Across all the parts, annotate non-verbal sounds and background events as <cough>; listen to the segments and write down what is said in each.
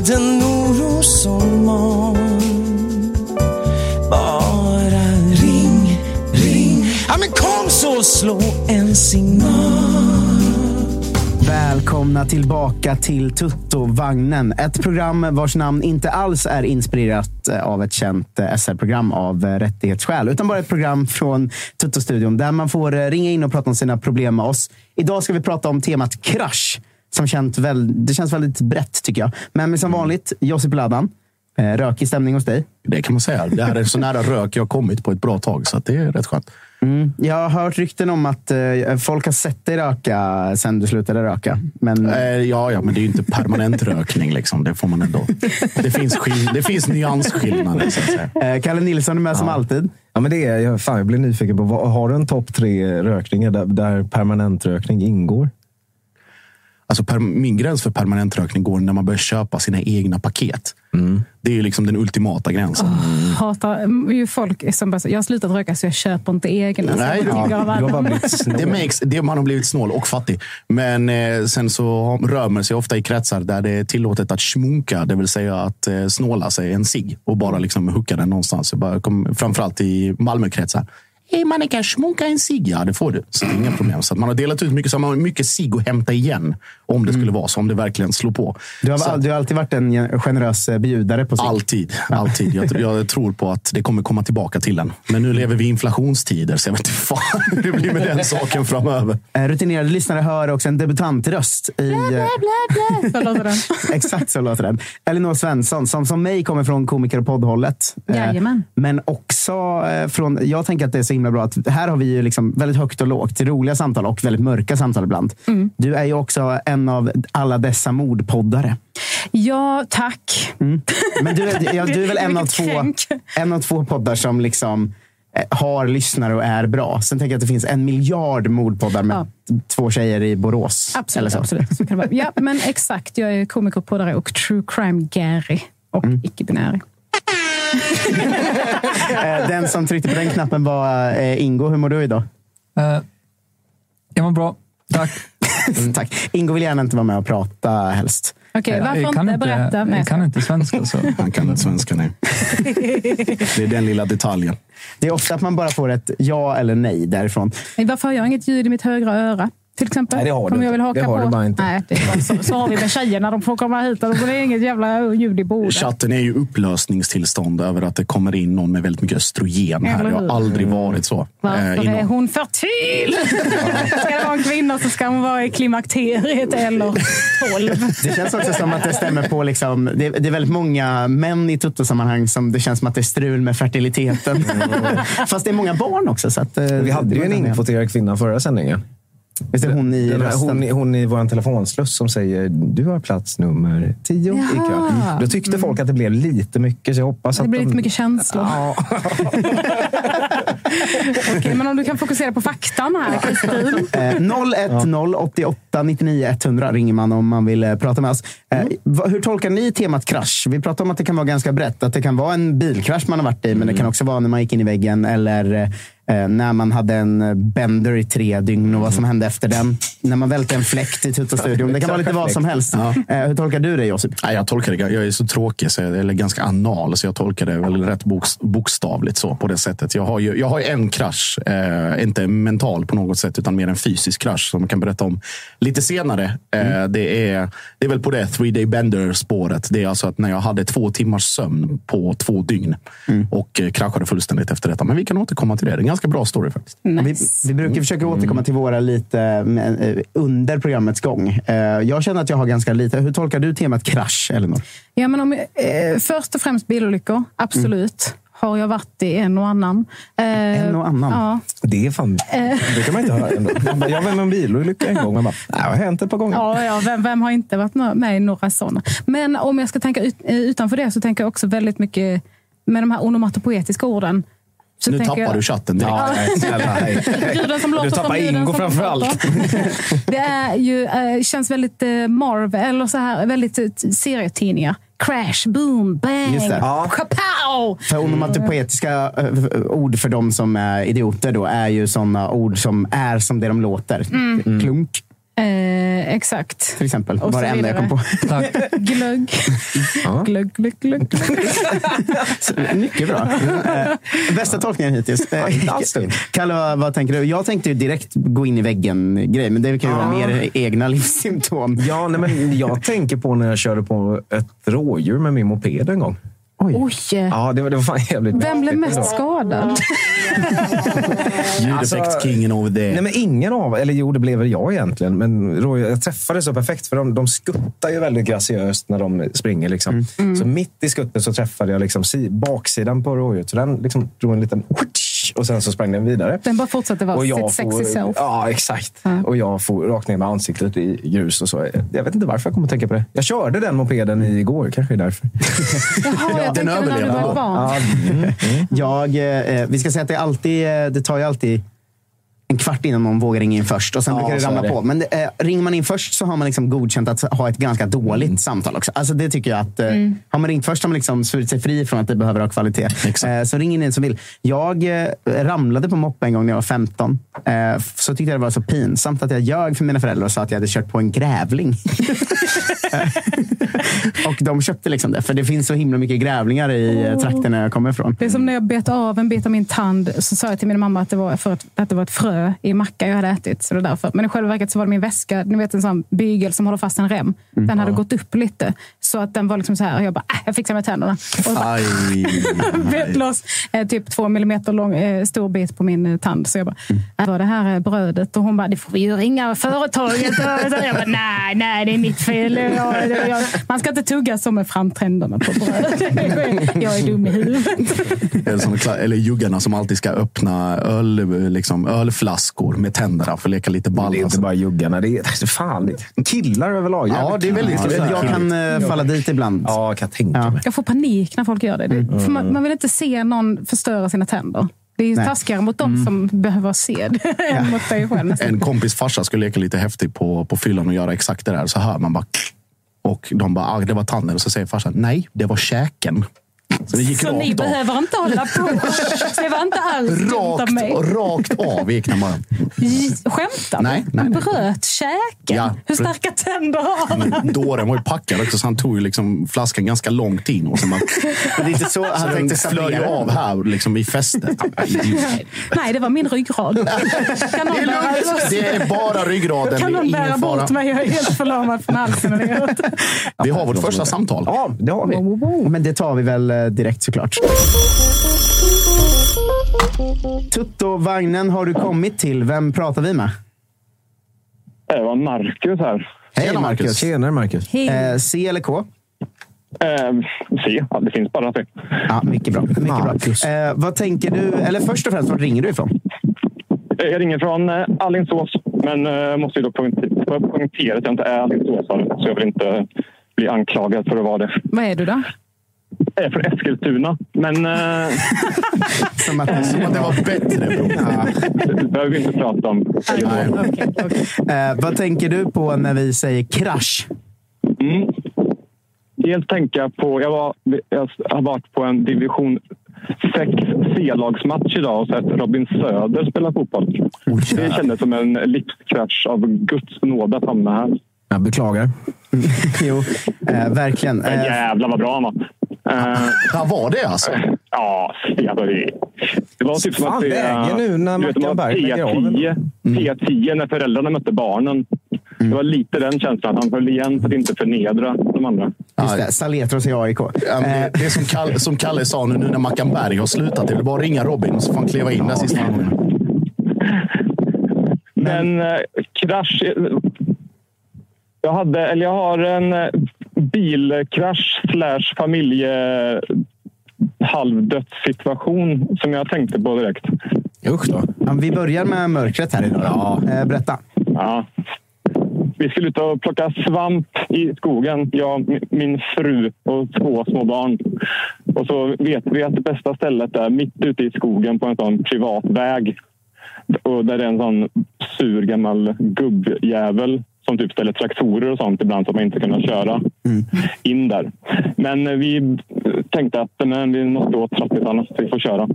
den oro som mal. Bara ring, ring, ja men kom så slå en signal. Välkomna tillbaka till Tuttovagnen. Ett program vars namn inte alls är inspirerat eh, av ett känt eh, SR-program av eh, rättighetsskäl, utan bara ett program från Tutto-studion där man får ringa in och prata om sina problem med oss. Idag ska vi prata om temat krasch. Som känt väl, det känns väldigt brett tycker jag. Men som vanligt, Josip Ladan. Eh, Rökig stämning hos dig. Det kan man säga. Det här är så nära rök jag har kommit på ett bra tag, så att det är rätt skönt. Jag har hört rykten om att eh, folk har sett dig röka sen du slutade röka. Men Eh, ja, ja, men det är ju inte permanent <laughs> rökning. Liksom. Det får man ändå. Det finns, skill- det finns nyansskillnader, så att säga. eh, Kalle Nilsson är med som alltid. Ja, men det är, jag, fan, jag blir nyfiken på, vad, har du en topp tre rökningar där, där permanentrökning ingår? Alltså, per, min gräns för permanent rökning går när man börjar köpa sina egna paket. Det är ju liksom den ultimata gränsen. hatar mm, ju folk som bara jag har slutat röka så jag köper inte egna. Nej, ja, har blivit snål. Det makes, det, man har blivit snål och fattig. Men eh, sen så rör man sig ofta i kretsar där det är tillåtet att smunka, det vill säga att eh, snåla sig en cigg och bara liksom hooka den någonstans. Jag bara kom, framförallt i Malmökretsar. Hej man kan smunka en cigg. Ja, det får du. Så det är inga problem. Så att man har delat ut mycket, så man har mycket cigg att hämta igen. Om det skulle vara så, om det verkligen slår på. Du har, Så du har alltid varit en generös eh, bjudare på sig. Alltid. alltid. Jag, jag <laughs> tror på att det kommer komma tillbaka till den. Men nu lever vi i inflationstider, så jag vet inte fan hur <laughs> det blir med den saken framöver. Eh, Rutinerade lyssnare hör också en debutantröst i... eh, <laughs> Så låter den. Exakt så låter den. Elinor Svensson, som som mig kommer från komiker och poddhållet. Jajamän. Men också från... Jag tänker att det är så himla bra att här har vi ju liksom väldigt högt och lågt. Roliga samtal och väldigt mörka samtal ibland. Mm. Du är ju också en av alla dessa mordpoddare. Ja, tack. Men du är, ja, du är väl <laughs> en av, två, en av två poddar som liksom eh, har lyssnare och är bra. Sen tänker jag att det finns en miljard mordpoddar med två tjejer i Borås. Absolut. så. absolut. Så kan det vara. Ja, men exakt. Jag är komiker, poddare och true crime Gary. Och Mm. icke-binärig. <laughs> Eh, Den som tryckte på den knappen var eh, Ingo. Hur mår du idag? Eh, jag mår bra. Tack. <laughs> Tack. Ingo vill gärna inte vara med och prata helst. Okej, varför jag kan inte berätta? Nej, jag kan inte svenska. Så. <laughs> Han kan inte svenska, nej. <laughs> Det är den lilla detaljen. Det är ofta att man bara får ett ja eller nej därifrån. Nej, Varför har jag inget ljud i mitt högra öra? Till exempel. Nej, det har du jag vill haka Det har på. du bara inte. Nej, det är bara så, så har vi med tjejerna. De får komma hit och då är det inget jävla ljud i bordet. Chatten är ju upplösningstillstånd över att det kommer in någon med väldigt mycket östrogen här. Det har aldrig varit så. Varför Eh, inom- är hon fertil? <laughs> ska det vara en kvinna så ska hon vara i klimakteriet eller 12. Det känns också som att det stämmer på... Liksom, det, det är väldigt många män i tuttosammanhang som det känns som att det är strul med fertiliteten. <laughs> Fast det är många barn också. Så att, eh, Vi hade ju en inkvoterad kvinna förra sändningen. Visst är hon i hon, i- hon i vår telefonsluss som säger du har plats nummer tio Jaha. ikväll. Då tyckte folk att det blev lite mycket, så jag hoppas Det att blir de... lite mycket känslor. Ja. <laughs> Okej, men om du kan fokusera på faktan här, Kristin. Eh, 010 88 99 100 ringer man om man vill eh, prata med oss. Eh, va- hur tolkar ni temat krasch? Vi pratar om att det kan vara ganska brett. Att det kan vara en bilkrasch man har varit i, men det kan också vara när man gick in i väggen eller eh, när man hade en eh, bender i tre dygn och vad som hände efter den. När man välte en fläkt i Tuttostudion. <laughs> Det kan vara lite vad som helst. Eh, hur tolkar du det, Josip? Jag tolkar det. Jag är så tråkig, så jag, eller ganska anal, så jag tolkar det väl rätt boks, bokstavligt så på det sättet. Jag har ju jag har en krasch, eh, inte mental på något sätt, utan mer en fysisk krasch som jag kan berätta om lite senare. Eh, det, är, det är väl på det three day bender spåret. Det är alltså att när jag hade två timmars sömn på två dygn och eh, kraschade fullständigt efter detta. Men vi kan återkomma till det. Ganska bra story faktiskt. Vi, vi brukar försöka återkomma till våra lite eh, under programmets gång. Eh, Jag känner att jag har ganska lite. Hur tolkar du temat krasch, Elinor? Ja, men om, eh, först och främst bilolyckor, absolut. har jag varit i en och annan. Eh, En och annan. Ja. Det är fan... Det kan man inte höra ändå. Man bara, Jag var med om en bilolycka en gång. Man bara, nej, det har hänt ett par gånger. Ja, ja vem, vem har inte varit med i några sådana? Men om jag ska tänka ut, utanför det så tänker jag också väldigt mycket med de här onomatopoetiska orden. Så Nu tappar jag, du chatten direkt. Ja, nej, snälla, Du tappar Ingo framför allt. <laughs> Det är ju, eh, känns väldigt eh, Marvel, eller så här, väldigt eh, serietidningar. Crash, boom, bang, Just det. Ja. kapow! För onomatopoetiska äh, ord för de som är idioter då är ju sådana ord som är som det de låter. Klunk Eh, exakt. till exempel. Och var det enda jag kom på. <laughs> Glögg. glögg, glögg, glögg, glögg. Mycket bra. Eh, Bästa tolkningen hittills. Eh. Kalle, vad, vad tänker du? Jag tänkte ju direkt gå in i väggen-grej, men det kan ju vara mer egna livssymptom. Ja, nej, men jag tänker på när jag körde på ett rådjur med min moped en gång. Oj! Ja, det var, det var fan jävligt Vem blev mest skadad? Ljudeffektskingen over there. Nej, men ingen av Eller jo, det blev väl jag egentligen. Men rådjur, jag träffade så perfekt, för de, de skuttar ju väldigt graciöst när de springer. Liksom. Så mitt i skuttet så träffade jag liksom si, baksidan på rådjuret. Så den liksom drog en liten... Och sen så sprang den vidare. Den bara fortsatte vara Och jag sitt sexy får, self. Ja, exakt. Och jag får rakt ner med ansiktet i grus och så. Jag vet inte varför jag kommer att tänka på det. Jag körde den mopeden igår, kanske är därför. Jaha, jag <laughs> tänkte när du var barn. Jag, eh, vi ska säga att det, alltid, eh, det tar ju alltid en kvart innan någon vågar ringa in först. Och sen Ja, brukar det så ramla det. på. Men det, eh, ringer man in först så har man liksom godkänt att ha ett ganska dåligt Mm. samtal också. Alltså det tycker jag att eh, Har man ringt först har man liksom svurit sig fri från att det behöver ha kvalitet. Eh, så ring in en som vill. Jag eh, ramlade på moppe en gång när jag var 15. Eh, så tyckte jag det var så pinsamt att jag ljög för mina föräldrar och sa att jag hade kört på en grävling. <laughs> och de köpte liksom det. För det finns så himla mycket grävlingar i oh. trakten jag kommer ifrån. Det är som när jag bet av en bit av min tand så sa jag till min mamma att det var, för att, att det var ett frö i macka jag hade ätit. Så det är därför. Men i själva verket så var det min väska, ni vet en sån bygel som håller fast en rem. Den hade gått upp lite. Så att den var liksom så här. Och jag bara, äh, jag fixar med tänderna. Och så bara, <laughs> bet loss eh, typ två millimeter lång, eh, stor bit på min eh, tand. Så jag bara, äh, var det här eh, brödet? Och hon bara, det får vi ju ringa företaget. Och så jag bara, nej, nej, det är mitt fel. Jag, jag, man ska inte tugga så med framtänderna på bröd. <laughs> Jag är dum i huvudet. <laughs> Eller, som, eller juggarna som alltid ska öppna öl, liksom, ölflaskor med tänderna för att leka lite ball. Det är inte bara juggarna. Det är alltså, fan, det är killar överlag. Ja, det är väldigt killar. Jag kan eh, falla dit ibland. Ja, kan jag tänka Ja. mig. Jag får panik när folk gör det. det för man, man vill inte se någon förstöra sina tänder. Det är ju Nej. taskigare mot dem som behöver se det <laughs> än mot dig själv. <laughs> En kompis farsa skulle leka lite häftigt på, på fyllan och göra exakt det där. Så hör man bara... Och de bara, ah, det var tanden. Och så säger farsan, nej, det var käken. Så det gick Så ni rakt av. behöver inte hålla på. <laughs> Det var inte alls dumt av Rakt, mig. rakt av gick den bara. Skämtar du? Nej, nej, nej. bröt käken. Ja, Hur starka tänder har han? Dåren var ju packad också, så han tog ju liksom flaskan ganska långt in. Och bara, <laughs> Men det är inte så så han den tänkte flög av här liksom i fästet. <laughs> Nej, det var min ryggrad. Kan någon Det är bära. Det är bara ryggraden. kan någon bära ingen bort fara. mig? Jag är helt förlamad från halsen. Vi har vårt första samtal. Ja, det har vi. Men det tar vi väl eh, direkt såklart. Tutto-vagnen har du kommit till. Vem pratar vi med? Det var Marcus här. Hej Tjena, Marcus. Tjenare, Marcus. Hej. Eh, C eller K? Eh, se, ja, det finns bara se. Ja, mycket bra. Mycket bra. Eh, vad tänker du? Eller först och främst, var ringer du ifrån? Eh, Jag ringer från eh, Alingsås, men eh, måste ju då poängtera att jag inte är alingsåsare. Så jag vill inte bli anklagad för att vara det. Vad är du då? Är från Eskilstuna, men eh, <laughs> Som att, Som att det var bättre. Det behöver vi inte prata om. Okej, okej. eh, vad tänker du på när vi säger krasch? Mm. Helt tänka på... Jag, var, jag har varit på en division 6 C-lagsmatch idag och sett Robin Söder spela fotboll. Det kändes som en livskrasch av Guds nåd att hamna här. Jag beklagar. <laughs> jo, eh, verkligen. Men Eh, jävlar vad bra han var. Eh, Ja, var det alltså? Ja, det, alltså, det, det var typ som att läge nu när Mackan Berg lägger av, P10, P10 när föräldrarna mötte barnen. Det var lite den känslan. Han höll igen för att inte förnedra de andra. just det, Saletros i AIK. Ja, det, det är som Kalle, som Kalle sa nu, nu när Mackan Berg har slutat. Det är bara ringa Robin så får han kliva in där sista gången. Men eh, krasch... eh, Jag, hade, eller jag har en eh, bilkrasch slash familje halvdödssituation som jag tänkte på direkt. Usch då. Ja, vi börjar med mörkret här idag. Ja. Eh, berätta. Ja. Vi skulle ut och plocka svamp i skogen, jag, mi- min fru och två små barn. Och så vet vi att det bästa stället är mitt ute i skogen på en sån privat väg. Och där det är en sån sur gammal gubbjävel som typ ställer traktorer och sånt ibland att man inte kan köra in där. Men eh, vi tänkte att men, vi måste åt trappisarna så vi får köra.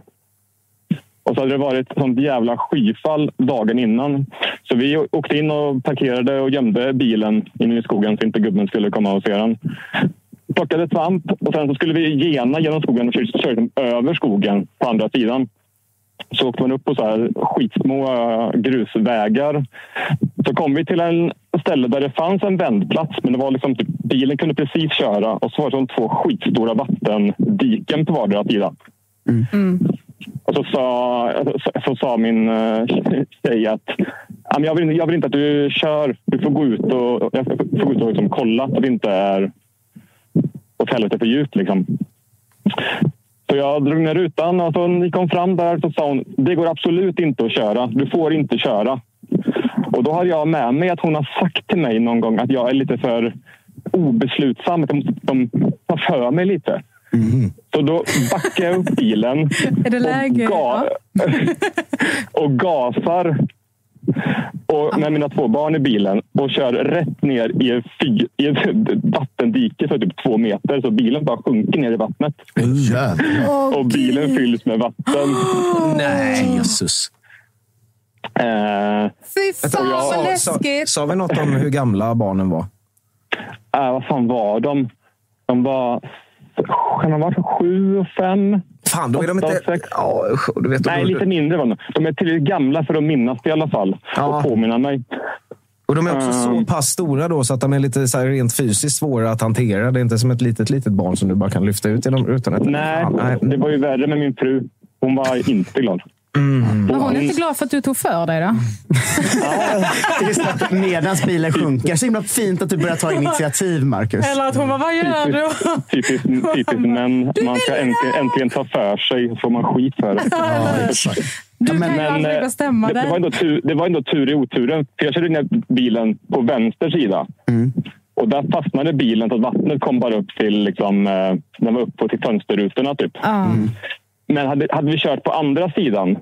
Och så hade det varit sånt jävla skyfall dagen innan. Så vi åkte in och parkerade och gömde bilen inne i skogen så inte gubben skulle komma och se den. Plockade svamp och sen så skulle vi gena genom skogen och körde över skogen på andra sidan. Så åkte man upp på så här skitsmå eh, grusvägar. Så kom vi till en ställe där det fanns en vändplats men det var liksom typ, bilen kunde precis köra och så var det som två skitstora vattendiken på vardera sida. Och så sa, så, så sa min uh, tjej att "Ja, men jag vill, jag vill inte att du kör. Du får gå ut och, jag får gå ut och liksom kolla att det inte är åt helvete för djupt. Liksom. Så jag drog ner rutan och så vi kom fram där så sa hon det går absolut inte att köra. Du får inte köra. Och då har jag med mig att hon har sagt till mig någon gång att jag är lite för obeslutsam. Att jag måste liksom ta för mig lite. Så då backar jag upp bilen <laughs> Är det läge? och, ga- <laughs> och gasar och med mina två barn i bilen och kör rätt ner i, en fy, i ett vattendike för typ två meter. Så bilen bara sjunker ner i vattnet. Jävlar. och bilen fylls med vatten. Nej. Jesus. Eh, Fy fan vad sa, läskigt! sa vi något om hur gamla barnen var? äh, vad fan var de? De var... Kan de ha varit sju och fem? Fan, då är de inte... Ja, du vet, Nej, lite mindre var de. De är tillräckligt gamla för att minnas det i alla fall. Ja. Och påminna mig. Och de är också så Mm. pass stora då så att de är lite så rent fysiskt svåra att hantera. Det är inte som ett litet, litet barn som du bara kan lyfta ut genom utan ett... Nej, Fan, det var ju värre med min fru. Hon var inte glad. Men hon är inte glad för att du tog för dig då? Just att medans bilen sjunker. Så himla fint att du börjar ta initiativ, Marcus. Eller att hon bara, vad gör du? Typiskt, typiskt män. Man ska äntligen, äntligen ta för sig, så får man skit för det. Du men- kan ju Men, aldrig bestämma det, det, var ändå tur, det var ändå tur i oturen. För jag körde ner bilen på vänster sida. Och där fastnade bilen så att vattnet kom bara upp till, liksom, eh, den var upp på till fönsterrutorna. Typ. Ja. Men hade, hade vi kört på andra sidan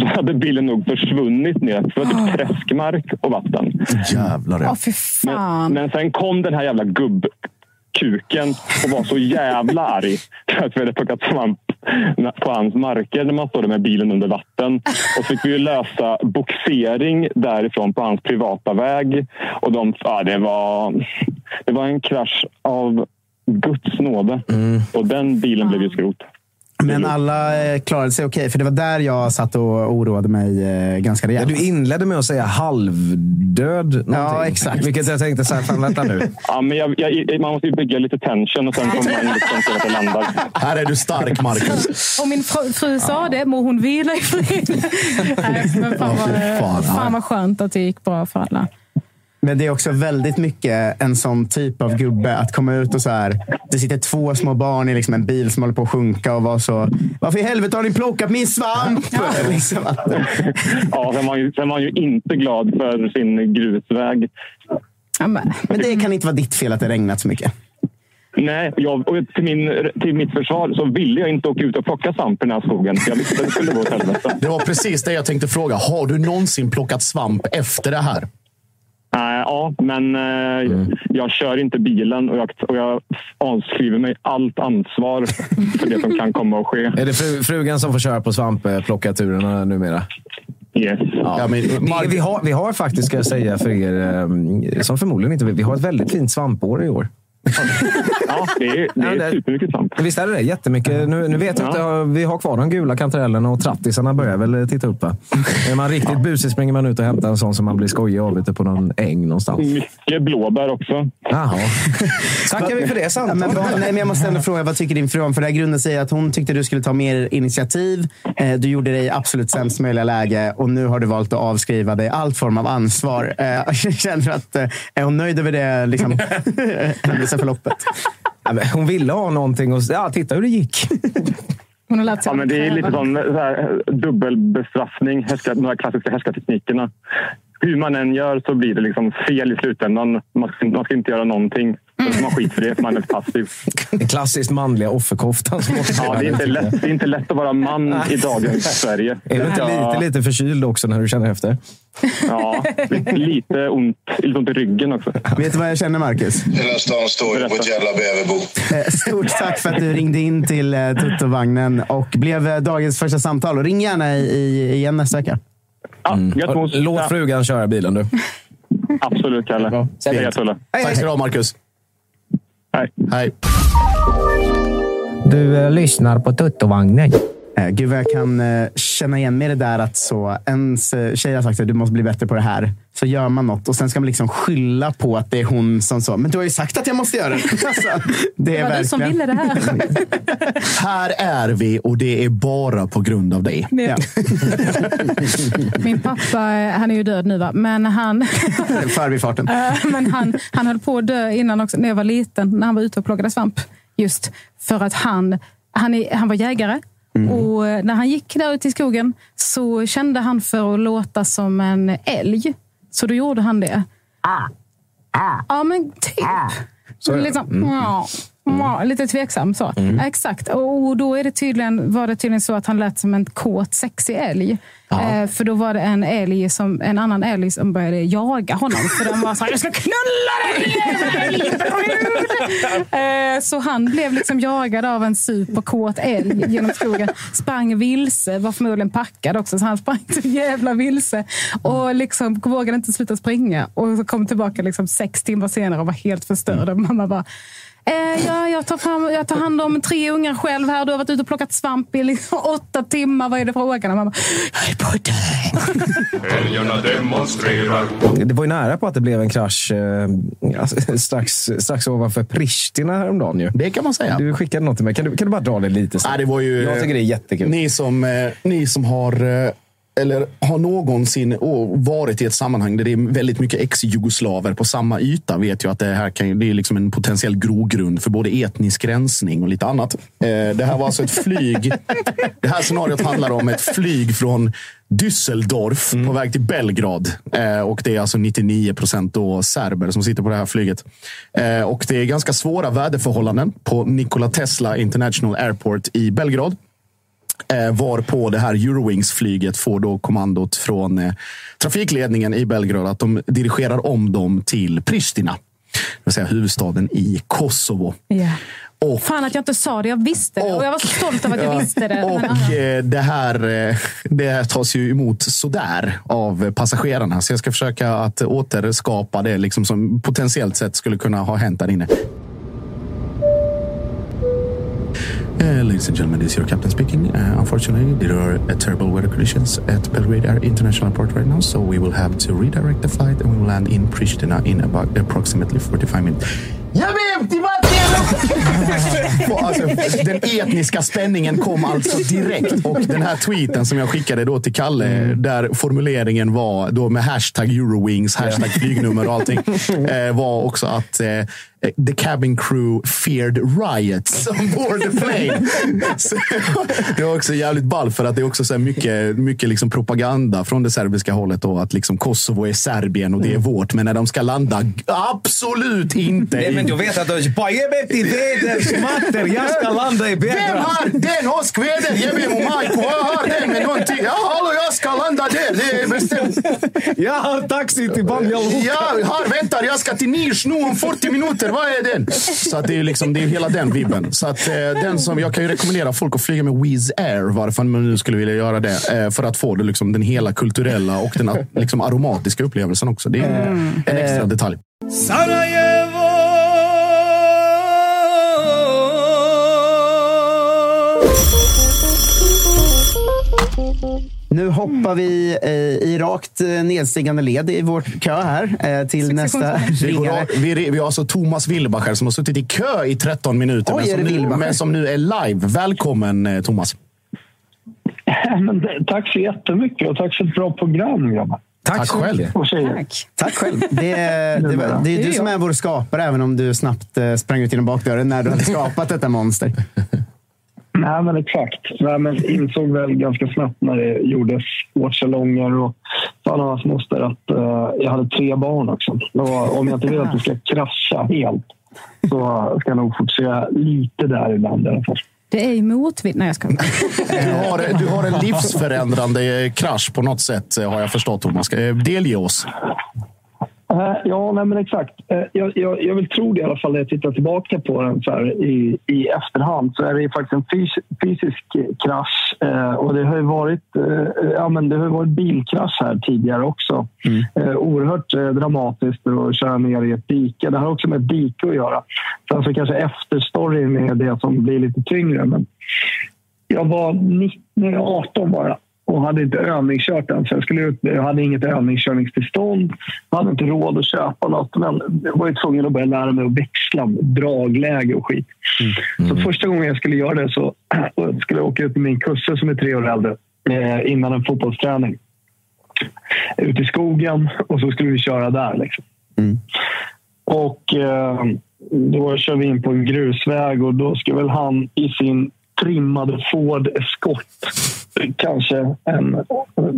så hade bilen nog försvunnit ner. För det var typ träskmark och vatten. Jävlar. Åh, ja. Men, men sen kom den här jävla gubbkuken och var så jävla arg <laughs> för att vi hade plockat svamp på hans marker när man stod med bilen under vatten. Och så fick vi ju lösa boxering därifrån på hans privata väg. Och de, ja, det, var, det var en krasch av Guds nåde. Och den bilen blev ju skrot. Men alla eh, klarade sig okej, för det var där jag satt och oroade mig eh, ganska Ja, rejält. du inledde med att säga halvdöd. någonting. Ja, exakt. Vilket jag tänkte så här, fan vänta nu. <laughs> Ja, men jag, jag, man måste ju bygga lite tension och sen kommer man liksom till att det landar. Här är du stark, Marcus. <laughs> Och min fru, fru sa det, må hon vila i frid. <laughs> Nej, men fan, Ja, fan. fan vad skönt att det gick bra för alla. Men det är också väldigt mycket en sån typ av gubbe att komma ut och så här. Det sitter två små barn i liksom en bil som håller på att sjunka och vara så. Varför i helvete har ni plockat min svamp? <laughs> liksom att, Ja, sen var, ju, sen var ju inte glad för sin grusväg. Ja, men, men det kan inte vara ditt fel att det regnat så mycket. Nej, jag, och till, min, till mitt försvar så ville jag inte åka ut och plocka svamp i den här skogen. För jag visste att det skulle gå åt helvete. Det var precis det jag tänkte fråga. Har du någonsin plockat svamp efter det här? Nej, ja, men eh, jag kör inte bilen och jag, och jag avskriver mig allt ansvar för det som kan komma att ske. Är det fru, frugan som får köra på svampplockarturerna numera? Yes. Ja, men, Vi, vi, har, vi har faktiskt, ska jag säga för er eh, som förmodligen inte vet, vi har ett väldigt fint svampår i år. Ja, det är, det Ja, är supermycket svamp. Visst är det det? Jättemycket. Nu, nu vet jag Ja. att vi har kvar de gula kantarellerna och trattisarna börjar väl titta upp. Va? Är man riktigt busig springer man ut och hämtar en sån som man blir skojig av ute på någon äng någonstans. Mycket blåbär också. Jaha. <laughs> Tackar vi för det Ja, samtalet. men, vad- nej, men jag måste ändå fråga, vad tycker din fru om? För det här grundar sig i att hon tyckte du skulle ta mer initiativ. Eh, du gjorde det i absolut sämst möjliga läge och nu har du valt att avskriva dig all form av ansvar. Eh, <laughs> känner du att, eh, är hon nöjd över det liksom, <laughs> händelseförloppet? Ja, men Hon ville ha någonting och ja, titta hur det gick. Hon har lärt sig Ja, men det är lite sån så här, dubbelbestraffning, härska, de här klassiska härskarteknikerna. Hur man än gör så blir det liksom fel i slutändan. Man ska, man ska inte göra någonting. Så ska man skit för det, för man är passiv. Den klassiskt manliga offerkoftan. Som Ja, det, är inte lätt, det är inte lätt att vara man i dagens Sverige. Är du inte Ja, lite, lite förkyld också när du känner efter? Ja, lite ont, lite ont i ryggen också. Vet du vad jag känner, Marcus? Hela stan står ju på ett jävla bäverbo. Eh, Stort tack för att du ringde in till eh, Tuttovagnen och blev eh, dagens första samtal. Och ring gärna i, i, igen nästa vecka. Mos. Låt frugan köra bilen du. Absolut, Kalle. Hej, Tulle. Tack ska du ha, Marcus. Hej. Hej. Du eh, lyssnar på Tuttovagnen. Eh, Gud vad jag kan eh, känna igen mig i det där att så, ens eh, tjej har sagt att du måste bli bättre på det här. Så gör man något och sen ska man liksom skylla på att det är hon som så. Men du har ju sagt att jag måste göra det. <laughs> Alltså, det Det är var du som verkligen. ville det här. <laughs> Här är vi och det är bara på grund av dig. Ja. <laughs> Min pappa, eh, han är ju död nu va, men han, Förbifarten. Men han, han höll på att dö innan också, när jag var liten, när han var ute och plockade svamp. Just för att han, han, är, han var jägare. Och eh, när han gick där ute i skogen så kände han för att låta som en älg. Så då gjorde han det. Ja, men typ. Så är det. liksom, ja, ja, lite tveksam så. Exakt. Och då är det tydligen, var det tydligen så att han lät som en kåt, sexig älg. Eh, för då var det en, älg som, en annan älg som började jaga honom. För den var så här, jag ska knulla dig <laughs> eh, Så han blev liksom jagad av en superkåt älg genom skogen. Sprang vilse, var förmodligen packad också, så han sprang så jävla vilse. Och liksom vågade inte sluta springa. Och kom tillbaka liksom sex timmar senare och var helt förstörd. Och mamma bara, Eh, ja, jag, tar fram, jag tar hand om tre ungar själv här. Du har varit ute och plockat svamp i liksom <laughs> åtta timmar. Vad är det frågan? Och mamma, jag är på att dö. Älgarna demonstrerar. Det var ju nära på att det blev en krasch eh, alltså, strax, strax ovanför Pristina häromdagen. Ju. Det kan man säga. Du skickade något till mig. Kan du, kan du bara dra det lite snabbt? Ja, det var ju, Jag tycker det är jättekul. Ni som, eh, ni som har, eh, eller har någonsin varit i ett sammanhang där det är väldigt mycket ex-jugoslaver på samma yta vet ju att det här kan, det är liksom en potentiell grogrund för både etnisk rensning och lite annat. Eh, Det här var alltså ett flyg. <laughs> Det här scenariot handlar om ett flyg från Düsseldorf på väg till Belgrad. Eh, och Det är alltså 99 procent serber som sitter på det här flyget. Eh, och Det är ganska svåra väderförhållanden på Nikola Tesla International Airport i Belgrad. Eh, varpå det här Eurowings-flyget får då kommandot från eh, trafikledningen i Belgrad att de dirigerar om dem till Pristina. Det vill säga huvudstaden i Kosovo. Ja. Och Fan att jag inte sa det. Jag visste det. Och jag var så stolt över att jag <laughs> Ja, visste det. Men, Och ja. eh, det här eh, det här tas ju emot sådär av passagerarna. Så jag ska försöka att återskapa det liksom som potentiellt sett skulle kunna ha hänt där inne. Uh, ladies and gentlemen, this is your captain speaking. Uh, unfortunately, there are uh, terrible weather conditions at Belgrade Air International Airport right now, so we will have to redirect the flight and we will land in Pristina in about approximately 45 minutes. Och <laughs> alltså, den etniska spänningen kom alltså direkt. Och den här tweeten som jag skickade då till Kalle, där formuleringen var då med hashtag Eurowings, hashtag flygnummer och allting, <laughs> var också att the cabin crew feared riots on board the plane. Så, det var också jävligt ball för att det är också så här mycket, mycket liksom propaganda från det serbiska hållet. Då, att liksom Kosovo är Serbien och det är vårt. Men när de ska landa, absolut inte. Nej, men du vet att de bara ge mig till vädersmatter. Jag ska landa i Vem Belgrad. har den åskväder? Ge mig Majko. Jag har den med någonting. Ja, hallå, jag ska landa där. Det är bestämt. Jag har taxi till Banja Luka. Jag har väntar. Jag ska till Niš nu om 40 minuter. Vad är den? Så att det är liksom, det är hela den vibben. Så att, eh, den som, jag kan ju rekommendera folk att flyga med Wizz Air, varför man nu skulle vilja göra det. Eh, för att få det, liksom, den hela kulturella och den liksom, aromatiska upplevelsen också. Det är en extra detalj. Nu hoppar vi eh, i rakt eh, nedstigande led i vårt kö här eh, till nästa <laughs> Vi, går, ringare. av- vi, vi har alltså Thomas Wilbacher som har suttit i kö i 13 minuter, Oj, men, som det nu, men som nu är live. Välkommen eh, Thomas. <laughs> Men det, tack så jättemycket och tack för ett bra program grabbar. Tack, så själv. Tack. Tack själv. Det, är- det, var- det är du som är vår skapare, även om du snabbt eh, sprang ut genom bakdörren när du hade skapat detta monster. Nej, men exakt. Nej, men insåg väl ganska snabbt när det gjordes sportsalonger och fan och hans moster att eh, jag hade tre barn också. Och om jag inte vill att det ska krascha helt så ska jag nog fokusera lite där ibland i alla fall. Det är ju motvind. Nej, jag ska Du har, du har en livsförändrande krasch på något sätt, har jag förstått, Thomas. Ska- Delge oss. Eh, Ja, nej, men exakt. Eh, Jag, jag, jag vill tro det i alla fall när jag tittar tillbaka på den så här, i, i efterhand. Så är det faktiskt en fys, fysisk krasch. Eh, och det har ju varit, eh, ja, men det har varit bilkrasch här tidigare också. Eh, oerhört dramatiskt att köra ner i ett dike. Det har också med ett dike att göra. Sen så kanske efterstoryn är det som blir lite tyngre. Men jag var 19, nej, 18 bara och hade inte övningskört än. Så jag, skulle ut, jag hade inget övningskörningstillstånd. Jag hade inte råd att köpa något. Men jag var ju tvungen att börja lära mig att växla dragläge och skit. Så första gången jag skulle göra det så <clears throat> skulle jag åka ut med min kusse som är tre år äldre eh, innan en fotbollsträning. Ut i skogen och så skulle vi köra där. Liksom. Och eh, då kör vi in på en grusväg och då ska väl han i sin trimmade Ford Escort, kanske en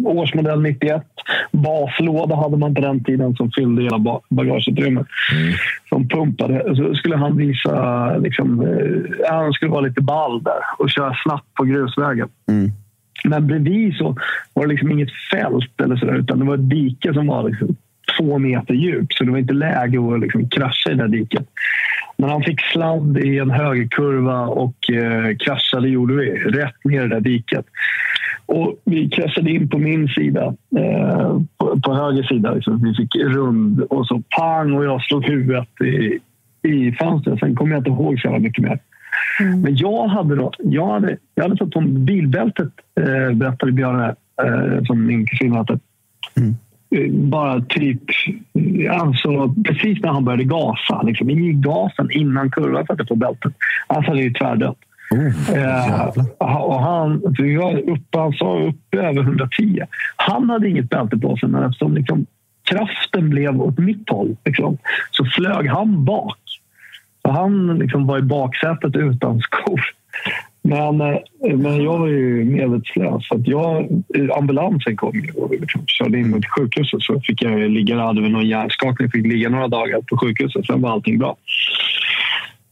årsmodell 91. Baslåda hade man på den tiden som fyllde hela ba- bagageutrymmet. Som pumpade. Så skulle han visa, liksom, eh, han skulle vara lite ball där och köra snabbt på grusvägen. Men bredvid så var det liksom inget fält eller så där, utan det var ett dike som var liksom två meter djup. Så det var inte läge att liksom krascha i det där diket. Men han fick sladd i en högerkurva och eh, kraschade gjorde vi rätt ner i det där diket. Och vi kraschade in på min sida, eh, på, på höger sida. Liksom. Vi fick rund och så pang och jag slog huvudet i, i fönstret. Sen kommer jag inte ihåg så jävla mycket mer. Men jag hade, då, jag hade, jag hade fått på mig bilbältet, eh, berättade Björn, eh, som min kusin hade. Eh, Bara typ, alltså precis när han började gasa, liksom, i gasen innan kurvan satte på bältet. Alltså det är ju tvärdött. eh, och han, vi var uppe, han sa uppe över 110. Han hade inget bälte på sig, men eftersom liksom, kraften blev åt mitt håll liksom, så flög han bak. Så han liksom var i baksätet utan skor. Men, eh, men jag var ju medvetslös. Så att jag, eh, ambulansen kom och liksom körde in mig till sjukhuset. Så fick jag ligga, ligga, hade väl någon hjärnskakning, fick ligga några dagar på sjukhuset. Sen var allting bra.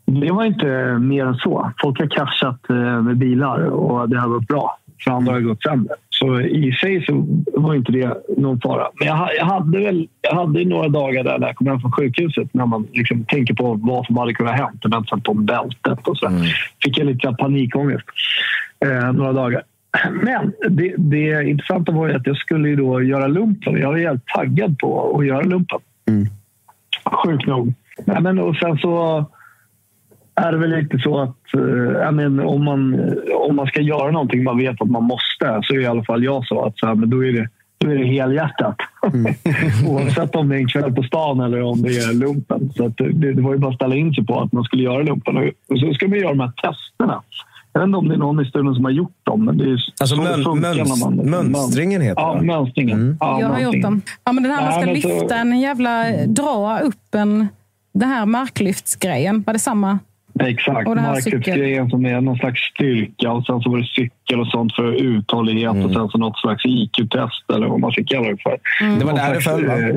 Det var inte mer än så. Folk har kraschat eh, med bilar och det har gått bra. För andra har det gått sämre. Så i sig så var inte det någon fara. Men jag, jag hade väl jag hade några dagar där när jag kom hem från sjukhuset när man liksom tänker på vad som hade kunnat hänt. Jag hade satt på bältet och så. Fick jag lite panikångest eh, några dagar. Men det, det intressanta var ju att jag skulle ju då göra lumpen. Jag var jävligt taggad på att göra lumpen. Sjukt nog. Nej, men, och sen så är det väl lite så att eh, jag men, om, man, om man ska göra någonting man vet att man måste så är i alla fall jag så att så här, men då är det då är det helhjärtat. <laughs> Oavsett om det är en kväll på stan eller om det är lumpen. Så att det, det var ju bara att ställa in sig på att man skulle göra lumpen. Och- Och så ska man göra de här testerna. Jag vet inte om det är någon i studion som har gjort dem. Men det är Alltså mön- funkar möns- när man- mönstringen heter Ja, det. Mm. mönstringen. Ja, jag har gjort mönstringen. dem. Ja, men den här man ska lyfta en jävla... Dra upp en... Det här marklyftsgrejen. Var det samma? Exakt. Och Marklyftsgrejen som är någon slags styrka och sen så var det cykel och sånt för uthållighet och sen så något slags IQ-test eller vad man ska kalla det för. Det var där det föll, va? eh,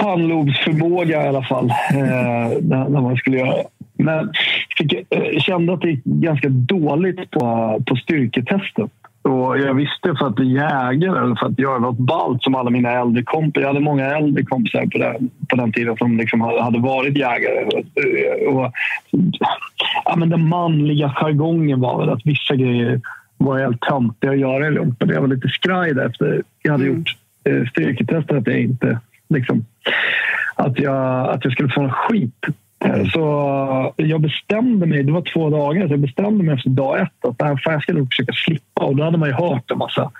Pannlobsförmåga i alla fall, eh, när, man skulle göra. Men fick, eh, kände att det gick ganska dåligt på, på styrketestet. Och jag visste för att bli jägare eller för att göra något ballt som alla mina äldre kompisar. Jag hade många äldre kompisar på den, på den tiden som liksom hade varit jägare. Och, ja, men den manliga jargongen var väl att vissa grejer var helt töntiga att göra i lumpen. Jag var lite skraj där efter jag hade gjort eh, styrketestet att jag inte liksom, att jag, att jag skulle få någon skit. Mm. Så jag bestämde mig, det var två dagar, så jag bestämde mig efter dag ett att äh, det här jag ska nog försöka slippa. Och då hade man ju hört en massa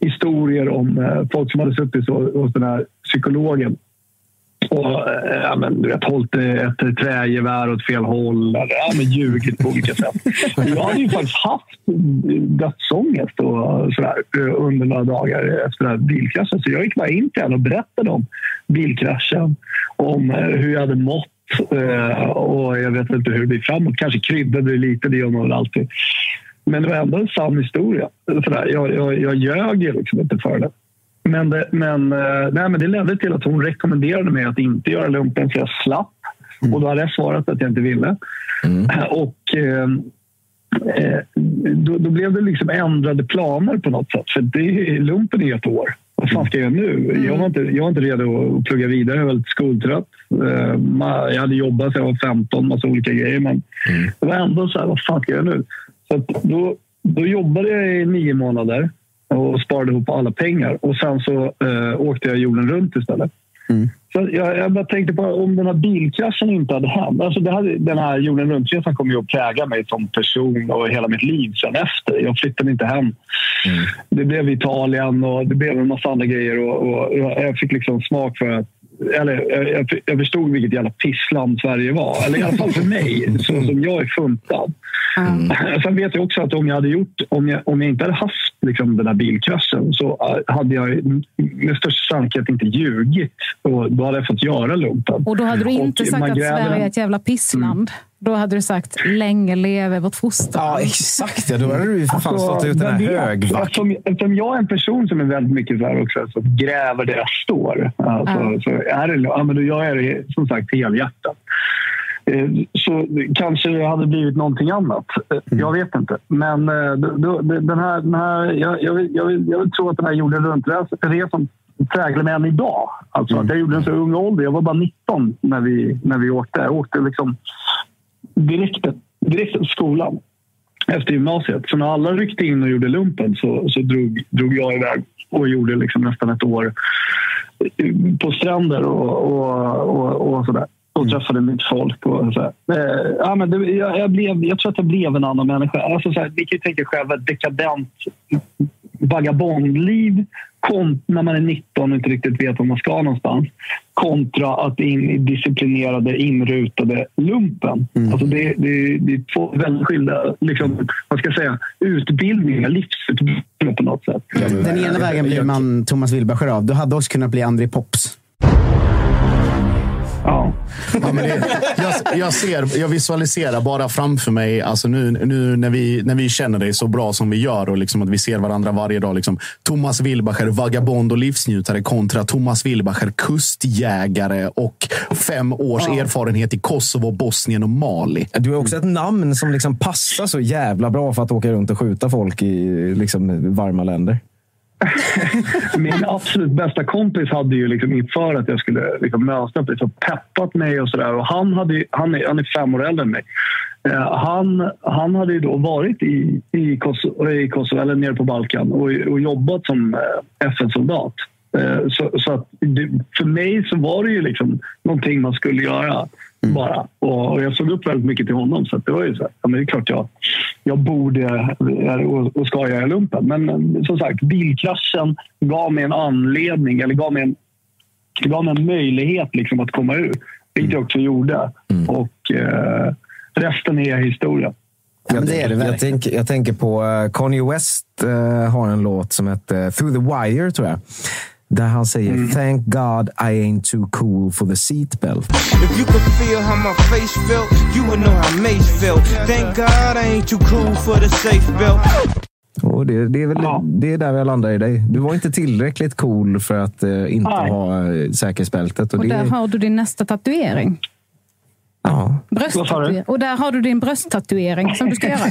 historier om eh, folk som hade suttit hos den här psykologen och eh, ja, men, du vet, hållit ett trägevär åt fel håll eller ja, men, ljugit på olika sätt. Jag hade ju faktiskt haft dödsångest och sådär, eh, under några dagar efter den här bilkraschen. Så jag gick bara in till henne och berättade om bilkraschen, om hur jag hade mått och jag vet inte hur det blir framåt. Kanske kryddade det lite, det gör man väl alltid. Men det var ändå en sann historia. Sådär. Jag, jag, jag ljög ju liksom inte för det. Men det, men, eh, nej, men det ledde till att hon rekommenderade mig att inte göra lumpen så jag slapp. Och då hade jag svarat att jag inte ville. <clears throat> Och eh, eh, då, då blev det liksom ändrade planer på något sätt. För det, lumpen är ett år. Vad fan ska jag göra nu? Jag, var inte, jag var inte redo att plugga vidare. Jag var väldigt skoltrött. Eh, Jag hade jobbat sedan jag var 15, massa olika grejer. Men det var ändå så här, vad fan ska jag göra nu? Så då, då jobbade jag i nio månader och sparade ihop alla pengar. Och sen så eh, åkte jag jorden runt istället. Så jag, jag bara tänkte på om den här bilkraschen inte hade hänt. Alltså det hade, den här jorden runt-resan kommer ju att prägla mig som person och hela mitt liv sen efter. Jag flyttade inte hem. Det blev Italien och det blev en massa andra grejer. Och, och jag fick liksom smak för att eller, jag, jag- förstod vilket jävla pissland Sverige var. Eller i alla fall för mig, så som jag är funtad. Sen vet jag också att om jag, hade gjort, om jag, om jag inte hade haft liksom, den här bilkraschen så äh, hade jag med största sannolikhet inte ljugit. Och då hade jag fått göra lumpen. Och då hade du inte Och sagt att Sverige är ett jävla pissland. Då hade du sagt länge leve vårt fosterland. Ja, exakt. Ja, då hade du ju för fan stått ut den här. Eftersom, eftersom jag är en person som är väldigt mycket så här också, så gräver där jag står. Alltså, Ja. så är det, ja, men då gör jag det som sagt helhjärtat. Eh, Så kanske det hade blivit någonting annat. Eh, Jag vet inte. Men eh, den här, den här, jag, jag, vill, jag, vill, jag vill tro att den här jorden runt-resan präglar mig än idag. Alltså att jag gjorde den så ung ålder. Jag var bara 19 när vi, när vi åkte. Jag åkte liksom direkt, direkt till skolan efter gymnasiet. Så när alla ryckte in och gjorde lumpen så, så drog, drog jag iväg och gjorde liksom nästan ett år på stränder och, och, och, och sådär. Och träffade mitt folk. Och så. Eh, ja, men det, jag, jag, blev, jag tror att jag blev en annan människa. Alltså, så här, ni kan ju tänka er själva ett dekadent vagabondliv kont- när man är 19 och inte riktigt vet var man ska någonstans kontra att in i disciplinerade, inrutade lumpen. Alltså det, det, det är två väldigt skilda liksom, vad ska jag säga, utbildningar, livsutbildningar på något sätt. Den ena vägen blir man Thomas Wilbacher av. Du hade också kunnat bli André Pops. Ja. Ja, men det, jag, jag, ser, jag visualiserar bara framför mig, alltså nu, nu när, vi, när vi känner dig så bra som vi gör och liksom att vi ser varandra varje dag. Liksom, Thomas Wilbacher, vagabond och livsnjutare kontra Thomas Wilbacher, kustjägare och fem års erfarenhet i Kosovo, Bosnien och Mali. Du är också ett namn som liksom passar så jävla bra för att åka runt och skjuta folk i liksom, varma länder. <laughs> Min absolut bästa kompis hade ju liksom inför att jag skulle liksom möta upp liksom peppat mig och sådär. Han, hade, han, är, han är fem år äldre än mig. Eh, han, han hade ju då varit i, i, Kosovo, i Kosovo, eller nere på Balkan och, och jobbat som eh, FN-soldat. Eh, så så att det, för mig så var det ju liksom någonting man skulle göra. Bara. Och, och jag såg upp väldigt mycket till honom. Så det var ju så här, ja, men det är klart jag, jag borde eh, och, och ska göra lumpen. Men eh, som sagt, bilkraschen gav mig en anledning, eller gav mig en, gav mig en möjlighet liksom att komma ur. Vilket jag också gjorde. Och eh, resten är historia. jag, jag, tänker, jag tänker på uh, Kanye West eh, har en låt som heter Through the Wire, tror jag. Där han säger “Thank God I ain't too cool for the seatbelt”. If you could feel how my face felt, you would know how Mace felt. Thank God I ain't too cool for the safe belt. Och det, det är väl det är där jag landar i dig. Du var inte tillräckligt cool för att eh, inte ha eh, säkerhetsbältet. Och Och det, där har du din nästa tatuering. ja. Brösttatuering. Och där har du din brösttatuering som du ska göra. <laughs> <laughs>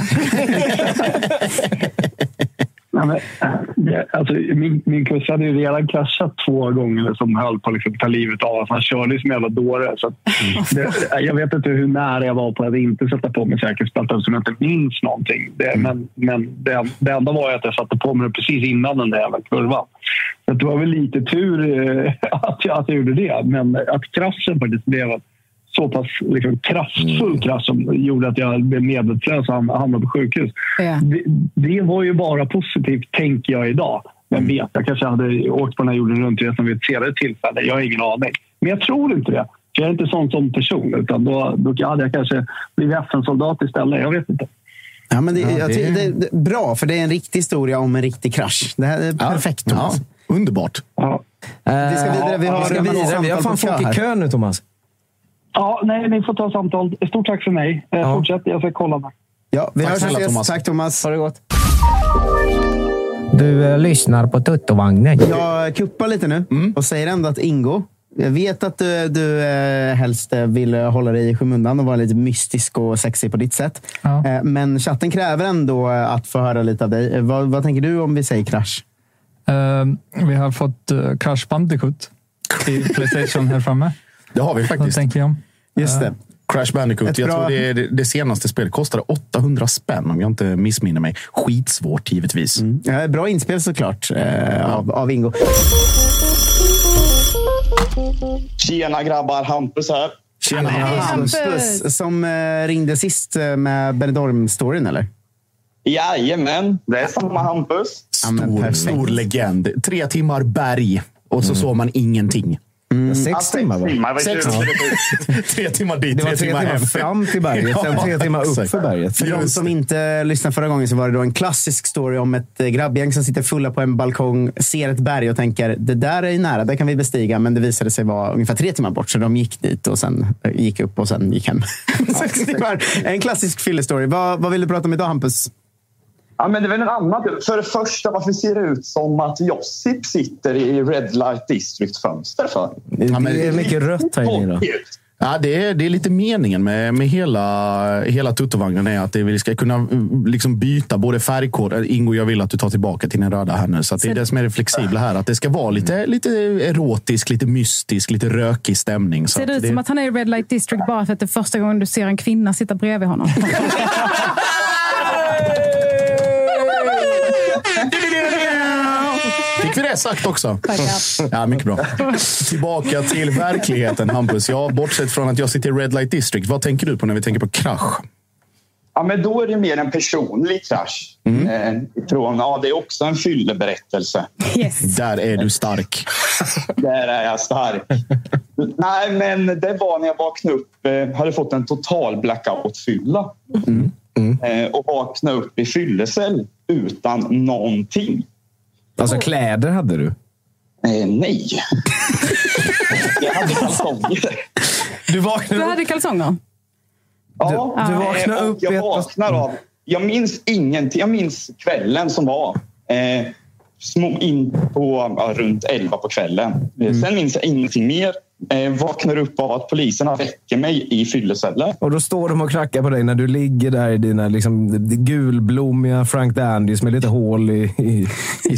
Nej, men, äh, alltså, min, min kurs hade ju redan kraschat två gånger som höll på att liksom, ta livet av honom. Han körde ju som en jävla dåre. Så att, det, jag vet inte hur nära jag var på att inte sätta på mig säkerhetsbältet eftersom jag inte minns någonting. Det, men men det, det enda var att jag satte på mig det precis innan den där jävla kurvan. Så att det var väl lite tur eh, <laughs> att, jag, att jag gjorde det. Men att kraschen faktiskt blev en så pass liksom, kraftfull krasch som gjorde att jag blev medvetslös och ham- hamnade på sjukhus. Ja. Det, det var ju bara positivt, tänker jag idag. Vem vet, jag kanske hade åkt på den här jorden runt-resan vid ett senare tillfälle. Jag har ingen aning. Men jag tror inte det. För jag är inte sån som person. Utan då, då hade jag kanske blivit FN-soldat istället. Jag vet inte. Ja, men det, Ja, jag det- tycker det, det, bra, för det är en riktig historia om en riktig krasch. Det här är perfekt, Thomas. Underbart. Ja. Vi ska vidare. Vi har, vi ska vidare. Vi har fan folk i kö nu, Thomas. Ja, nej, ni får ta samtal. Stort tack för mig. Eh, Fortsätt, jag ska kolla. Med. Ja, vi Tack hörs snälla. Thomas. Tack Thomas. Ha det gott. Du eh, lyssnar på Tuttovagnen. Jag kuppar lite nu och säger ändå att Ingo, jag vet att du, du eh, helst eh, vill hålla dig i skymundan och vara lite mystisk och sexig på ditt sätt. Ja. Eh, Men chatten kräver ändå eh, att få höra lite av dig. Eh, Vad, vad tänker du om vi säger krasch? Eh, vi har fått uh, Crash Bandicoot i <laughs> Playstation här framme. Det har vi faktiskt. tänker jag? Just det. Crash Bandicoot. Ett Jag bra- tror det, det, det senaste spelet kostade 800 spänn om jag inte missminner mig. Skitsvårt givetvis. Ja, bra inspel såklart eh, av, av Ingo. Tjena grabbar, Hampus här. Tjena Hampus, Hampus. som eh, ringde sist eh, med Benidorm-storyn, eller? Jajamän, det är samma Hampus. Stor, stor legend. Tre timmar berg och så såg man ingenting. Sex timmar va? timmar, Sex. kul. <laughs> tre timmar dit, Det var tre tre timmar timmar hem. fram till berget, sen tre timmar upp exakt. för berget. För de som det. inte lyssnade förra gången så var det då en klassisk story om ett eh, grabbgäng som sitter fulla på en balkong, ser ett berg och tänker det där är ju nära, det kan vi bestiga. Men det visade sig vara ungefär tre timmar bort, så de gick dit och sen eh, gick upp och sen gick hem. <laughs> Sex timmar. En klassisk fyllestory. Vad, vad vill du prata om idag, Hampus? Ja, men det är väl en annan. För det första, varför ser det ut som att Josip sitter i Red Light District-fönster för? Det är mycket rött här inne. Då. Ja, det, är, det är lite meningen med, med hela, hela tuttovagnen. är att det, vi ska kunna mm, liksom byta både färgkod. Ingo, jag vill att du tar tillbaka till din röda här nu. Så att det är det som är det flexibla här. Att det ska vara lite, lite erotisk, lite mystisk, lite rökig stämning. Så Ser det att ut som att han är i Red Light District bara för att det är första gången du ser en kvinna sitta bredvid honom? <laughs> <laughs> Sagt också? Ja, mycket bra. Tillbaka till verkligheten, Hampus. Ja, bortsett från att jag sitter i Red Light District. Vad tänker du på när vi tänker på krasch? Ja, men då är det mer en personlig krasch. Eh, från, ja, det är också en fylleberättelse. Yes. Där är du stark. Där är jag stark. Nej, men det var när jag vaknade upp. Eh, hade fått en total blackout-fylla. Eh, och vaknade upp i fyllecell utan någonting. Alltså kläder hade du? Eh, nej. jag hade kalsonger. Du vaknade Du hade kalsonger? Ja, Du eh, vaknade upp jag vaknar av... Jag minns ingenting. Jag minns kvällen som var. Eh, små in på ja, runt 11 på kvällen. Mm. Sen minns jag ingenting mer. Eh, vaknar upp av att poliserna väcker mig i fyllecellen. Och då står de och knackar på dig när du ligger där i dina liksom, gulblommiga Frank Dandys med lite hål i, i, i,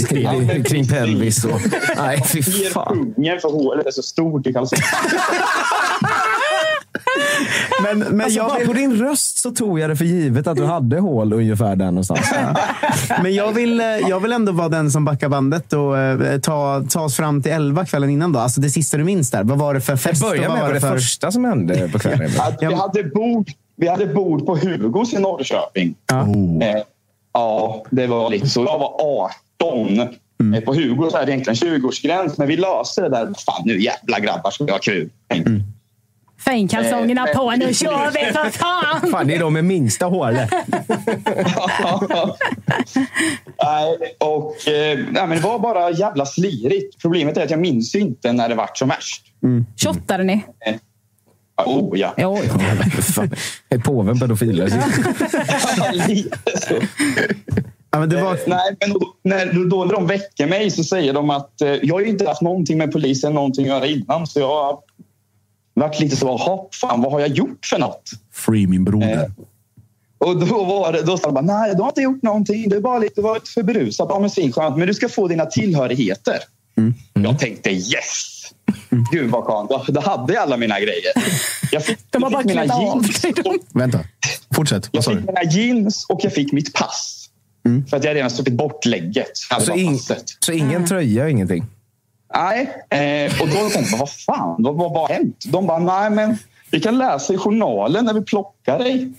i, kring pelvis. Och, nej, fy Ger fan. pungen för hålet är så stort i kalsongerna. <laughs> <laughs> Men, men Alltså, jag bara vill- på din röst så tog jag det för givet att du hade hål ungefär där någonstans. <laughs> Men jag vill, eh, jag vill ändå vara den som backar bandet och eh, ta, ta oss fram till elva kvällen innan. då. Alltså det sista du minns där. Vad var det för fest? Börja med var vad det för... första som hände på kvällen. Att vi, hade bord, vi hade bord på Hugos i Norrköping. Oh. Eh, ja, det var lite så. Jag var 18. Mm. Eh, på Hugos är det egentligen 20-årsgräns, men vi löste det där. Fan, nu jävla grabbar ska vi ha kul. Mm. Finkalsongerna Eh, på, nu eh, kör vi för fan! Fan, det är de med minsta hålet. <laughs> Nej, och, eh, nej, men det var bara jävla slirigt. Problemet är att jag minns inte när det vart som värst. Shottade ni? Eh, oh ja. Jo. Fan, Är påven pedofiler? <laughs> Ja, men det var... Eh, Nej, men då, när, då när de väcker mig så säger de att eh, jag har ju inte haft någonting med polisen någonting att göra innan. Så jag har varit lite så, hopp, fan vad har jag gjort för något? Free min broder. Eh, Och då var det, då sa de bara, nej du har inte gjort någonting. Du är bara lite, varit för berusad. Ja, men svinskönt. Men du ska få dina tillhörigheter. Jag tänkte yes! Gud vad skönt. Då, då hade jag alla mina grejer. Jag fick, De har jag bara fick mina jeans. Och, Vänta. Fortsätt. Jag fick mina jeans och jag fick mitt pass. För att jag redan stuckit bort lägget. Så, in, så ingen tröja, ingenting? Nej, eh, och då tänkte jag, vad fan, vad, vad, vad har hänt? De bara, nej men vi kan läsa i journalen när vi plockar dig.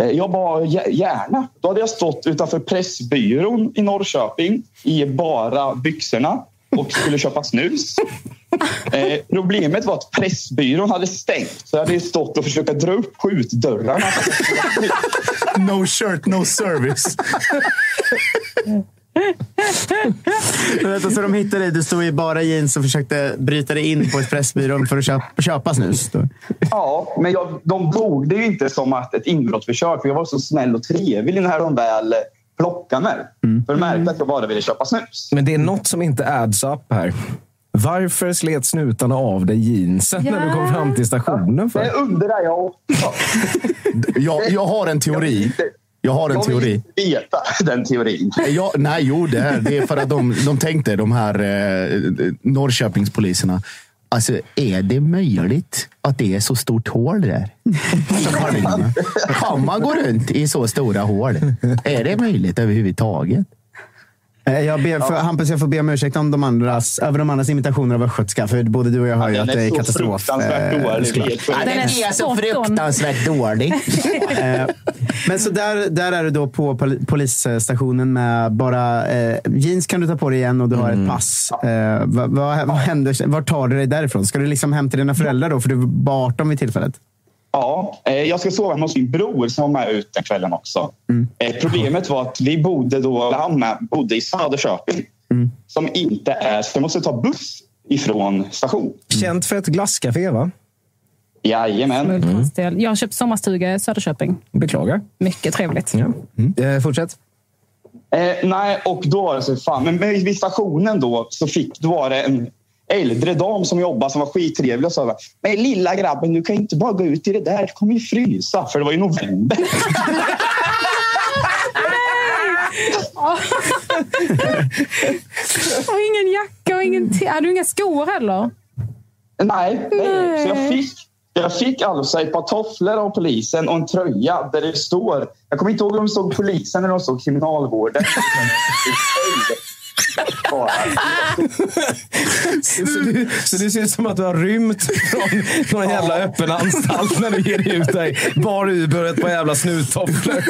Eh, jag bara, gärna. Då hade jag stått utanför Pressbyrån i Norrköping i bara byxorna och skulle köpa snus. Eh, problemet var att Pressbyrån hade stängt så jag hade stått och försökt dra upp skjutdörrarna. No shirt, no service. Vänta, så de hittade dig, du stod i bara jeans och försökte bryta dig in på Espressobyrån för att köpa, köpa snus? Ja, men jag, de det ju inte som att ett inbrottsförsök. För jag var så snäll och trevlig när de väl plockade mig. För de märkte att jag bara ville köpa snus. Men det är något som inte adds up här. Varför slet snutarna av dig jeansen när du kom fram till stationen? För? Det undrar jag också. Jag, jag har en teori. Jag har en Jag vill teori. inte veta <laughs> den teorin. Ja, nej, jo, det är, det är för att de, de tänkte, de här eh, Norrköpingspoliserna. Alltså, är det möjligt att det är så stort hål där? Kan man gå runt i så stora hål? Är det möjligt överhuvudtaget? Eh, Jag ber för, Hampus, jag får be om ursäkt om de andras, över de andras imitationer av östgötska. För både du och jag hör ju Ja, att det är katastrof. fruktansvärt eh, dålig. Ja, Den är så fruktansvärt dålig. <laughs> Eh, Men så där, där är du då på pol- polisstationen med bara eh, jeans kan du ta på dig igen och du har ett pass. Eh, vad, vad, vad händer? Vart tar du dig därifrån? Ska du liksom hem till dina föräldrar då? För du var 18 vid tillfället. Ja, eh, jag ska sova hos min bror som var med ut den kvällen också. Eh, Problemet var att vi bodde då, han bodde i Söderköping. Som inte är, så jag måste ta buss ifrån station. Känt för ett glasscafé, va? Jajamän. Smultronsstel. Jag har köpt sommarstuga i Söderköping. Beklagar. Mycket trevligt. Ja. Eh, fortsätt. Eh, nej, och då var det så fan. Men men vid stationen då så fick, då var det en äldre dam som jobbade som var skittrevlig och sa Men lilla grabben, du kan inte bara gå ut i det där. Du kommer ju frysa. För det var ju november. <laughs> och ingen jacka och ingen Hade du inga skor heller? Nej, nej. Så jag fick, jag fick alltså ett par tofflor av polisen och en tröja där det står... Jag kommer inte ihåg om det stod polisen eller om det stod kriminalvården. <laughs> Så du, så du ser ut som att du har rymt från någon jävla öppen anstalt när du ger ut dig. Bar Uber och ett par jävla snuttofflor.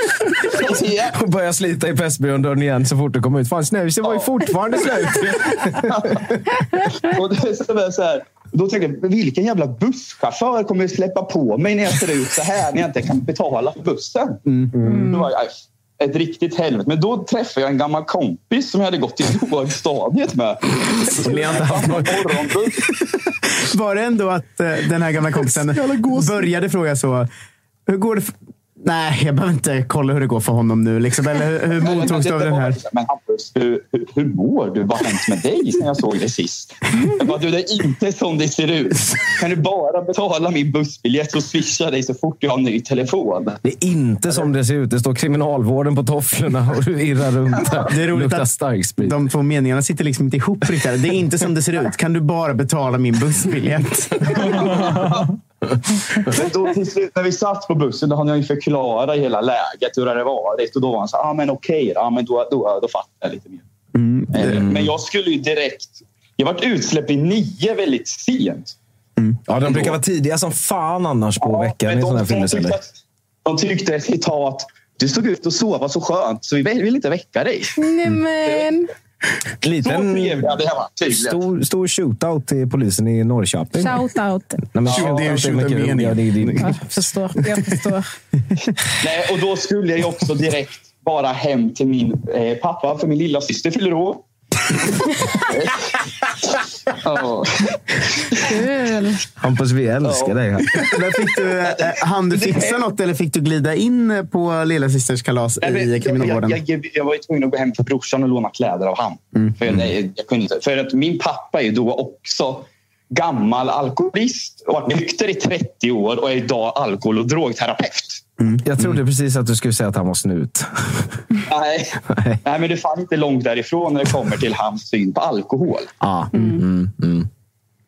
Och börjar slita i Pressbyrån-dörren igen så fort du kommer ut. Fan, snuset var ju fortfarande slut. <laughs> och det är så här, då tänkte jag, vilken jävla busschaufför kommer släppa på mig när jag ser ut så här när jag inte kan betala för bussen? Då var jag, ett riktigt helvete. Men då träffade jag en gammal kompis som jag hade gått i lågstadiet med. Så ni inte haft någon-. Var det ändå att eh, den här gamla kompisen började fråga så? Hur går det? Nej, jag behöver inte kolla hur det går för honom nu. Liksom. Eller hur, hur mottogs du av det den här? liksom, Men Hampus, hur, hur, hur mår du? Vad har hänt med dig sen jag såg dig sist? Jag bara, du, det är inte som det ser ut. Kan du bara betala min bussbiljett och swisha dig så fort jag har en ny telefon? Det är inte som det ser ut. Det står kriminalvården på tofflorna och du irrar runt där. Det är roligt Luktar att starksprit. de två meningarna sitter liksom inte ihop riktigt. Det är inte som det ser ut. Kan du bara betala min bussbiljett? <laughs> Men då till slut när vi satt på bussen då hann jag ju förklara hela läget, hur det hade varit. Och då var han så här, ah, men okej, ja, men då, då, då fattar jag lite mer. Eh, Men jag skulle ju direkt... Jag vart utsläppt i nio väldigt sent. Ja, de brukar vara tidiga som fan annars på veckan Men i sådana här de, de, tyckte, citat, du såg ut att sova så skönt så vi vill inte väcka dig. Nej, men. Så Liten stor, stor shootout till polisen i Norrköping. Shout out. Nej, men Ja, det är ju mycket shootout. Det det är- Jag förstår. Jag förstår. <laughs> Nej, och då skulle jag ju också direkt bara hem till min eh, pappa för min lilla syster fyller år. Kul. Hampus, vi älskar dig här. Fick du, eh, hann du fixa något eller fick du glida in på lillasysters kalas Nej, men i jag, kriminalvården? jag, jag, jag var ju tvungen att gå hem till brorsan och låna kläder av han. För, jag, jag kunde inte, för att min pappa är ju då också gammal alkoholist och har varit nykter i 30 år och är idag alkohol och drogterapeut. Jag trodde precis att du skulle säga att han var snut. <laughs> Nej, nej, men det är fan inte långt därifrån när det kommer till hans syn på alkohol. Ah. Mm, mm.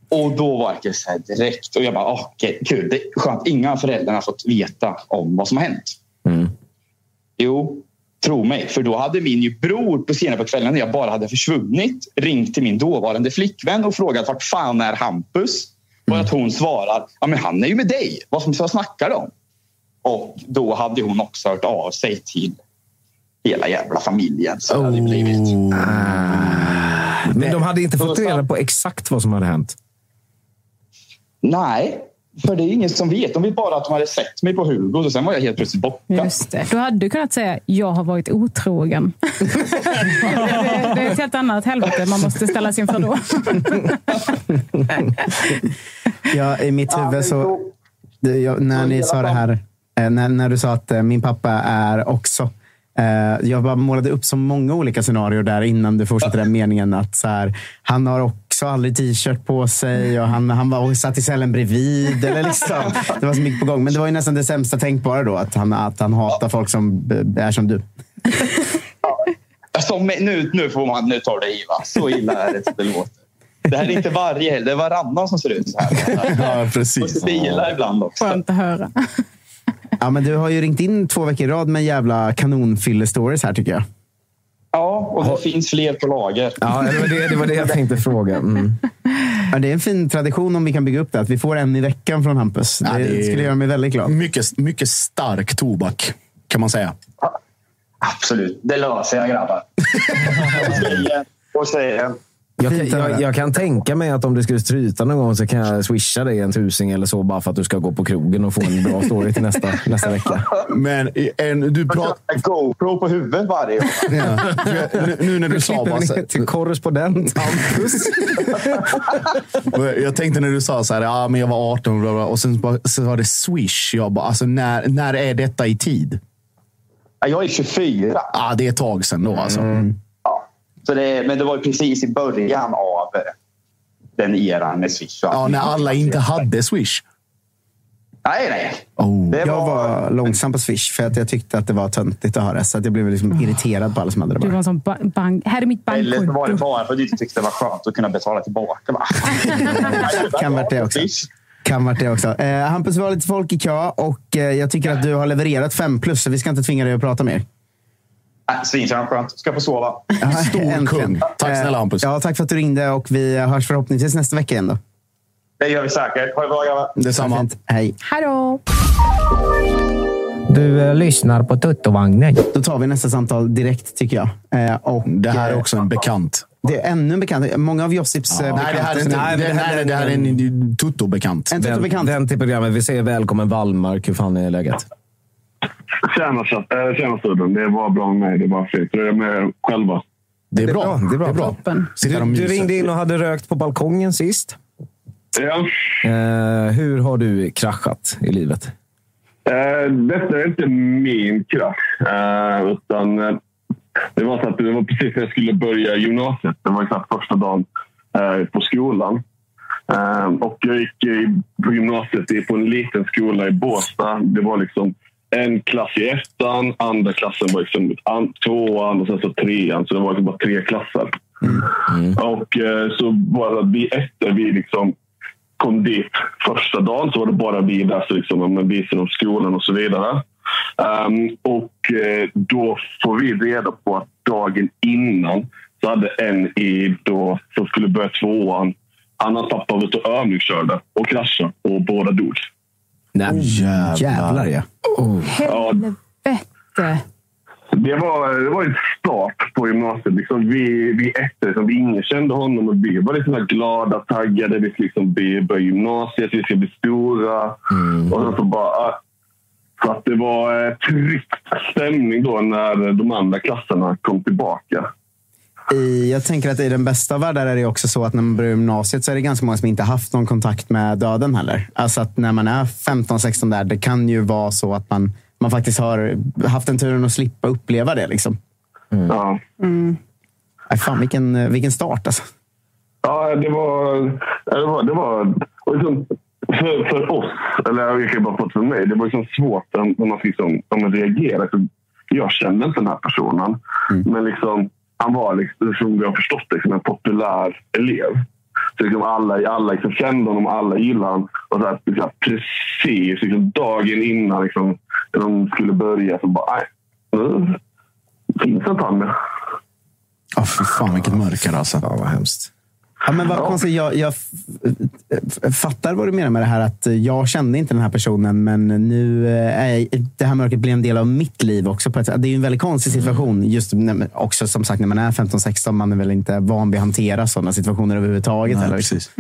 Och då var jag så här direkt. Och jag bara, "Åh, okej, kul. Det är skönt. Inga föräldrar har fått veta om vad som har hänt. Mm. Jo, tro mig. För då hade min bror på senare på kvällen när jag bara hade försvunnit ringt till min dåvarande flickvän och frågat vart fan är Hampus? Och att hon svarar, ja men han är ju med dig. Vad som snackar de? Och då hade hon också hört av sig till hela jävla familjen. Så det hade blivit. Men de hade inte fått reda på exakt vad som hade hänt. Nej, För det är ingen som vet. De vet bara att de hade sett mig på Hugo och sen var jag helt plötsligt borta. Just det. Du hade du kunnat säga jag har varit otrogen. <laughs> det, det, är ett helt annat helvete man måste ställa sig inför då. <laughs> Ja, I mitt huvud så... det- jag, när ni sa det här, när, när du sa att eh, min pappa är också... eh, Jag bara målade upp så många olika scenarier där innan du fortsatte den meningen. att så här, Han har också aldrig t-shirt på sig och han, han var och satt i cellen bredvid. Eller liksom. Det var så mycket på gång. Men det var ju nästan det sämsta tänkbara då. Att han, att han hatar folk som eh, är som du. Alltså, nu, nu får man, nu tar det i va. Så illa är det som det låter. Det här är inte varje helg, det är varannan som ser ut så här. Ja, Och precis. så bilar ibland också. Skönt att höra. Ja, men du har ju ringt in två veckor i rad med jävla kanonfylle-stories här tycker jag. Ja, och det finns fler på lager. Ja, det var det, det, var det jag tänkte fråga. Mm. Ja, det är en fin tradition om vi kan bygga upp det. Att vi får en i veckan från Hampus. Det, Ja, det är- skulle göra mig väldigt glad. Mycket, mycket stark tobak, kan man säga. Absolut, det löser jag grabbar. <laughs> Och säger- och säger Jag, kan- jag, jag kan tänka mig att om det skulle stryta någon gång så kan jag swisha dig en tusing eller så bara för att du ska gå på krogen och få en bra story till nästa, <laughs> nästa vecka. Men en, du pratar... GoPro på huvudet varje år. Ja. Nu, nu när du sa bara... så- till korrespondent Hampus. Jag tänkte när du sa så här, ja, men jag var 18 bla bla, och sen bara, så var det swish. Jag bara, alltså, när, när är detta i tid? Ja, Jag är 24. Ja, det är ett tag sedan då. Alltså. Ja. Så det, men det var ju precis i början av eh, den eran med Swish. Ja, när alla inte hade swish. Nej, nej. Oh. Det Jag var... var långsam på Swish för att jag tyckte att det var töntigt att ha det. Så att jag blev liksom irriterad på alla som hade det Du var en sån ba- bank. Här är mitt Eller så var det bankkonto. bara för att du inte tyckte det var skönt att kunna betala tillbaka. Va? <laughs> Kan varit det också. Kan varit det också. Eh, Hampus, vi har lite folk i kö och eh, jag tycker att du har levererat fem plus. Så vi ska inte tvinga dig att prata mer. Äh, Svinskönt skönt. Ska få sova. <laughs> Stor kung. Tack snälla Eh, Hampus. Ja, tack för att du ringde och vi hörs förhoppningsvis nästa vecka igen. Då. Det gör vi säkert. Ha det bra grabbar. Detsamma. Hej. Hej då! Du eh, lyssnar på Tuttovagnen. Då tar vi nästa samtal direkt tycker jag. Eh, och, Det här är också en bekant. Det är ännu en bekant. Många av Josips eh, Nej, det här är, inte, Nej, det, det här nej, är- det här är en tutto-bekant. En tutto-bekant. Vänd till programmet. Vi säger välkommen Wallmark. Hur fan är läget? Tjena, chatt- äh, tjena studion. Det är bara bra med mig. Det är bara fint. Jag är med själva. Det är bra. Det är bra. Toppen. Sitter och Du, du myser. ringde in och hade rökt på balkongen sist. Ja. Eh, hur har du kraschat i livet? Eh, detta är inte min krasch. Eh, utan, eh, det, var så att det var precis när jag skulle börja gymnasiet. Det var exakt första dagen eh, på skolan. Eh, och jag gick i, på gymnasiet i- på en liten skola i Båstad. Det var liksom en klass i ettan, andra klassen var liksom an, tvåan och sen så trean. Så det var liksom bara tre klasser. Och eh, så bara vi efter vi liksom kom dit första dagen så var det bara vi där så liksom, med om skolan och så vidare. Ehm, och eh, då får vi reda på att dagen innan så hade en i då, som skulle börja tvåan, han hans pappa var ute och övningskörde och kraschade och båda dog. Nej, Jävlar ja. Ja, Helvete. Det var, det var en start på gymnasiet. Liksom vi, vi ett, liksom, ingen kände honom och vi var liksom glada, taggade. Vi ska liksom börja gymnasiet, vi ska bli stora. Och sen så bara... ah. Så att det var eh, tryckt stämning då när de andra klasserna kom tillbaka. I, jag tänker att i den bästa av världar är det också så att när man börjar gymnasiet så är det ganska många som inte haft någon kontakt med döden heller. Alltså att när man är 15-16 där, det kan ju vara så att man, man faktiskt har haft en turen att slippa uppleva det. Liksom. Ja. Nej, fan, vilken, vilken start alltså. Ja, det var... Det var, det var och liksom, för, för oss, eller jag kan bara prata för mig, det var liksom svårt när man fick liksom, om man reagera. Jag kände inte den här personen, men liksom, han var, liksom, som vi har förstått det, liksom, en populär elev. Så liksom alla alla liksom kände honom, alla gillade honom. Och så här, liksom, precis liksom, dagen innan liksom, när de skulle börja så bara, nej, nu finns inte han mer. Ja, fy fan vilket mörker alltså. Ja, vad hemskt. Ja, men vad konstigt, jag, jag fattar vad du menar med det här att jag kände inte den här personen men nu eh, är det här mörkret blir en del av mitt liv också. På ett, det är en väldigt konstig situation. Just när, också som sagt när man är 15-16, man är väl inte van vid att hantera sådana situationer överhuvudtaget. Nej, eller, precis.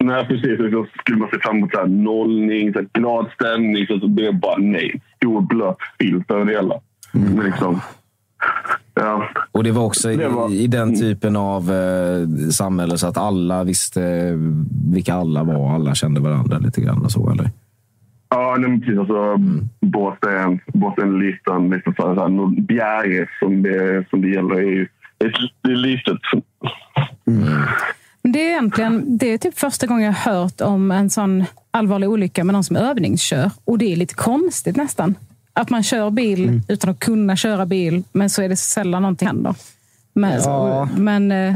Nej, precis. Så skulle man se fram emot så här nollning, så här glad stämning. Så det blev bara nej. Stor blöt filt över det hela. Men liksom, ja. Och det var också i, Det var- i den typen av eh, samhälle så att alla visste vilka alla var. Alla kände varandra lite grann och så, eller? Ja, nej, men precis. Alltså, Båstad är en, Båstad är en liten, liten så här, Bjäre som det, som det gäller. Är ju, ett, det är litet. Men Det är egentligen det är typ första gången jag har hört om en sån allvarlig olycka med någon som övningskör. Och det är lite konstigt nästan. Att man kör bil utan att kunna köra bil, men så är det sällan någonting händer. Men, Ja. men eh,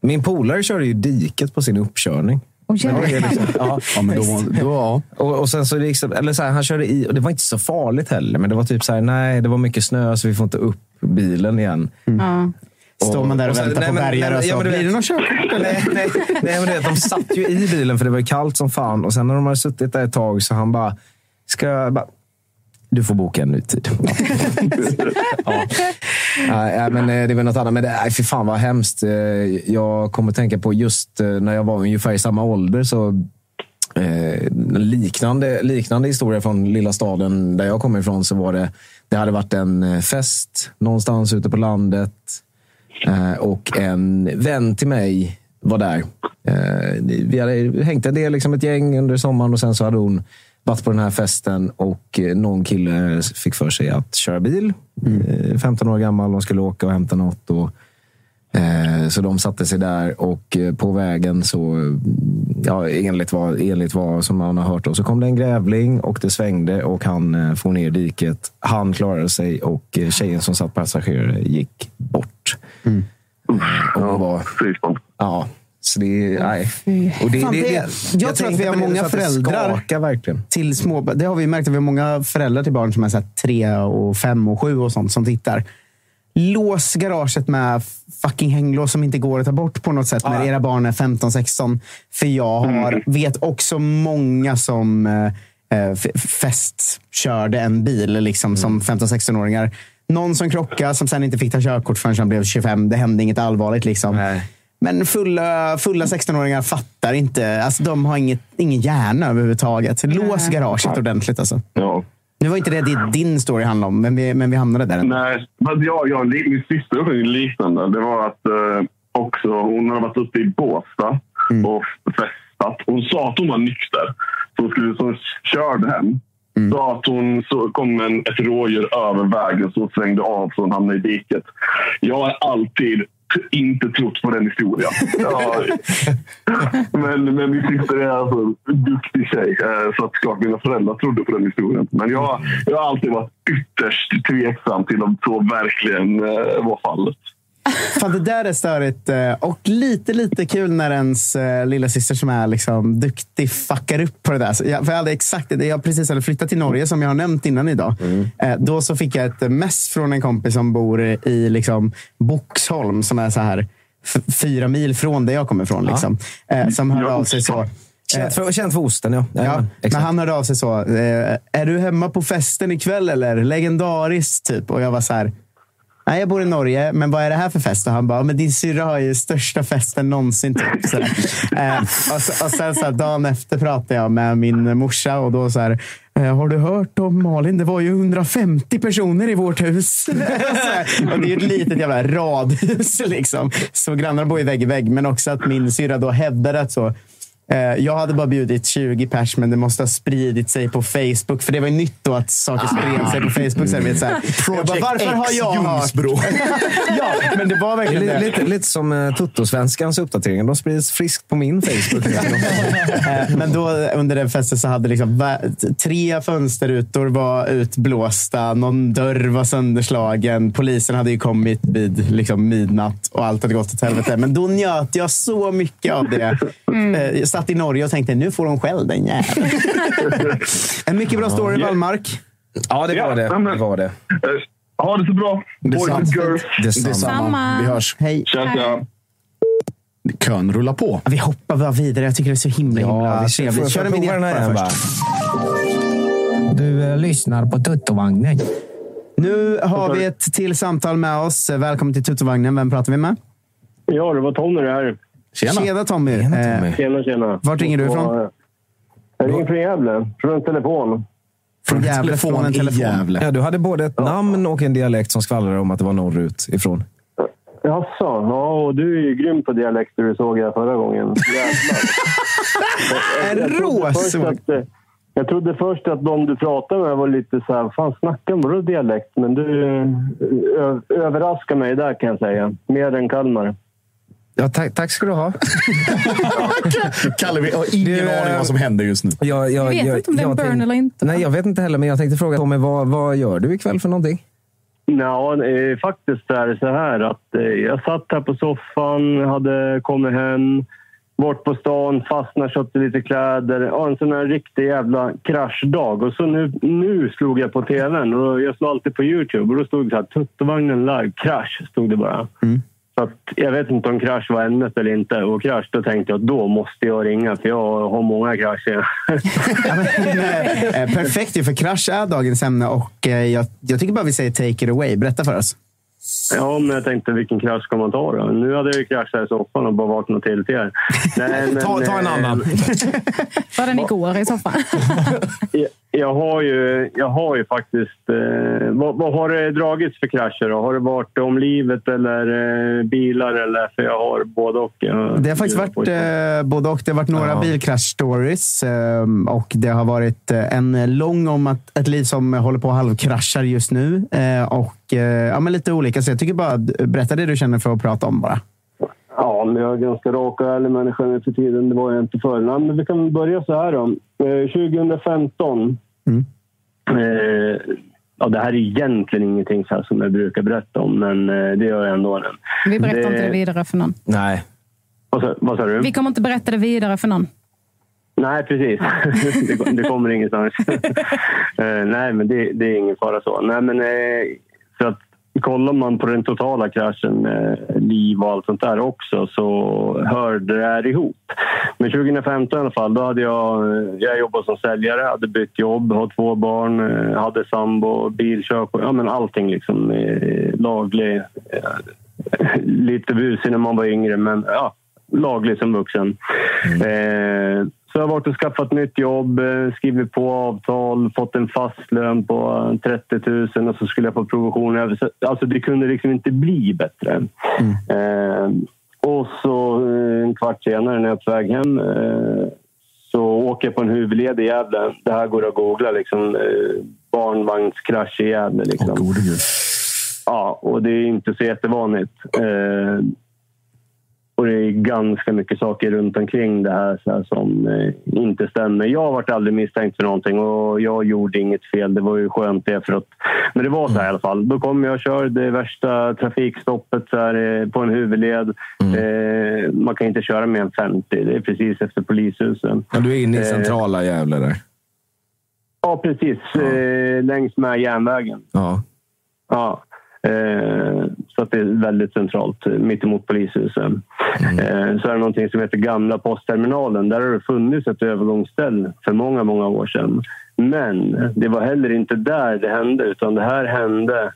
Min polare körde ju diket på sin uppkörning. Åh, Men det är jävlar. liksom, ja. Ja, men då, då, ja. Och, och sen så liksom, eller så här, han körde i, och det var inte så farligt heller, men det var typ så här, nej, det var mycket snö så vi får inte upp bilen igen. ja. Står man där och, sen- väntar nej, på bärgare och ja, så, men du blir det någon körkort eller? <laughs> Nej, nej, nej, men du vet, de satt ju i bilen för det var ju kallt som fan. Och sen när de hade suttit där ett tag så han bara, ska jag bara, du får boka en ny tid. <laughs> ja. Nej, men eh, det var något annat. Men det, nej, fy fan vad hemskt. Eh, Jag kommer att tänka på just eh, när jag var ungefär i samma ålder så eh, liknande, liknande historia från lilla staden där jag kommer ifrån så var det, det hade varit en eh, fest någonstans ute på landet. Eh, och en vän till mig var där. Eh, vi hade hängt en del, liksom ett gäng under sommaren och sen så hade hon varit på den här festen och eh, någon kille fick för sig att köra bil. Eh, 15 år gammal, de skulle åka och hämta något. Och, eh, så de satte sig där och eh, på vägen så, eh, ja, enligt vad, enligt vad som man har hört, då, så kom det en grävling och det svängde och han eh, for ner diket. Han klarade sig och eh, tjejen som satt passagerare gick bort. Och hon var, ja, så det, nej. Och det, Fan, det, det- det, jag tror att vi har många föräldrar- skakar verkligen. till små... Det har vi märkt att vi har många föräldrar till barn som är så tre, och fem och sju och sånt som tittar. Lås garaget med fucking hänglås som inte går att ta bort på något sätt när era barn är 15-16. För jag har, vet också många som eh, eh, festkörde en bil liksom, som 15-16-åringar. Någon som krockade som sen inte fick ta körkort förrän han blev 25. Det hände inget allvarligt. Liksom. Men fulla, fulla 16-åringar fattar inte. Alltså, de har inget, ingen hjärna överhuvudtaget. Lås garaget ordentligt. Alltså. Ja. Nu var inte det din- din story handlade om, men vi, men vi hamnade där. ändå. Nej, men jag, jag, min syster gjorde liknande. Det var att eh, också, hon hade varit ute i Båstad och festat. Hon sa att hon var nykter. Så hon, skulle, så hon körde hem. Sa att hon så kom en, ett rådjur över vägen så hon svängde av så hon hamnade i diket. Jag har alltid inte trott på den historien. <laughs> Ja, men, men min syster är alltså en duktig tjej. eh, Så att klart mina föräldrar trodde på den historien. Men jag, jag har alltid varit ytterst tveksam till om så verkligen eh, var fallet. Fan, det där är störigt. eh, Och lite, lite kul när ens eh, lilla syster som är liksom duktig fuckar upp på det där. Så jag, för jag hade exakt. Jag precis hade flyttat till Norge, som jag har nämnt innan idag. Eh, Då så fick jag ett mess från en kompis som bor i liksom Boxholm, som är så här fyra mil från där jag kommer ifrån. Liksom. Som hörde av sig så. Känt för, känt för osten, ja. Ja, Jajamän, men han hörde av sig så. Är du hemma på festen ikväll eller? Legendariskt, typ. Och jag var så här. Nej, jag bor i Norge, men vad är det här för fest? Och han bara, men din syrra har ju största festen någonsin. Typ. <laughs> Så eh, och, så, och sen så här, dagen efter pratade jag med min morsa och då så här, eh, har du hört om Malin? Det var ju 150 personer i vårt hus. <laughs> och det är ju ett litet jävla radhus. Liksom. Så grannarna bor ju vägg i vägg, men också att min syrra då hävdade att så, jag hade bara bjudit 20 pers, men det måste ha spridit sig på Facebook. För det var ju nytt då att saker spred sig på Facebook. Så jag vet, så här, jag bara, varför har jag hört? <laughs> ja, men det var verkligen Lite, det. lite, lite som uh, Toto-svenskans uppdateringar. De sprids friskt på min Facebook. <laughs> Eh, Men då under den festen så hade liksom tre fönsterrutor var utblåsta, någon dörr var sönderslagen, polisen hade ju kommit vid liksom midnatt och allt hade gått åt helvete. Men då njöt jag så mycket av det. Eh, Jag satt i Norge och tänkte, nu får de skäll den jäveln. <laughs> En mycket bra story, Wallmark. Ja, det var det. det, var det. Eh, Ha det så bra. Boys and girls. Detsamma. Samma. Vi hörs. Hej. Tja. Kön rullar på. Vi hoppar bara vidare. Jag tycker det är så himla, himla Ja, vi kör, trevligt. Kör en vignett först. Du eh, lyssnar på Tuttovagnen. Nu har vi ett till samtal med oss. Välkommen till Tuttovagnen. Vem pratar vi med? Ja, det var Tony det här. Tjena Tommy. Eh, Tjena, tjena. Vart ringer du ifrån? Jag ringer från Gävle, från en telefon. Från Gävle, från en telefon. Ja, du hade både ett namn och en dialekt som skvallrade om att det var norrut ifrån. Jaså? Ja, och du är ju grym på dialekter, det såg jag förra gången. <laughs> Jävlar. En råsåg. Jag trodde först att de du pratade med var lite så här, fan snackar vadå dialekt? Men du överraskar mig där kan jag säga. Mer än Kalmar. Ja, tack, tack ska du ha. <laughs> Kalle, vi har ingen Du, aning vad som händer just nu. Jag, jag, Vi vet jag, inte om det är en jag burn tänk- eller inte. Nej, jag vet inte heller, men jag tänkte fråga Tommy, vad, vad gör du ikväll för någonting? Ja, eh, faktiskt är det så här att eh, jag satt här på soffan, hade kommit hem, bort på stan, fastnat, köpte lite kläder. Ja, en sån här riktig jävla kraschdag. Och så nu, nu slog jag på tvn och jag slår alltid på Youtube och då stod det så här Tuttovagnen live, krasch stod det bara. Så att, jag vet inte om krasch var ämnet eller inte. Och krasch, då tänkte jag att då måste jag ringa för jag har många krascher. <laughs> Eh, perfekt ju, för krasch är dagens ämne och eh, jag, jag tycker bara vi säger take it away. Berätta för oss. Ja, men jag tänkte vilken krasch ska man ta då? Nu hade jag ju kraschat i soffan och bara vaknat till till er. Nej, <laughs> men, Ta, ta en eh, annan. Var den <laughs> igår i fall? jag har ju, jag har ju faktiskt... Eh, vad, vad, har det dragits för krascher? Då? Har det varit om livet eller eh, bilar? Eller, för jag har både och. Har det har faktiskt varit eh, både och. Det har varit några ja. bilkrasch-stories eh, och det har varit eh, en lång om att, ett liv som håller på att halvkraschar just nu. Eh, och eh, ja, men lite olika. Så jag tycker bara berätta det du känner för att prata om bara. Ja, men jag är ganska rak och ärlig människa nu för tiden. Det var jag inte förr. men vi kan börja så här då. 2015 Mm. Eh, ja, det här är egentligen ingenting så som jag brukar berätta om, men eh, det gör jag ändå. Vi berättar det... inte det vidare för någon. Nej. Vad sa, vad sa, du? Vi kommer inte berätta det vidare för någon. Nej, precis. <laughs> det, det kommer ingenstans. <laughs> eh, nej, men det, det, är ingen fara så. Nej, men, eh, för att kollar man på den totala kraschen med liv och allt sånt där också så hör det här ihop. Men 2015 i alla fall, då hade jag, jag jobbade som säljare, hade bytt jobb, har två barn, eh, hade sambo, bilkörkort, ja men allting liksom eh, laglig. Eh, lite busig när man var yngre, men ja, laglig som vuxen. Eh, så jag har varit och skaffat nytt jobb, eh, skrivit på avtal, fått en fast lön på eh, 30 000 och så skulle jag få provision. Alltså det kunde liksom inte bli bättre. Eh, och så eh, en kvart senare när jag är på väg hem eh, så åker jag på en huvudled i Gävle. Det här går att googla. Liksom, eh, barnvagnskrasch i Gävle. Liksom. Ja, och det är inte så jättevanligt. Eh, och det är ganska mycket saker runt omkring det här, så här som eh, inte stämmer. Jag har varit aldrig misstänkt för någonting och jag gjorde inget fel. Det var ju skönt det. För att, men det var så här i alla fall. Då kommer jag och kör det värsta trafikstoppet så här, eh, på en huvudled. Eh, man kan inte köra mer än 50. Det är precis efter polishusen. Ja, du är inne i Eh, centrala Gävle där. Ja, precis. Eh, längs med järnvägen. Ja. Ja. Eh, så att det är väldigt centralt, eh, mittemot polishusen. Eh, så är det någonting som heter Gamla postterminalen. Där har det funnits ett övergångsställ för många, många år sedan. Men det var heller inte där det hände, utan det här hände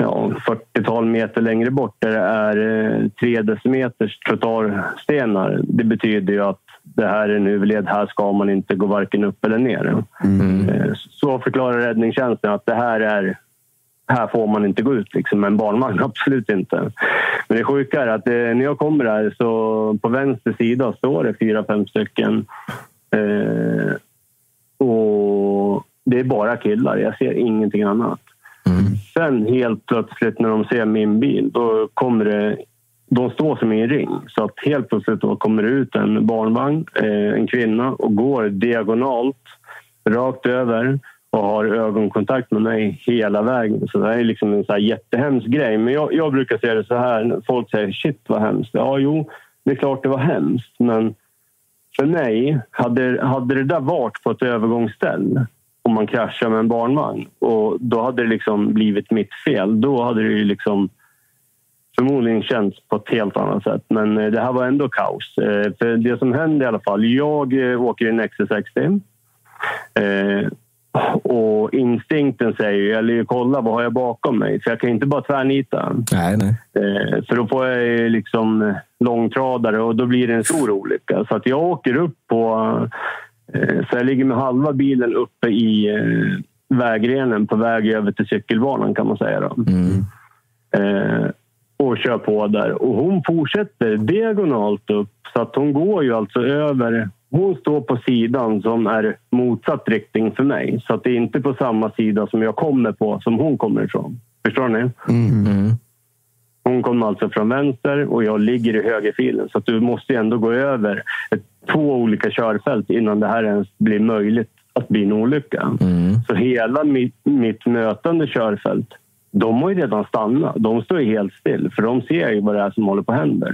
ja, 40-tal meter längre bort där det är eh, tre decimeters trottoarstenar. Det betyder ju att det här är en huvudled, här ska man inte gå varken upp eller ner. Eh, Så förklarar räddningstjänsten att det här är här får man inte gå ut liksom, med en barnvagn. <laughs> Absolut inte. Men det sjuka är att eh, när jag kommer där så på vänster sida står det fyra, fem stycken. Eh, och det är bara killar. Jag ser ingenting annat. Sen helt plötsligt när de ser min bil, då kommer det de står som i en ring. Så att helt plötsligt då kommer det ut en barnvagn, eh, en kvinna och går diagonalt rakt över och har ögonkontakt med mig hela vägen. Så det här är liksom en så här jättehemsk grej. Men jag, jag brukar se det så här, när folk säger shit vad hemskt. Ja, jo, det är klart det var hemskt. Men för mig, hade, hade det där varit på ett övergångsställe om man kraschar med en barnvagn och då hade det liksom blivit mitt fel. Då hade det ju liksom förmodligen känts på ett helt annat sätt. Men eh, det här var ändå kaos. Eh, för det som hände i alla fall, jag eh, åker i en XC60. Eh, Och instinkten säger ju, eller kolla vad har jag bakom mig? För jag kan inte bara tvärnita. Nej, nej. Eh, För då får jag ju liksom långtradare och då blir det en stor olycka. Så att jag åker upp på... eh, Så jag ligger med halva bilen uppe i eh, vägrenen på väg över till cykelbanan kan man säga. Då. Eh, Och kör på där. Och hon fortsätter diagonalt upp så att hon går ju alltså över... Hon står på sidan som är motsatt riktning för mig. Så att det är inte på samma sida som jag kommer på som hon kommer ifrån. Förstår ni? Hon kommer alltså från vänster och jag ligger i högerfilen. Så att du måste ju ändå gå över ett, två olika körfält innan det här ens blir möjligt att bli en olycka. Så hela mitt, mitt mötande körfält, de har ju redan stannat. De står ju helt still för de ser ju vad det är som håller på att hända.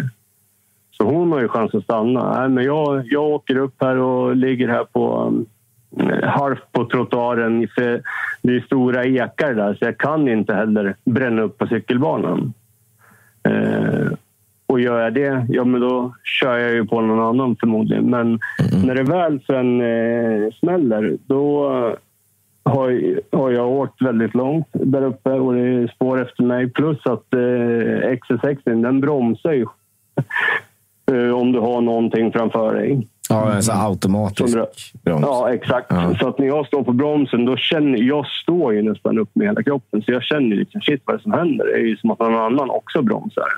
Så hon har ju chans att stanna. Nej, men jag, jag åker upp här och ligger här på um, halvt på trottoaren. För det är stora ekar där så jag kan inte heller bränna upp på cykelbanan. Eh, och gör jag det, ja men då kör jag ju på någon annan förmodligen. Men när det väl sen eh, smäller, då har, har jag åkt väldigt långt där uppe och det är spår efter mig. Plus att eh, XC60 den bromsar ju om du har någonting framför dig. Ja, här automatisk broms. Ja, exakt. Så att när jag står på bromsen, då känner jag står ju nästan upp med hela kroppen. Så jag känner liksom, shit vad är det som händer? Det är ju som att någon annan också bromsar.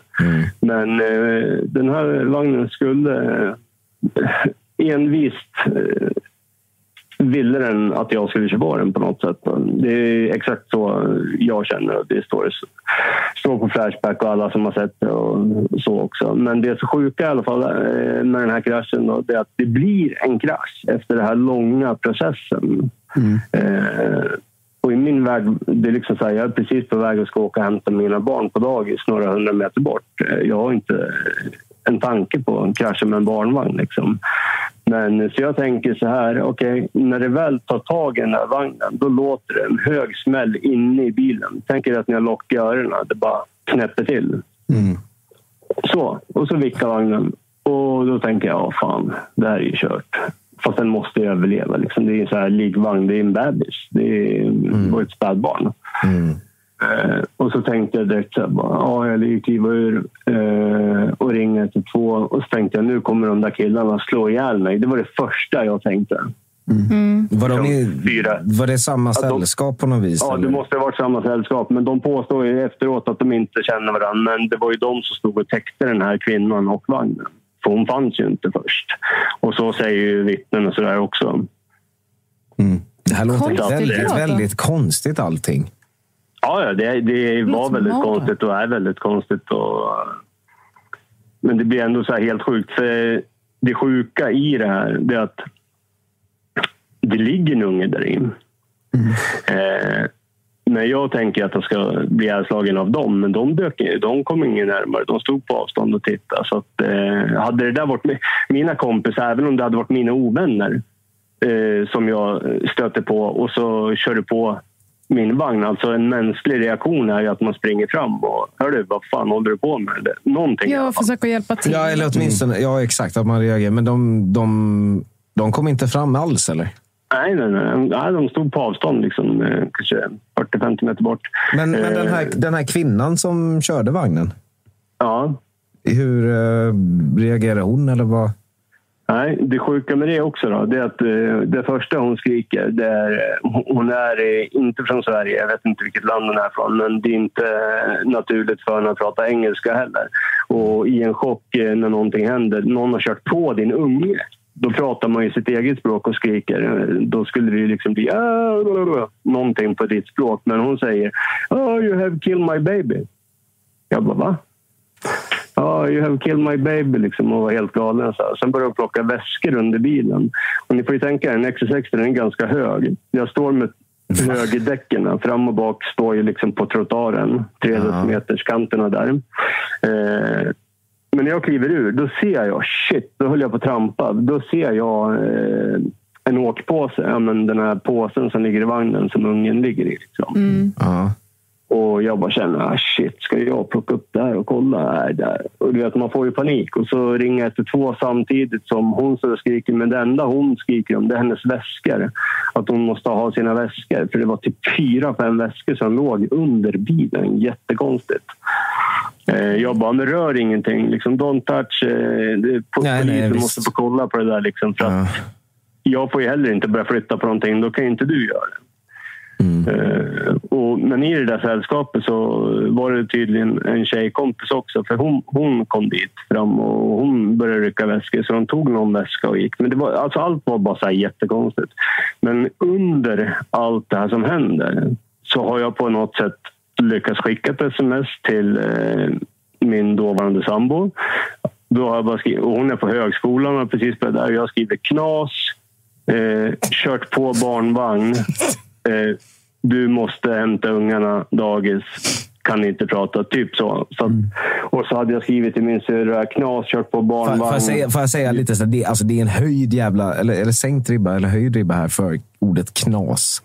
Men eh, den här vagnen skulle eh, envist eh, ville den att jag skulle köra på den på något sätt. Det är exakt så jag känner. Det står, står på Flashback och alla som har sett det och så också. Men det så sjuka i alla fall eh, med den här kraschen då, det är att det blir en krasch efter den här långa processen. Eh, och i min värld, det är liksom så här, jag är precis på väg att ska åka och hämta mina barn på dagis några hundra meter bort. Eh, Jag har inte en tanke på en krascha med en barnvagn. Liksom. Men så jag tänker så här, okej, när det väl tar tag i den här vagnen, då låter det en hög smäll inne i bilen. Tänk er att ni har lock i öronen, det bara knäpper till. Så, och så vickar vagnen. Och då tänker jag, ja fan, det här är ju kört. Fast den måste ju överleva. Liksom. Det är en så här liggvagn, det är en bebis. Det är mm. ett spädbarn. Eh, och så tänkte jag direkt så bara, ja, jag kliva ur eh, och ringer till två. Och så tänkte jag, nu kommer de där killarna slå ihjäl mig. Det var det första jag tänkte. Var, de i, var det samma sällskap på något vis? Ja, eller? det måste ha varit samma sällskap. Men de påstår ju efteråt att de inte känner varandra. Men det var ju de som stod och täckte den här kvinnan och vagnen. För hon fanns ju inte först. Och så säger ju vittnen och sådär också. Det här låter Konstigt väldigt, väldigt konstigt allting. Ja, ja det, det var väldigt bra. konstigt och är väldigt konstigt. Och, men det blir ändå så helt sjukt. För det sjuka i det här det är att det ligger en unge där inne. Eh, men jag tänker att jag ska bli ihjälslagen av dem. Men de, dök, de kom ingen närmare. De stod på avstånd och tittade. Så att, eh, hade det där varit mi- mina kompisar, även om det hade varit mina ovänner eh, som jag stötte på och så körde på min vagn. Alltså en mänsklig reaktion är ju att man springer fram och hör du, vad fan håller du på med? Någonting. fall. försöker hjälpa till. Ja, eller åtminstone, ja exakt, att man reagerar. Men de, de, de kom inte fram alls, eller? Nej, nej, nej. nej de stod på avstånd, liksom, eh, kanske 40-50 meter bort. Men, men den, Eh, här, den här kvinnan som körde vagnen, Ja. hur eh, reagerade hon? Eller vad? Nej, det sjuka med det också då, det är att eh, det första hon skriker, det är, eh, hon är eh, inte från Sverige, jag vet inte vilket land hon är från, men det är inte naturligt för henne att prata engelska heller. Och i en chock när någonting händer, någon har kört på din unge, då pratar man ju sitt eget språk och skriker. Då skulle det ju liksom bli ah, någonting på ditt språk. Men hon säger oh, you have killed my baby. Jag bara, va? Ja, you have killed my baby liksom och var helt galen. Så. Sen började de plocka väskor under bilen. Och ni får ju tänka er, en XC60 den är ganska hög. Jag står med högerdäcken. Fram och bak står ju liksom på trottoaren. Tre decimeters kanterna där. Eh, men när jag kliver ur, då ser jag, shit, då höll jag på att trampa. Då ser jag eh, en åkpåse, ja, men den här påsen som ligger i vagnen som ungen ligger i. Liksom. Ja. Och jag bara känner, ah, shit, ska jag plocka upp det här och kolla? Nej, där. Och du vet, man får ju panik. Och så ringer jag efter två samtidigt som hon står och skriker. Men det enda hon skriker om det är hennes väskor. Att hon måste ha sina väskor. För det var typ fyra, fem väskor som låg under bilen. Jättekonstigt. Eh, Jag bara, men rör ingenting. Liksom, don't touch. eh, Polisen måste få kolla på det där. Liksom, för att jag får ju heller inte börja flytta på någonting. Då kan ju inte du göra det. Mm. Eh, och, men i det där sällskapet så var det tydligen en tjejkompis också. För hon, hon kom dit fram och hon började rycka väskor. Så de tog någon väska och gick. Men det var, alltså allt var bara så här jättekonstigt. Men under allt det här som händer så har jag på något sätt lyckats skicka ett sms till eh, min dåvarande sambo. Då har jag bara skrivit, och hon är på högskolan och har precis börjat där. Jag skriver knas, eh, kört på barnvagn. Eh, du måste hämta ungarna dagis. Kan inte prata. Typ så. så att, och så hade jag skrivit till min syrra. Knas, kört på Får, barnvagn. får, jag säga, får jag säga lite så det, alltså det är en höjd jävla, eller, eller sänkt ribba, eller höjd ribba här för ordet knas.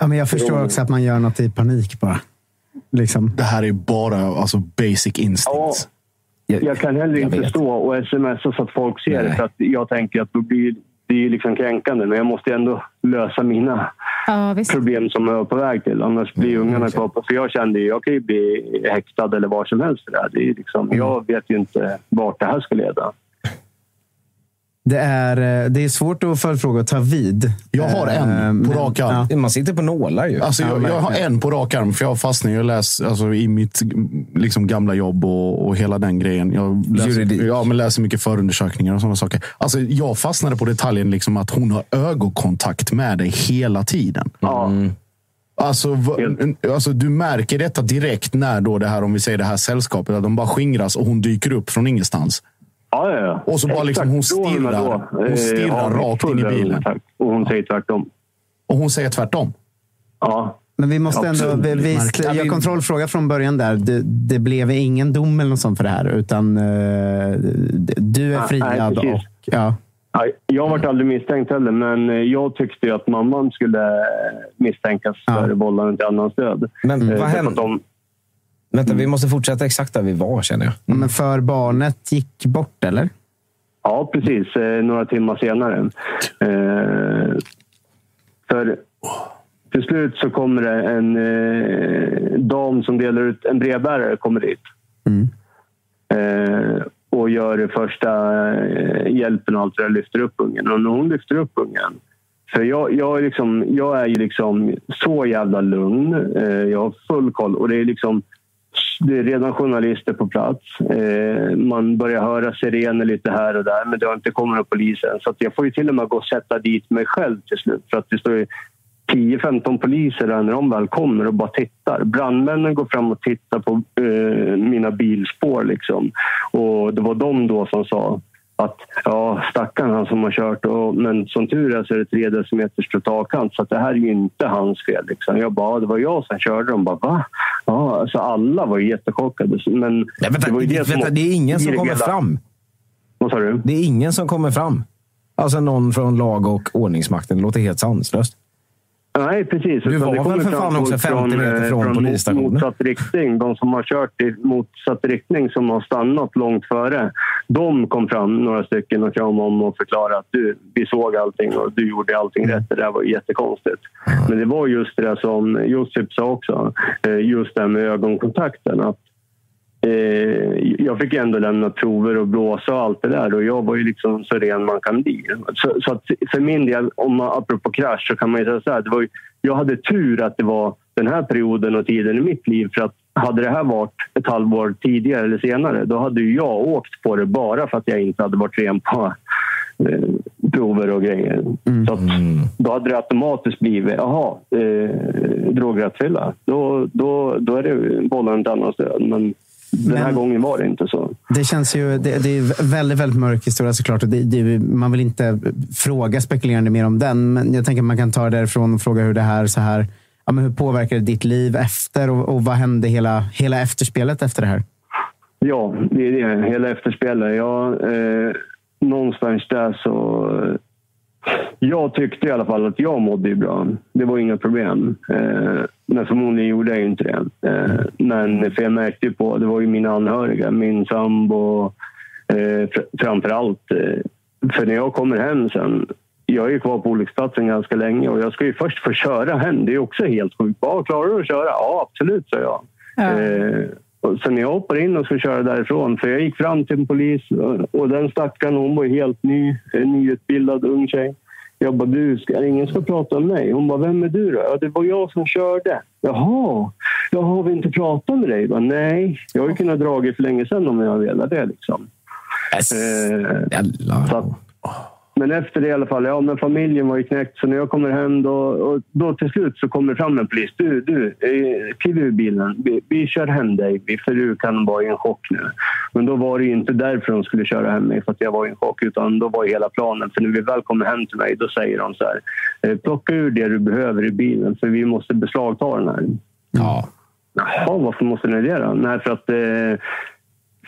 Ja, men jag förstår också att man gör något i panik bara. Liksom. Det här är bara alltså, basic instincts. Jag kan heller inte stå och smsa så att folk ser det. För att jag tänker att då blir det är ju liksom kränkande. Men jag måste ändå lösa mina Ja, visst. problem som jag är på väg till. Annars blir ungarna kvar. För jag kände ju, jag kan ju bli häktad eller var som helst för det här. Det är liksom, Jag vet ju inte vart det här ska leda. Det är, eh, det är svårt att följdfråga och ta vid. Jag har en Eh, på men- rak arm. ja. Man sitter på nålar ju. Alltså, jag, jag har en på rak arm, för jag har fastnat jag läser, alltså, i mitt liksom, gamla jobb och, och hela den grejen. Jag läser, ja, men läser mycket förundersökningar och sådana saker. Alltså, jag fastnade på detaljen liksom, att hon har ögonkontakt med dig hela tiden. Alltså, va, alltså, du märker detta direkt när då det här, om vi säger det här sällskapet, att de bara skingras och hon dyker upp från ingenstans. Ja, ja, ja. Och så bara liksom hon Exakt, då är stirrar, då, hon eh, stirrar har rakt in i bilen. Och hon säger tvärtom. Och hon säger tvärtom? Ja. Men vi måste ändå Absolut. vi, vi, Märkligt. jag kontrollfråga från början där. Det, det blev ingen dom eller något sånt för det här, utan eh, du är Nej, friad. precis. och, ja. Ja, Jag varit aldrig misstänkt heller, men eh, jag tyckte ju att mamman skulle misstänkas för vållande till annans död. Men vad hände? Vänta, vi måste fortsätta exakt där vi var känner jag. Men för barnet gick bort, eller? Ja, precis. Eh, några timmar senare. Eh, för till slut så kommer det en eh, dam som delar ut, en brevbärare kommer dit. Eh, och gör första hjälpen och allt det där, lyfter upp ungen. Och när hon lyfter upp ungen för jag, jag, är liksom, jag är ju liksom så jävla lugn. Jag har full koll. Och det är liksom det är redan journalister på plats. Eh, man börjar höra sirener lite här och där, men det har inte kommit någon polis än. Så att jag får ju till och med gå och sätta dit mig själv till slut. För att det står ju 10-15 poliser där när de väl kommer och bara tittar. Brandmännen går fram och tittar på eh, mina bilspår. Liksom. Och det var de då som sa att ja, stackarn han som har kört. Och, men som tur är så är det tre decimeters totalkant så att det här är ju inte hans fel. Liksom. Jag bara, det var jag som körde. De bara, va? Ja, alltså alla var ju jättechockade. Men Nej, vänta, det var ju det, som- vänta, det är ingen som kommer hela- fram. Vad sa du? Det är ingen som kommer fram. Alltså någon från lag och ordningsmakten. Det låter helt sanslöst. Nej, precis. Du var väl för fan också folk 50 meter eh, från polisstationen? Motsatt riktning. De som har kört i motsatt riktning, som har stannat långt före. De kom fram, några stycken, och kramade om och förklarade att du, vi såg allting och du gjorde allting rätt. Det där var jättekonstigt. Men det var just det som Josip sa också. eh, Just det här med ögonkontakten. Att jag fick ändå lämna prover och blåsa och allt det där och jag var ju liksom så ren man kan bli. Så, så för min del, om man, apropå krasch, så kan man ju säga så här. Det var ju, jag hade tur att det var den här perioden och tiden i mitt liv för att hade det här varit ett halvår tidigare eller senare då hade ju jag åkt på det bara för att jag inte hade varit ren på eh, prover och grejer. Så att, då hade det automatiskt blivit, jaha, eh, drograttfylla. Då, då, då är det bollen till annans död. Men den här Men- gången var det inte så. Det känns ju det, det är väldigt, väldigt mörk historia såklart. Och det, det, man vill inte fråga spekulerande mer om den, men jag tänker att man kan ta det därifrån och fråga hur det här, så här ja, men hur påverkade det ditt liv efter och, och vad hände hela, hela efterspelet efter det här? Ja, det är det. Hela efterspelet. Jag, eh, någonstans där så Jag tyckte i alla fall att jag mådde bra. Det var inga problem. Eh, men förmodligen gjorde jag ju inte det. Eh, men för jag märkte ju på, det var ju mina anhöriga, min sambo eh, fr- framför allt. Eh, för när jag kommer hem sen, jag är ju kvar på olycksplatsen ganska länge och jag ska ju först få köra hem. Det är också helt sjukt. Ja, klarar du att köra? Ja, absolut, sa jag. Eh, och så när jag hoppar in och ska köra därifrån, för jag gick fram till en polis och, den stackaren, hon var helt ny, en nyutbildad ung tjej. Jag bara, du, ska, ingen ska prata om mig. Hon bara, vem är du då? Ja, det var jag som körde. Jaha, jag har vi inte pratat med dig? Jag bara, Nej, jag har ju kunnat dra för länge sedan om jag velat det. Liksom. Eh, så att, men efter det i alla fall, ja men familjen var ju knäckt så när jag kommer hem då, och då till slut så kommer det fram en polis. Du, du, eh, kliv ur bilen. Vi, vi kör hem dig för du kan vara i en chock nu. Men då var det ju inte därför de skulle köra hem mig för att jag var i en chock utan då var hela planen. För när vi väl kommer hem till mig då säger de så här. eh, Plocka ur det du behöver i bilen för vi måste beslagta den här. Ja. Jaha, varför måste ni det då? Nej, för att eh,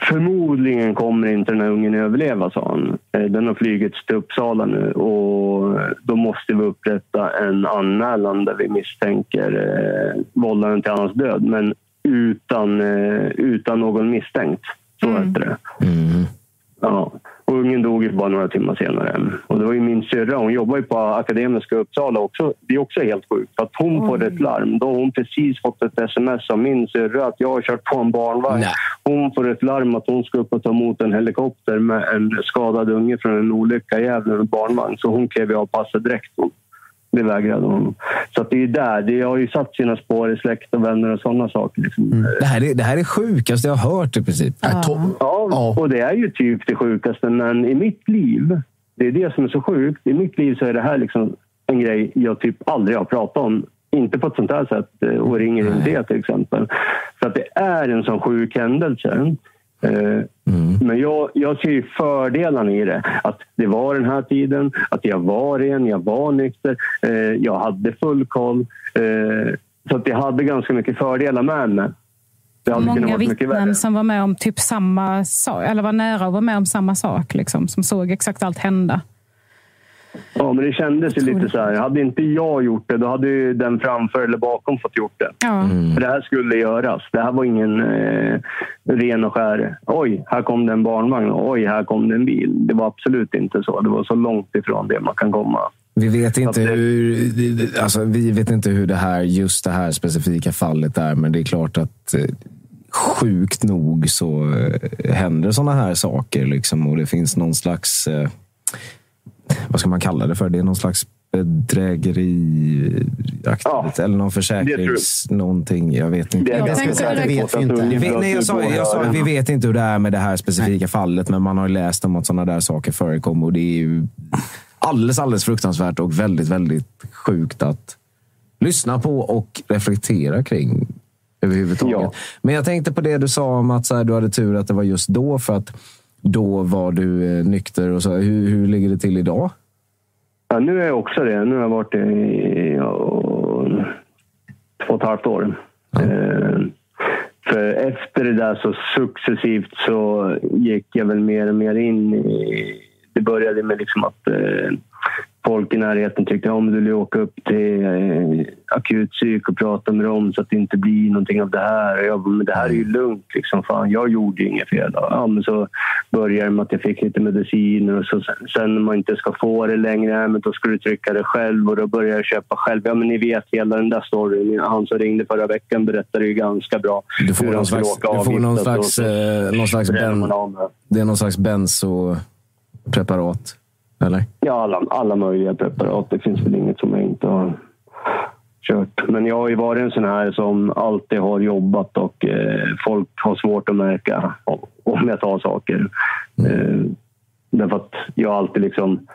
förmodligen kommer inte den här ungen överleva, sa han. Eh, Den har flygits till Uppsala nu och då måste vi upprätta en anmälan där vi misstänker eh, vållaren till hans död, men utan, eh, utan någon misstänkt. Så heter det. Ja. Och ungen dog ju bara några timmar senare. Och det var ju min syrra, hon jobbar ju på Akademiska Uppsala också. Det är också helt sjukt. För att hon får ett larm. Då har hon precis fått ett sms av min syrra att jag har kört på en barnvagn. Hon får ett larm att hon ska upp och ta emot en helikopter med en skadad unge från en olycka i Gävle med barnvagn. Så hon klev av passet direkt. Det vägrade hon. Så att det är där. Det har ju satt sina spår i släkt och vänner och sådana saker. Liksom. Det här är det här är sjukaste jag har hört i princip. Ja, och det är ju typ det sjukaste. Men i mitt liv, det är det som är så sjukt. I mitt liv så är det här liksom en grej jag typ aldrig har pratat om. Inte på ett sånt här sätt eh, och ringer in det till exempel. För att det är en sån sjuk händelse. Eh, Men jag, jag ser ju fördelarna i det. Att det var den här tiden, att jag var ren, jag var nykter, eh, jag hade full koll. Eh, Så att jag hade ganska mycket fördelar med mig. Det hade kunnat Många vittnen som var med om typ samma sak, eller var nära och var med om samma sak, liksom, som såg exakt allt hända. Ja, men det kändes ju lite så här. Hade inte jag gjort det, då hade ju den framför eller bakom fått gjort det. Ja. För det här skulle göras. Det här var ingen eh, ren och skär. Oj, här kom det en barnvagn. Oj, här kom det en bil. Det var absolut inte så. Det var så långt ifrån det man kan komma. Vi vet inte hur, alltså, vi vet inte hur det här, just det här specifika fallet är, men det är klart att eh, sjukt nog så eh, händer sådana här saker. Liksom, och det finns någon slags, eh, vad ska man kalla det för? Det är någon slags bedrägeri eller någon försäkrings... Någonting. Jag vet inte. Det är att det vet vi inte. Vi vet, nej, jag sa, jag sa vi vet inte hur det är med det här specifika fallet, men man har ju läst om att sådana där saker förekommer och det är ju alldeles, alldeles fruktansvärt och väldigt, väldigt sjukt att lyssna på och reflektera kring överhuvudtaget. Men jag tänkte på det du sa om att så här, du hade tur att det var just då, för att då var du eh, nykter. och så. Hur, hur ligger det till idag? Ja, nu är jag också det. Nu har jag varit det i ja, två och ett halvt år. Eh, för efter det där så successivt så gick jag väl mer och mer in i... Det började med liksom att eh, folk i närheten tyckte om du ville åka upp till eh, akutpsyk och prata med dem så att det inte blir någonting av det här. Och jag bara, men det här är ju lugnt. Liksom. Fan, jag gjorde ju inget fel. Ja, men så började det med att jag fick lite mediciner och så, sen när man inte ska få det längre, men då ska du trycka det själv och då börjar jag köpa själv. Ja, men ni vet hela den där storyn. Han som ringde förra veckan berättade ju ganska bra Du får någon slags, du får någon slags, eh, någon slags ben, det är någon slags benzopreparat. Eller? Ja, alla, alla möjliga preparat. Det finns väl inget som jag inte har kört. Men jag har ju varit en sån här som alltid har jobbat och eh, folk har svårt att märka om jag tar saker. Eh, därför att jag alltid liksom...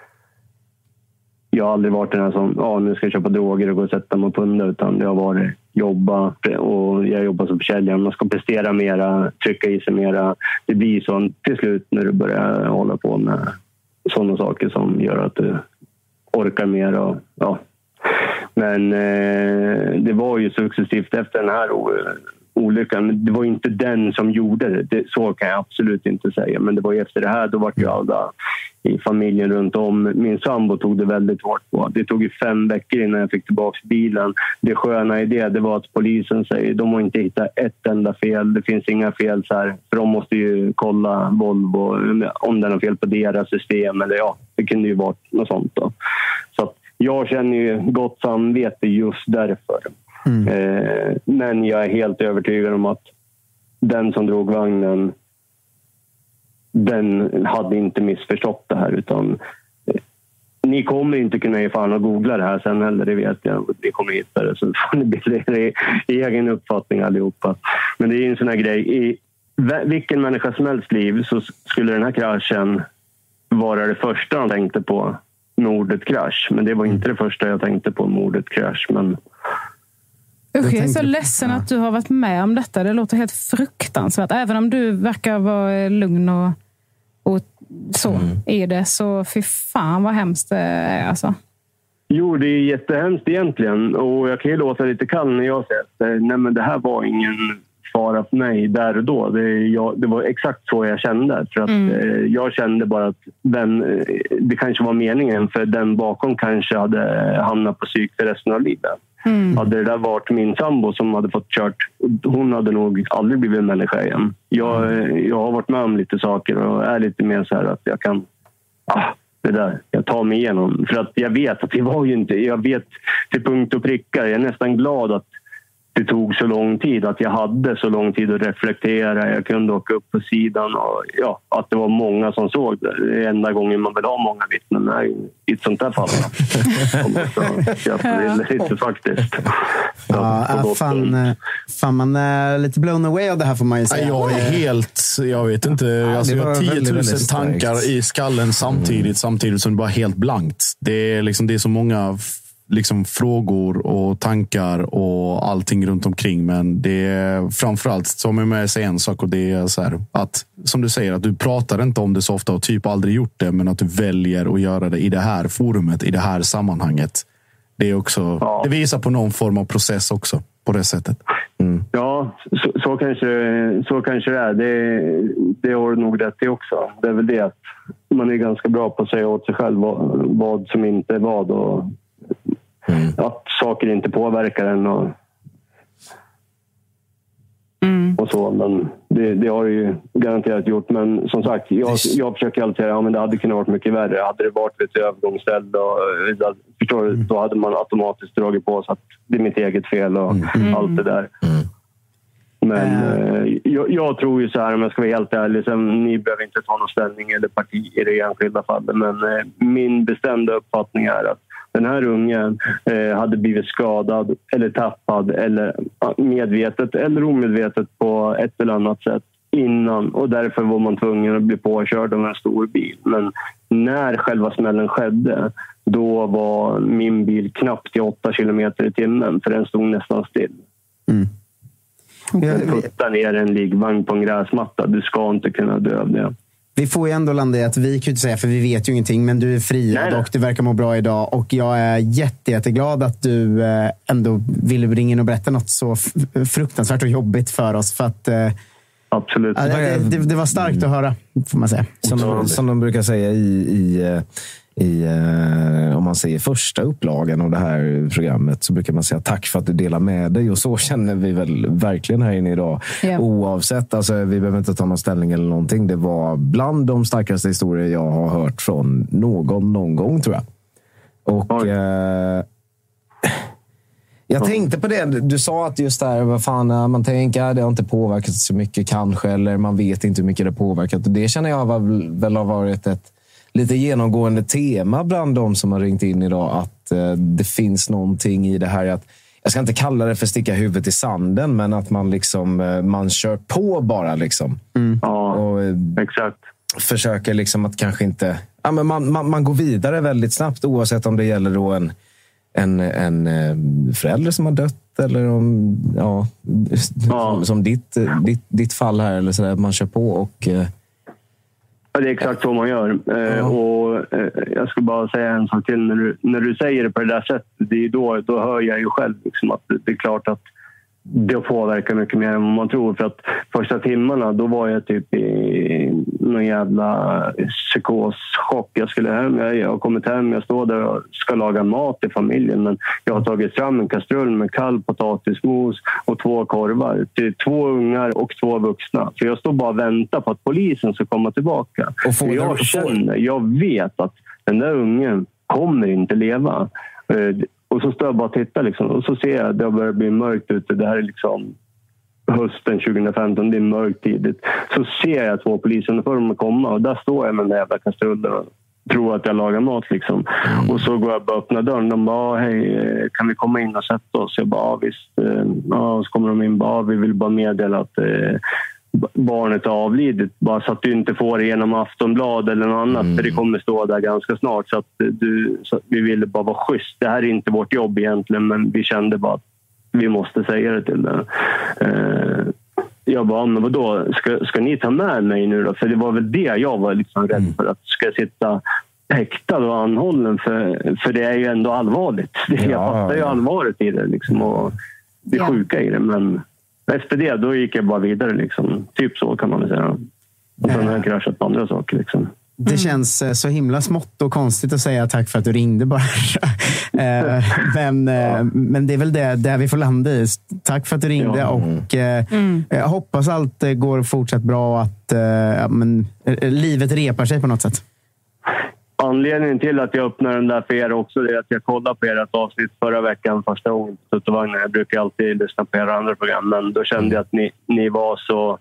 Jag har aldrig varit den här som ja, nu ska jag köpa droger och gå och sätta mig och punda. Utan det har varit jobba och jag jobbar som försäljare. Man ska prestera mera, trycka i sig mera. Det blir så till slut när du börjar hålla på med sådana saker som gör att du orkar mer. Och, ja. Men eh, det var ju successivt efter den här o- olyckan. Det var inte den som gjorde det. det. Så kan jag absolut inte säga. Men det var ju efter det här, då var ju alla i familjen runt om. Min sambo tog det väldigt hårt på. Det tog ju fem veckor innan jag fick tillbaka bilen. Det sköna i det, det var att polisen säger de har inte hittat ett enda fel. Det finns inga fel så här. För de måste ju kolla Volvo om den har fel på deras system. Eller ja, det kunde ju vara något sånt. Då. Så att jag känner ju gott samvete just därför. Eh, men jag är helt övertygad om att den som drog vagnen den hade inte missförstått det här. utan eh, Ni kommer inte kunna ge fan och googla det här sen heller, det vet jag. Ni kommer hitta det, så får ni bilda er egen uppfattning allihopa. Men det är ju en sån här grej. I vilken människa som helst liv så skulle den här kraschen vara det första han tänkte på med ordet krasch. Men det var inte det första jag tänkte på med ordet krasch. Men Usch, jag är så ledsen att du har varit med om detta. Det låter helt fruktansvärt. Även om du verkar vara eh, lugn och, och så i det, så fy fan vad hemskt det är. Alltså. Jo, det är jättehemskt egentligen. Och jag kan ju låta lite kall när jag säger att eh, nej, men det här var ingen fara för mig där och då. Det, jag, det var exakt så jag kände. För att, Mm. eh, jag kände bara att den, det kanske var meningen för den bakom kanske hade hamnat på psyk för resten av livet. Hade det där varit min sambo som hade fått kört, hon hade nog aldrig blivit en människa igen. Jag, eh, jag har varit med om lite saker och är lite mer så här att jag kan ah, det där, jag tar mig igenom. För att jag vet att det var ju inte, jag vet till punkt och prickar. Jag är nästan glad att det tog så lång tid, att jag hade så lång tid att reflektera. Jag kunde åka upp på sidan och ja, att det var många som såg det. Det är enda gången man vill ha många vittnen är ju i ett sånt där fall. <laughs> Så jag vill lite faktiskt. Ja, äh, fan, eh, fan, man är lite blown away av det här får man ju säga. Jag är helt... Jag vet inte. Alltså, det jag har var 10 000 väldigt, tankar i skallen samtidigt, samtidigt som det bara är helt blankt. Det är, liksom, det är så många liksom, frågor och tankar och allting runt omkring. Men det är framförallt som jag med sig en sak och det är så här, att som du säger, att du pratar inte om det så ofta och typ aldrig gjort det, men att du väljer att göra det i det här forumet, i det här sammanhanget. Det är också. Det visar på någon form av process också på det sättet. Ja, så, så, kanske, så kanske det är. Det, det har du nog rätt i också. Det är väl det att man är ganska bra på att säga åt sig själv vad, vad som inte är vad och att saker inte påverkar en. Och, och så. Men det, det har det ju garanterat gjort. Men som sagt, jag, jag försöker alltid säga att ja, det hade kunnat varit mycket värre. Hade det varit ett övergångsställe, och, förstår du, då hade man automatiskt dragit på sig att det är mitt eget fel och allt det där. Men eh, jag, jag tror ju så här, om jag ska vara helt ärlig, sen, ni behöver inte ta någon ställning eller parti i det enskilda fallet, men eh, min bestämda uppfattning är att den här ungen eh, hade blivit skadad eller tappad eller medvetet eller omedvetet på ett eller annat sätt innan och därför var man tvungen att bli påkörd av en stor bil. Men när själva smällen skedde, då var min bil knappt i 8 kilometer i timmen för den stod nästan still. Den puttar ner en liggvagn på en gräsmatta. Du ska inte kunna dö av det. Vi får ju ändå landa i att vi kan ju inte säga, för vi vet ju ingenting, men du är friad och du verkar må bra idag. Och jag är jätte, jätteglad att du eh, ändå ville ringa in och berätta något så fruktansvärt och jobbigt för oss. För att, eh, Absolut. ja, det, det, det var starkt att höra, får man säga. Som, de- som de brukar säga i, i, eh, i eh, om man säger första upplagan av det här programmet, så brukar man säga tack för att du delar med dig. Och så <laughs> känner vi väl verkligen här inne idag. Ja. Oavsett, alltså, vi behöver inte ta någon ställning eller någonting. Det var bland de starkaste historier jag har hört från någon någon gång, tror jag. Och eh, jag tänkte på det. Du sa att just där, vad fan, eh, man tänker att det har inte påverkat så mycket kanske, eller man vet inte hur mycket det påverkat. Och det känner jag väl har varit ett lite genomgående tema bland de som har ringt in idag. Att eh, det finns någonting i det här att jag ska inte kalla det för sticka huvudet i sanden, men att man liksom eh, man kör på bara. liksom. Ja, och, eh, exakt. Försöker liksom att kanske inte... Ja, men man, man, man går vidare väldigt snabbt oavsett om det gäller då en, en, en förälder som har dött eller om, ja, som, som ditt, ditt, ditt fall här. Eller så där, man kör på och... Ja, det är exakt så man gör. Eh, och, eh, jag ska bara säga en sak till. När du, när du säger det på det där sättet, det är då, då hör jag ju själv liksom att det är klart att det påverkar mycket mer än vad man tror. För att första timmarna då var jag typ i någon jävla psykoschock. Jag skulle hem, jag har kommit hem, jag står där och ska laga mat till familjen. Men jag har tagit fram en kastrull med kall potatismos och två korvar till två ungar och två vuxna. För jag står bara och väntar på att polisen ska komma tillbaka. Och får jag känner, jag vet att den där ungen kommer inte leva. Och så står jag bara och tittar liksom, och så ser jag att det har börjat bli mörkt ute. Det här är liksom hösten 2015, det är mörkt tidigt. Så ser jag två polisuniformer komma och där står jag med den jävla kastrullen och tror att jag lagar mat. Liksom. Och så går jag och öppnar dörren. De bara, "Ah, hej, eh, kan vi komma in och sätta oss? Jag bara, "Ja, visst. Eh, Ja, och så kommer de in bara, "Ja, vi vill bara meddela att eh, barnet har avlidit. Bara så att du inte får det genom Aftonblad eller något annat. För det kommer stå där ganska snart. Så att du, så att vi ville bara vara schysst. Det här är inte vårt jobb egentligen, men vi kände bara att vi måste säga det till den. Eh, jag bara, men vadå, ska, ska ni ta med mig nu då? För det var väl det jag var liksom rädd för. Att ska jag sitta häktad och anhållen? För, för det är ju ändå allvarligt. Det, <laughs> jag fattar ju allvaret i det liksom, och det Ja. sjuka i det. Men efter det, då gick jag bara vidare. Liksom. Typ så kan man säga. Och sen har jag kraschat på andra saker. Liksom. Det känns eh, så himla smått och konstigt att säga tack för att du ringde bara. <laughs> Eh, <laughs> men, eh, men det är väl det där vi får landa i. Tack för att du ringde och eh, jag hoppas allt eh, går fortsatt bra och att eh, men, eh, livet repar sig på något sätt. Anledningen till att jag öppnar den där för er också är att jag kollade på ert avsnitt förra veckan första gången på Tuttovagnen. Jag brukar alltid lyssna på era andra program, men då kände jag att ni, ni var så...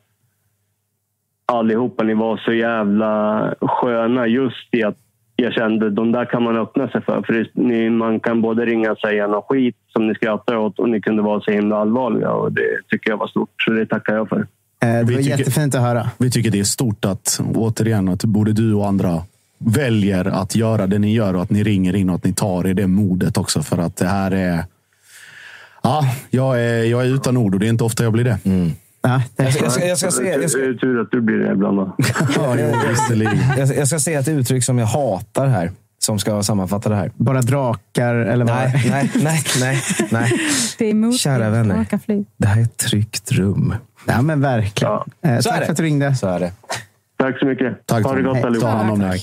Allihopa, ni var så jävla sköna just i att jag kände att de där kan man öppna sig för. För det, ni, man kan både ringa och säga något skit som ni skrattar åt och ni kunde vara så himla allvarliga och det tycker jag var stort. Så det tackar jag för. Eh, det Vi var tycker- jättefint att höra. Vi tycker det är stort att, återigen, att både du och andra väljer att göra det ni gör och att ni ringer in och att ni tar er det modet också. För att det här är... Ja, jag är, jag är utan ord och det är inte ofta jag blir det. Ja, det, Jag ska, jag ska, jag ska, se, jag ska, Det är tur att du blir det ibland. Då. <laughs> Ja, jag, <laughs> jag ska säga ett uttryck som jag hatar här. Som ska sammanfatta det här. bara drakar eller vad? Nej, nej, nej, nej, nej. <laughs> Det är emot Kära vänner. Det här är ett tryggt rum. Ja, men verkligen. Eh, Så är tack det. för att du ringde. Så är det. Tack så mycket. Tack, ha det gott Ta allihopa. hand om dig.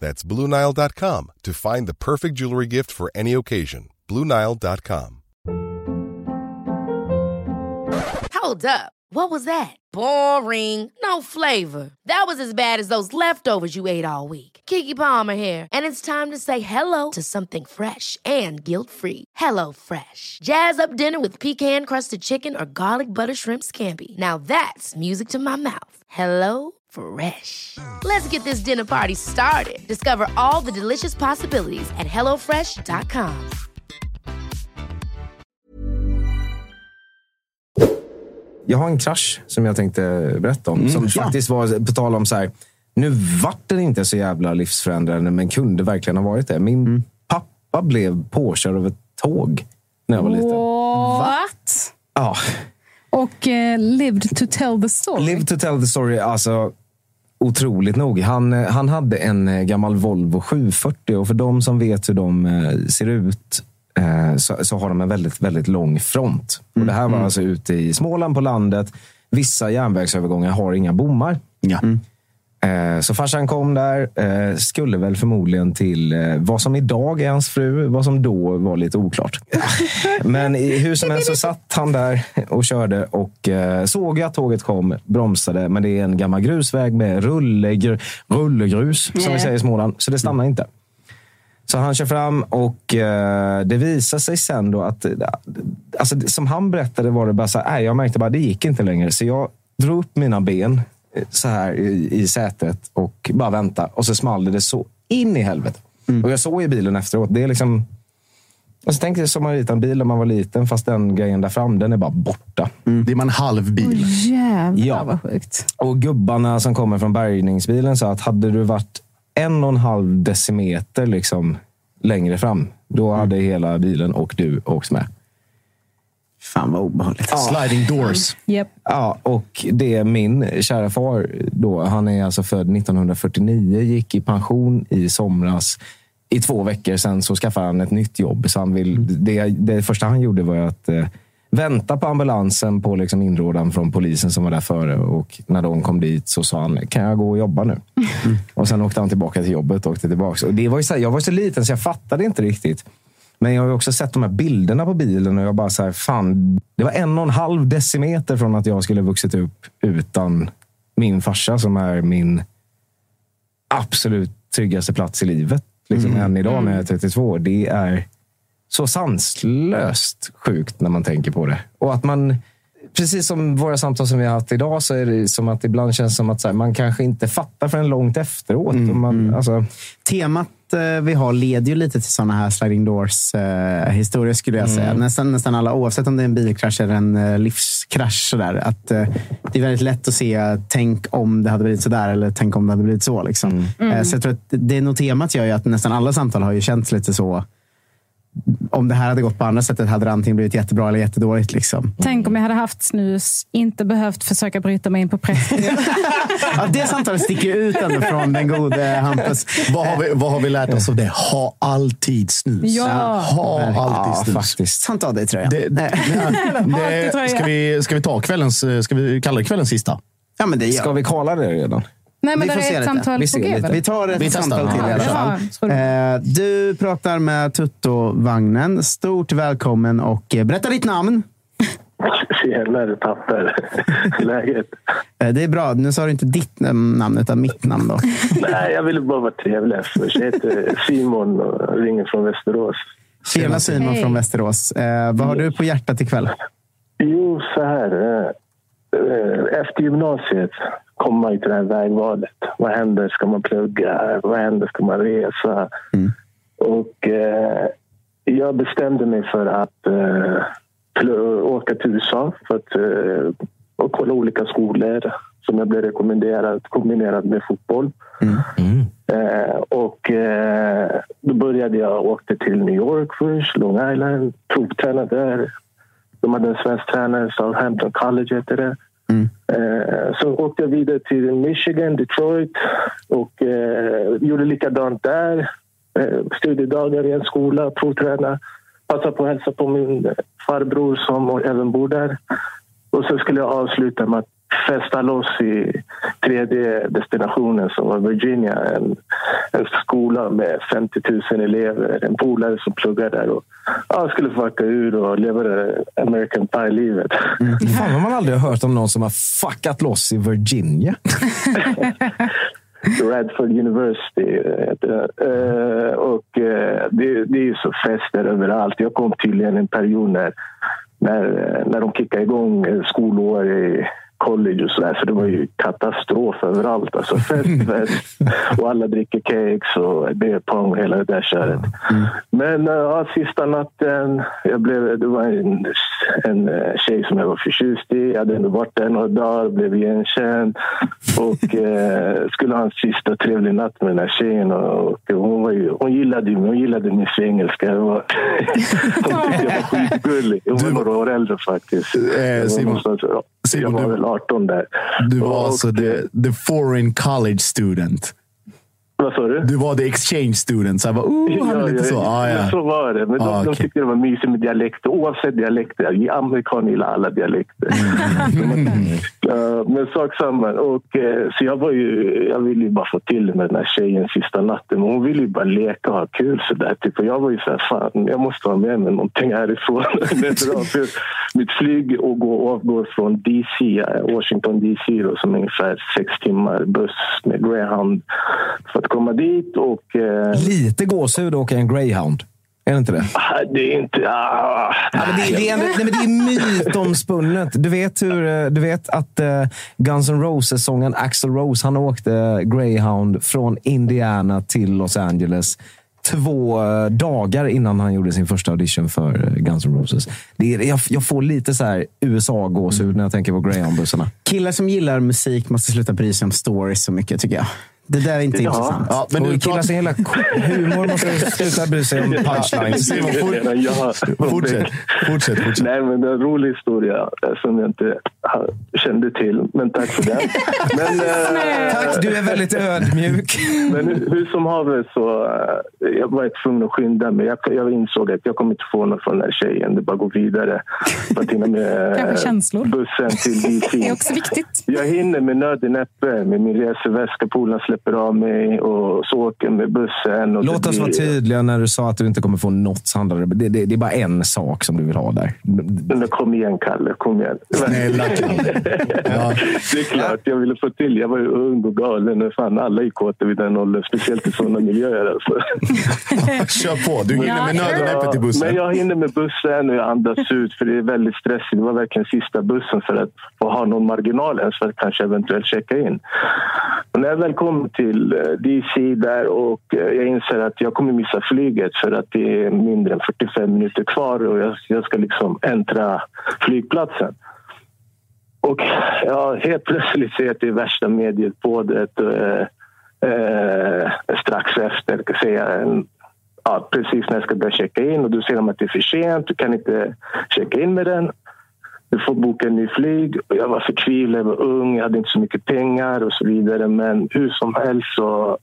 That's BlueNile.com to find the perfect jewelry gift for any occasion. BlueNile.com. Hold up. What was that? Boring. No flavor. That was as bad as those leftovers you ate all week. Kiki Palmer here, and it's time to say hello to something fresh and guilt-free. Hello Fresh. Jazz up dinner with pecan-crusted chicken or garlic butter shrimp scampi. Now that's music to my mouth. Hello Fresh. Let's get this dinner party started. Discover all the delicious possibilities at hellofresh.com. Jag har en krasch som jag tänkte berätta om. som faktiskt var, på tal om så här, nu vart den inte så jävla livsförändrande, men kunde verkligen ha varit det. Min pappa blev påkörd av ett tåg när jag var liten. What? Ja, Och eh, lived to tell the story. Live to tell the story, alltså otroligt nog. Han, eh, han hade en eh, gammal Volvo 740 och för de som vet hur de eh, ser ut eh, så, så har de en väldigt, väldigt lång front. Och det här var alltså ute i Småland på landet. Vissa järnvägsövergångar har inga bommar. Ja. Eh, Så farsan kom där, eh, skulle väl förmodligen till eh, vad som idag är hans fru, vad som då var lite oklart. <laughs> Men i hur som helst så satt han där och körde och eh, såg att tåget kom, bromsade, men det är en gammal grusväg med rullegr rullegrus, som vi säger i Småland, så det stannar inte. Så han kör fram och eh, det visar sig sen då att, eh, alltså, som han berättade var det bara så här, nej, jag märkte bara det gick inte längre. Så jag drog upp mina ben eh, så här i, i sätet och bara vänta. Och så small det så in i helvete. Och jag såg i bilen efteråt, det är liksom Och så tänkte jag som man ritade en bil när man var liten, fast den grejen där fram, den är bara borta. Det är man halv bil. Jävlar Ja. vad sjukt. Och gubbarna som kommer från bärgningsbilen sa att hade du varit en och en halv decimeter liksom längre fram, då hade hela bilen och du åkt med. Fan vad obehagligt. Sliding doors. Yep. Ja, och det är min kära far, då, han är alltså född 1949, gick i pension i somras. I två veckor sen så skaffade han ett nytt jobb. Så han vill, det, det första han gjorde var att eh, vänta på ambulansen på liksom inrådan från polisen som var där före. Och när de kom dit så sa han, kan jag gå och jobba nu? Och sen åkte han tillbaka till jobbet och åkte tillbaka. Och det var ju så här, jag var så liten så jag fattade inte riktigt. Men jag har ju också sett de här bilderna på bilen och jag bara så här, fan, det var en och en halv decimeter från att jag skulle vuxit upp utan min farsa som är min absolut tryggaste plats i livet. Liksom Mm. än idag när jag är 32. Det är så sanslöst sjukt när man tänker på det. Och att man, precis som våra samtal som vi har haft idag, så är det som att ibland känns som att här, man kanske inte fattar förrän långt efteråt. Och man, alltså, Temat vi har leder ju lite till sådana här sliding doors eh, skulle jag säga. Nästan, nästan alla, oavsett om det är en bilkrasch eller en eh, livskrasch. Sådär, att, eh, det är väldigt lätt att se, tänk om det hade blivit sådär eller tänk om det hade blivit så. Liksom. Mm. Eh, så jag tror att det är nog temat gör ju att nästan alla samtal har ju känts lite så. Om det här hade gått på andra sättet hade det antingen blivit jättebra eller jättedåligt. Liksom. Tänk om jag hade haft snus, inte behövt försöka bryta mig in på Pressbyrån. <laughs> Ja, det samtalet sticker ut ändå från den gode Hampus. Vad har, vi, vad har vi lärt oss av det? Ha alltid snus. Ja. Ha alltid ja, snus. faktiskt. Sant av dig tror jag. Det, det, <laughs> Alltid tröja. det, ska, vi, ska vi ta kvällens, ska vi kalla det kvällens sista? Ja, men det gör ska vi kalla det redan? Nej, men Vi det får se är ett lite. samtal Vi ser lite. Vi tar ett Vi samtal till i alla fall. Eh, Du pratar med Tutto-vagnen. Stort välkommen och eh, berätta ditt namn. <laughs> Tjenare papper. <laughs> Läget? Eh, Det är bra. Nu sa du inte ditt namn, utan mitt namn. Då. <laughs> Nej, jag ville bara vara trevlig. Jag heter Simon och ringer från Västerås. Tjena Simon Hej. från Västerås. Eh, vad har du på hjärtat ikväll? Jo, så här. eh, Efter gymnasiet ju till det här vägvalet. Vad händer? Ska man plugga? Vad händer? Ska man resa? Och eh, jag bestämde mig för att eh, åka till USA för att eh, och kolla olika skolor som jag blev rekommenderad kombinerat med fotboll. Eh, och eh, då började jag åkte till New York först, Long Island, provtränade där. De hade en svensk tränare, Southampton College heter det. Mm. Eh, så åkte jag vidare till Michigan, Detroit och eh, gjorde likadant där. Eh, studiedagar i en skola, provträna. Passade på att hälsa på min farbror som även bor där. Och så skulle jag avsluta med att festa loss i tredje destinationen som var Virginia. En, en skola med 50 000 elever. En polare som pluggar där. Och, ja, jag skulle fucka ur och leva det American Pie-livet. Fan vad man aldrig har hört om någon som har fuckat loss i Virginia. <laughs> Radford University. Eh, och eh, det, det är ju så fester överallt. Jag kom tydligen en period när, när, eh, när de kickade igång skolår i college och sådär. Så det var ju katastrof överallt. Alltså fest, fest. Och alla dricker cakes och beerpong och hela det där köret. Men eh, ja, sista natten, jag blev, det var en, en eh, tjej som jag var förtjust i. Jag hade ändå varit där några dagar, blev igenkänd. Och <laughs> eh, skulle ha en sista trevlig natt med den här tjejen. Och, och hon, var ju, hon, gillade, mig, hon gillade min svengelska. Var- <laughs> Hon tyckte jag var skitgullig. Hon var några år äldre faktiskt. Var Simon. Simon, jag var du- väl 18 där. Du var Och- alltså the, the foreign college student. Vad sa du? Du var the exchange student. Så jag bara, oh, han är lite så. Ah, ja. så var det. Men de, Ah, de okej. tyckte det var mysigt med dialekter. Oavsett dialekter. Amerikaner gillar alla dialekter. <laughs> Uh, men sak samma. Och, eh, så jag, var ju, jag ville ju bara få till det med den här tjejen sista natten. Men hon ville ju bara leka och ha kul. Så där, typ. Och jag var ju så här, fan, jag måste ha med mig någonting härifrån. <laughs> För Mitt flyg och gå, avgår från DC, eh, Washington DC, då, som är ungefär sex timmar buss med Greyhound för komma dit. Och, eh, Lite gåshud i en greyhound. Är det inte det? Ah, Det är inte... Ah, Ja, men det, det, är, nej, men det är mytomspunnet. Du vet, hur, eh, du vet att eh, Guns N' Roses-sångaren Axl Rose han åkte Greyhound från Indiana till Los Angeles två eh, dagar innan han gjorde sin första audition för Guns N' Roses. Det är, jag, jag får lite så här USA-gåshud när jag tänker på Greyhound-bussarna. Killar som gillar musik måste sluta bry sig om stories så mycket, tycker jag. Det där är inte Ja. intressant. Ja, men Och du killar som gillar humor måste <laughs> sluta bry sig om punchlines. Ja, Fortsätt, fortsätt, fortsätt. Nej, men det är en rolig historia eh, som jag inte ha- kände till. Men tack för den. <laughs> Men, eh, Tack, du är väldigt ödmjuk. <laughs> Men hur, som haver så eh, jag var tvungen att skynda mig. Jag, jag insåg att jag kommer inte få något från den här tjejen. Det bara att gå vidare. Med Kanske eh, känslor. bussen till DC. Det är också viktigt. Jag hinner med nöd i näppe med min reseväska. Släpper av mig och så åker jag med bussen. Och Låt det oss vara tydliga när du sa att du inte kommer få något. så handlar Det, det, det är bara en sak som du vill ha där. Men kom igen, Kalle. Kom igen. Snälla, <laughs> Det är klart, jag ville få till. Jag var ju ung och galen. och Fan, alla är kåta vid den åldern. Speciellt i sådana miljöer. Alltså. <laughs> Kör på. Du hinner med nöd och näppe till bussen. Men jag hinner med bussen och jag andas ut för det är väldigt stressigt. Det var verkligen sista bussen för att få ha någon marginal ens för att kanske eventuellt checka in. Och när jag väl kom till eh, DC där och eh, jag inser att jag kommer missa flyget för att det är mindre än 45 minuter kvar och jag, jag ska liksom äntra flygplatsen. Och ja, helt plötsligt ser jag att det är värsta medieuppbådet eh, eh, strax efter, kan jag säga, en, ja, precis när jag ska börja checka in och då ser de att det är för sent, du kan inte checka in med den. Du får boka en ny flyg. Och Jag var förtvivlad, jag var ung, jag hade inte så mycket pengar och så vidare. Men hur som helst så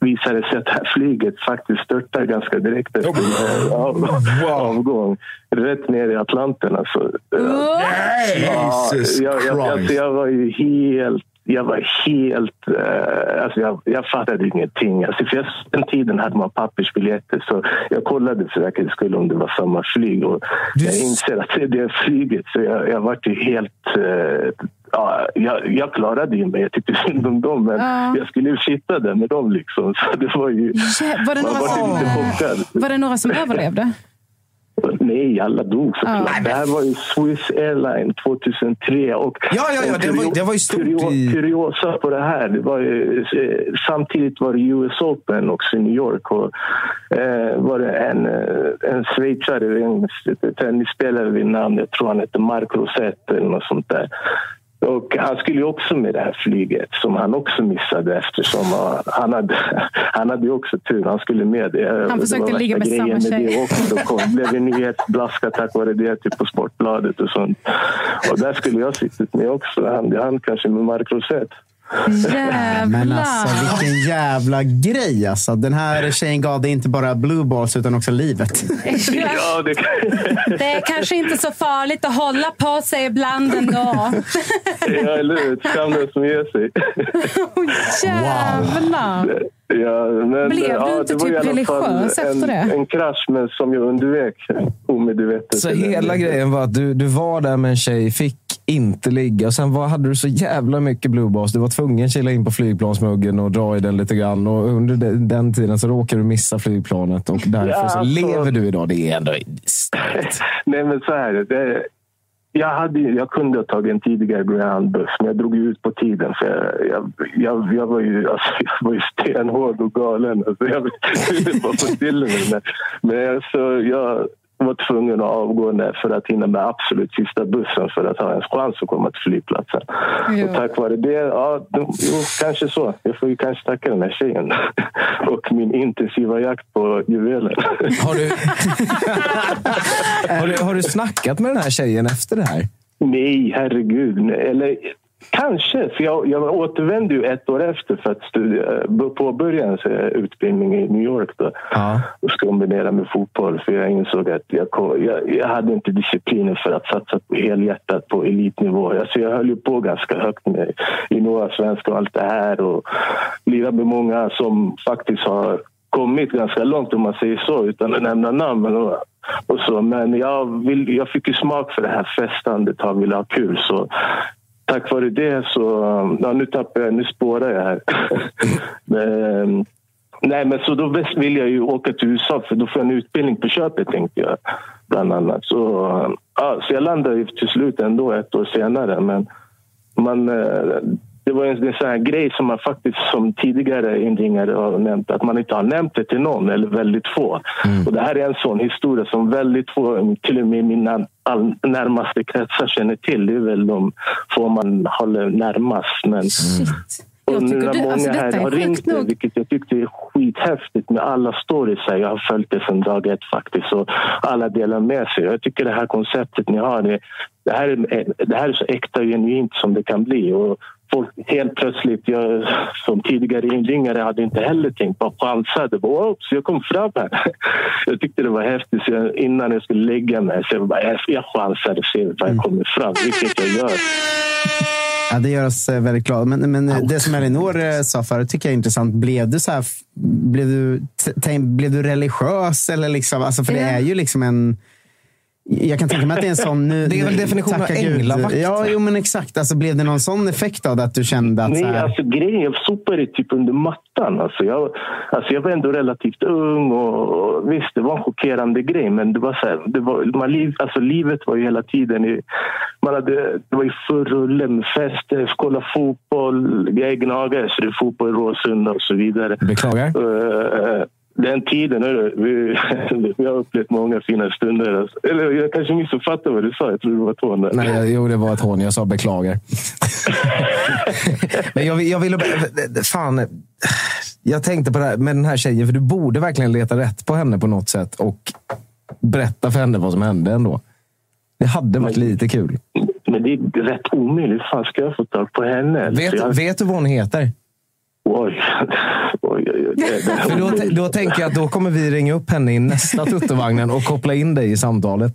visade det sig att det här flyget faktiskt störtade ganska direkt efter av, avgång. Rätt ner i Atlanten. Alltså. Ja, Jesus jag, jag, alltså, Christ. jag var ju helt... Jag var helt... eh, alltså jag, jag fattade ingenting. Alltså för jag, den tiden hade man pappersbiljetter så jag kollade för säkerhets skull om det var samma flyg. Och jag inser att det är det flyget så jag, jag var ju helt... eh, ja, jag, jag klarade ju mig. Jag tyckte synd om dem men Ja. jag skulle ju sitta där med dem liksom. Så det var ju... Ja, Var det några var som, chockad. var det några som överlevde? Nej, alla dog såklart. Ja. Det här var ju Swiss Airline 2003. Och Ja, ja, ja, det var- det var ju stort kurio- Kuriosa på det här. Det var ju, eh, samtidigt var det US Open också i New York. Och, eh, var det en, eh, en schweizare, en tennisspelare vid namn, jag tror han hette Mark Rosette eller något sånt där. Och han skulle ju också med det här flyget som han också missade eftersom han hade, han hade ju också tur. Han skulle med. Det, Han det försökte var ligga med samma tjej. det också. Kom, blev en nyhetsblaska tack vare det typ på Sportbladet och sånt. Och där skulle jag suttit med också. Han, han kanske med Mark Rosett. Men alltså Jävlar! vilken jävla grej alltså. Den här tjejen gav dig inte bara blue balls utan också livet. Ja, det, Det är kanske inte så farligt att hålla på sig ibland ändå. ja, eller hur? Skam den som ger sig. Jävlar! Ja, men, Blev du inte det typ religiös en, efter det? En krasch, men som jag undvek omedvetet. Så hela grejen var att du, du var där med en tjej, fick inte ligga. Och sen var, hade du så jävla mycket blue balls. Du var tvungen att kila in på flygplansmuggen och dra i den lite grann. Och under den, den tiden så råkade du missa flygplanet och därför Ja, så alltså- lever du idag. Det är ändå starkt. <laughs> Nej, men så här. Det, jag, hade, jag kunde ha tagit en tidigare Greyhound-buss, men jag drog ut på tiden. För jag, jag, jag, jag, var, ju, alltså, <laughs> jag var ju stenhård och galen. Alltså, jag ville bara få till mig. Men, men alltså, jag var tvungen att avgå när- för att hinna med absolut sista bussen för att ha en chans att komma till flygplatsen. Jo. Och tack vare det, ja, då- jo, kanske så. Jag får ju kanske tacka den här tjejen <laughs> och min intensiva jakt på juveler. <laughs> Har du, <laughs> har, du, har du snackat med den här tjejen efter det här? Nej, herregud. Nej, Eller kanske, för jag, jag återvände ju ett år efter för att studera, påbörja en här utbildning i New York. Då, och ska kombinera med fotboll. För jag insåg att jag, jag, jag hade inte disciplinen för att satsa på helhjärtat på elitnivå. Alltså jag höll ju på ganska högt med i några svenska och allt det här. Och lirade med många som faktiskt har kommit ganska långt om man säger så utan att nämna namn. Och, och så. Men jag, vill, jag fick ju smak för det här festandet och ville ha kul. Så tack vare det så... Um, ja, nu tappar jag, nu spårar jag här. <laughs> men, um, nej, men så då vill jag ju åka till USA för då får jag en utbildning på köpet tänkte jag. Bland annat. Så, um, ja, så jag landade ju till slut ändå ett år senare. Men man, eh, det var en, en sån här grej som man faktiskt som tidigare inringare har nämnt, att man inte har nämnt det till någon eller väldigt få. Och det här är en sån historia som väldigt få, till och med mina all, närmaste kretsar känner till. Det är väl de få man håller närmast. Men, och Jag nu tycker när du- många alltså, här är har ringt mig, nog. vilket jag tyckte är skithäftigt med alla stories. Här. Jag har följt det sedan dag ett faktiskt och alla delar med sig. Jag tycker det här konceptet ni har, det, det, här, är, det här är så äkta och genuint som det kan bli. Och folk helt plötsligt, jag som tidigare inringare hade inte heller tänkt, bara chansade. Bara, Oops, jag kom fram här. <laughs> Jag tyckte det var häftigt så jag, innan jag skulle lägga mig. Så jag, bara, jag, jag chansade och ser vad jag kommer fram, vilket jag gör. Ja, det gör oss eh, väldigt glada. Men, men eh, det som Elinor eh, sa förut tycker jag är intressant. Blev du, så här, blev du, blev du religiös? Eller liksom, alltså, för det är ju liksom en... Jag kan tänka mig att det är en sån... Nu, Det är väl definitionen av änglavakt, Ja, jo, men exakt. Alltså, blev det någon sån effekt av det? Att du kände att... Nej, så här, alltså grejen, jag sopade typ under mattan. Alltså jag, alltså jag var ändå relativt ung och, och visst, det var en chockerande grej. Men det var så här, det var, man, liv, alltså livet var ju hela tiden i, man hade, det var ju full rulle med fester, kolla fotboll. Jag är gnagare så det är fotboll i Råsunda och så vidare. Beklagar. Eh, den tiden, hörru, vi, <laughs> vi har upplevt många fina stunder. Alltså. Eller jag kanske missuppfattade vad du sa. Jag tror det var tån. Nej, jag, jo, det var ett hån. Jag sa beklagar. <laughs> Men jag, jag ville... Fan. Jag tänkte på det här med den här tjejen, för du borde verkligen leta rätt på henne på något sätt och berätta för henne vad som hände ändå. Det hade varit lite kul. Men det är rätt omöjligt. Fan, ska jag få tag på henne? Vet, jag... vet du vad hon heter? Oj. oj, oj, oj. Då, då tänker jag att då kommer vi ringa upp henne i nästa Tuttovagnen och koppla in dig i samtalet.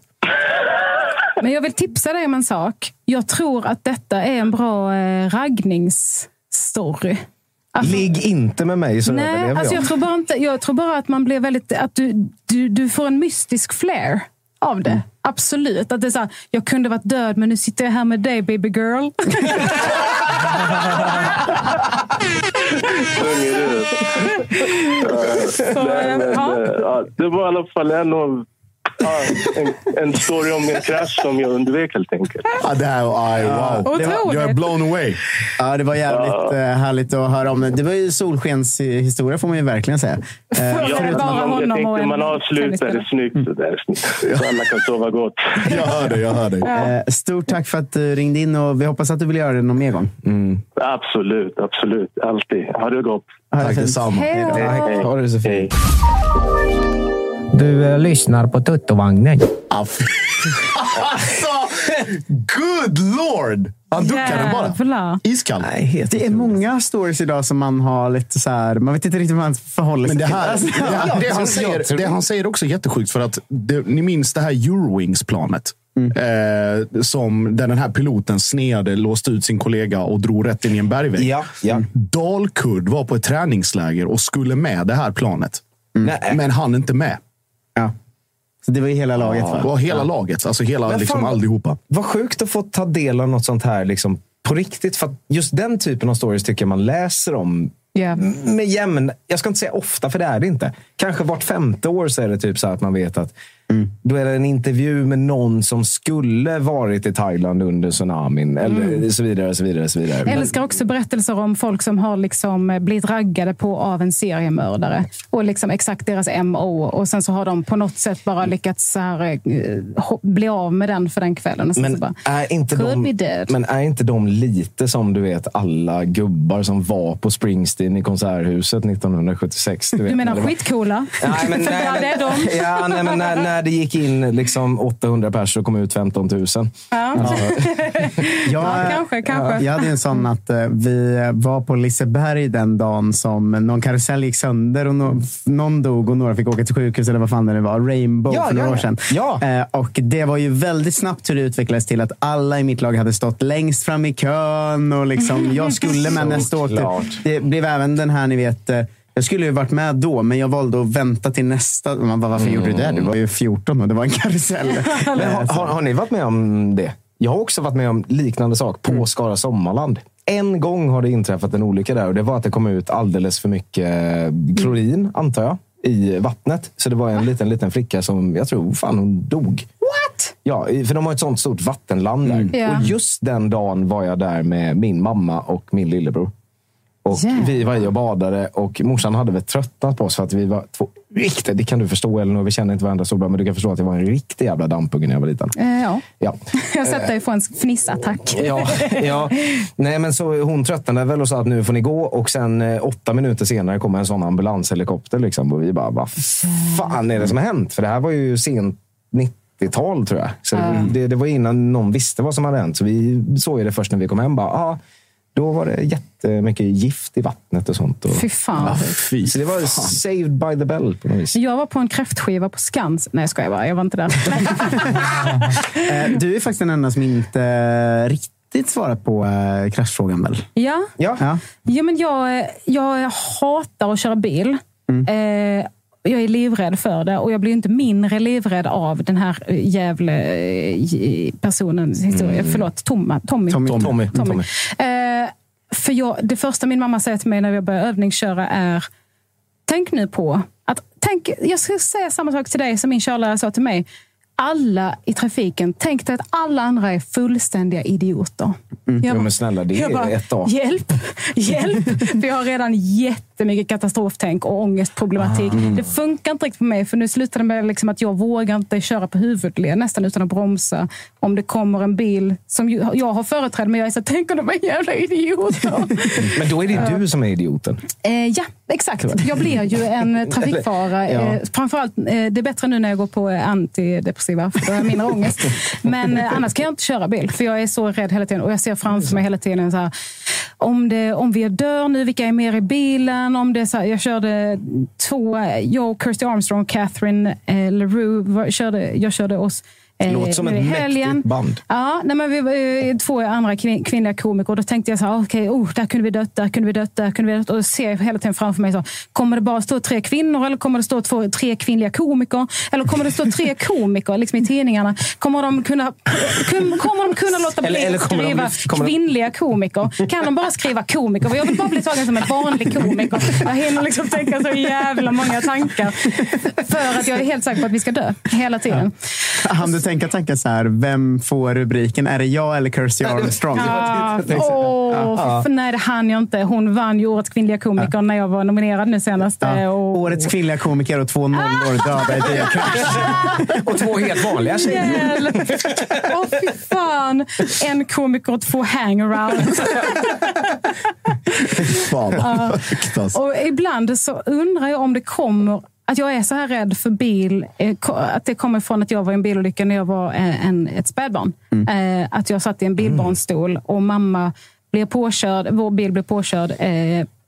Men jag vill tipsa dig om en sak. Jag tror att detta är en bra eh, raggningsstory. Alltså- Ligg inte med mig så Nej, överlever alltså jag. jag, tror bara inte, jag tror bara att man blir väldigt... Att du, du, du får en mystisk flair av det. Absolut. Att det är så här, jag kunde varit död, men nu sitter jag här med dig, baby girl. <laughs> Så, men, ja. eh, det var i alla fall en av en, en story om en krasch som jag undvek helt enkelt. Ja, det här, aj, wow. Otroligt. Jag är blown away. Ja, det var jävligt eh, härligt att höra om det. Det var ju solskenshistoria får man ju verkligen säga. <laughs> Ja, förutom- bara man, honom jag tänkte man avslutar det snyggt sådär. Så alla kan sova gott. <laughs> Jag hör dig, jag hör dig. Eh, Stort tack för att du ringde in och vi hoppas att du vill göra det någon mer gång. Absolut, absolut. Alltid. Ha det gott. Ha det Tack detsamma. Hej då. Hej. Ha det så Hej. fint. Du eh, lyssnar på Tuttovagnen. Ah, fy- alltså, good lord! Han duckade bara. Jävlar. Iskall. Nej, helt Det är många stories idag som man har lite så här, man vet inte riktigt hur man förhåller sig Men det, här, Alltså, det, här, det, han säger, det han säger är också jättesjukt. För att det, ni minns det här Eurowings-planet? Eh, som, där den här piloten sneade, låste ut sin kollega och drog rätt in i en bergvägg. Ja, ja. Dalkurd var på ett träningsläger och skulle med det här planet. Nej. Men han inte med. Ja. Så det var ju hela laget. Det Va? var hela laget. Alltså hela, liksom fan- allihopa. Vad sjukt att få ta del av något sånt här liksom, på riktigt. För att just den typen av stories tycker jag man läser om Ja. med jämn... Jag ska inte säga ofta, för det är det inte. Kanske vart femte år så är det typ så att man vet att då är det en intervju med någon som skulle varit i Thailand under tsunamin. Eller så vidare. Så vidare, så vidare. Jag älskar också berättelser om folk som har liksom blivit raggade på av en seriemördare. Och liksom exakt deras MO. Och sen så har de på något sätt bara lyckats så här, eh, bli av med den för den kvällen. Och Men bara, är, inte de, men är inte de lite som du vet alla gubbar som var på Springsteen i Konserthuset 1976? Du, vet, du menar skitcoola? Nej, men, <laughs> nej, de. Ja, nej, men när, när det gick in liksom 800 personer och kom ut 15 000. <laughs> Ja. Ja, kanske, kanske. Jag hade en sån att eh, vi var på Liseberg den dagen som någon karusell gick sönder och no, någon dog och några fick åka till sjukhus eller vad fan det var. Rainbow Ja, för några ja, år sedan. ja. Eh, och det var ju väldigt snabbt hur det utvecklades till att alla i mitt lag hade stått längst fram i kön och liksom <laughs> jag skulle med nästa. Såklart. Det blev även den här, ni vet, eh, jag skulle ju varit med då, men jag valde att vänta till nästa. Man bara, varför gjorde du det? Du var ju 14 och det var en karusell. <laughs> Har, har, har ni varit med om det? Jag har också varit med om liknande sak på Skara Sommarland. En gång har det inträffat en olycka där och det var att det kom ut alldeles för mycket klorin, antar jag, i vattnet. Så det var en liten, liten flicka som, jag tror fan hon dog. What? Ja, för de har ett sånt stort vattenland där. Ja. Och just den dagen var jag där med min mamma och min lillebror. Och Vi var i och badade och morsan hade väl tröttnat på oss för att vi var två riktiga, det kan du förstå Elinor, vi känner inte varandra så bra, men du kan förstå att jag var en riktig jävla dampunge när jag var liten. Eh, ja. Ja. <laughs> Jag har sett dig få en fnissattack. Ja, ja. Nej, men så hon tröttnade väl och sa att nu får ni gå. Och sen eh, åtta minuter senare kommer en sån ambulanshelikopter. Liksom, och vi bara, vad fan är det som har hänt? För det här var ju sent 90-tal tror jag. Så Ja. det, det var innan någon visste vad som hade hänt. Så vi såg ju det först när vi kom hem. Bara, ah, då var det jättemycket gift i vattnet och sånt. Och, Fy fan. Så det var saved by the bell på något vis. Jag var på en kräftskiva på Skans. Nej, jag skojar bara. Jag var inte där. <laughs> Eh, Du är faktiskt den enda som inte eh, riktigt svarar på eh, kraschfrågan väl? Ja. Ja. Ja, men jag, jag hatar att köra bil. Eh, jag är livrädd för det och jag blir inte mindre livrädd av den här eh, jävla eh, personens historia. Mm. Förlåt, Tomma, Tommy. Tommy. Tommy. Tommy. Eh, för jag, det första min mamma säger till mig när jag börjar övningsköra är Tänk nu på att tänk, jag ska säga samma sak till dig som min körlärare sa till mig. Alla i trafiken, tänk dig att alla andra är fullständiga idioter. Jag Ja, bara- men snälla, det jag är bara, ett dag. Hjälp! Hjälp! <laughs> För jag har redan jättemycket katastroftänk och ångestproblematik. Mm. Det funkar inte riktigt för mig. För nu slutar det med liksom att jag vågar inte köra på huvudled nästan utan att bromsa. Om det kommer en bil som jag har företräde, men jag är så tänk om de är jävla idioter. <laughs> Men då är det du som är idioten. Eh, ja, exakt. Jag blir ju en <laughs> trafikfara. Ja. Eh, framförallt, eh, det är bättre nu när jag går på eh, antidepressiva, för då har jag mindre ångest. Men eh, annars kan jag inte köra bil, för jag är så rädd hela tiden. Och jag ser framför mig hela tiden så här, om, det, om vi dör nu, vilka är mer i bilen? Om det är så här, jag körde två, jag och Kirsty Armstrong och Catherine eh, LaRue, var, körde, jag körde oss eh, Låter som nu ett mäktigt band. Ja, nej, men vi var eh, två andra kvin- kvinnliga komiker och då tänkte jag så här, okej, oh, där kunde vi dött, där kunde vi dött, där kunde vi dött. Och då ser jag hela tiden framför mig så, kommer det bara stå tre kvinnor eller kommer det stå två, tre kvinnliga komiker? Eller kommer det stå tre <laughs> komiker liksom i tidningarna? Kommer de kunna, kun- kommer de kunna låta bli Eller- eller kommer de skriva bli- kommer de- kvinnliga komiker? Kan de bara skriva komiker? För Jag vill bara bli tagen som en vanlig komiker. Jag hinner liksom tänka så jävla många tankar. För att jag är helt säker på att vi ska dö hela tiden. Du tänka tankar så här, vem får rubriken? Är det jag eller Kirsty Armstrong? Ja, åh, f- nej, det hann jag inte. Hon vann ju Årets kvinnliga komiker när jag var nominerad nu senast. Ja. Och... Årets kvinnliga komiker och två nollor döda i bilkrasch. <laughs> Och två helt vanliga tjejer. Åh, fy fan. En komiker och två hangarounds. Fan vad sjukt alltså. Och ibland så undrar jag om det kommer att jag är så här rädd för bil, eh, att det kommer från att jag var i en bilolycka när jag var eh, en, ett spädbarn. Eh, att jag satt i en bilbarnstol och mamma blev påkörd, vår bil blev påkörd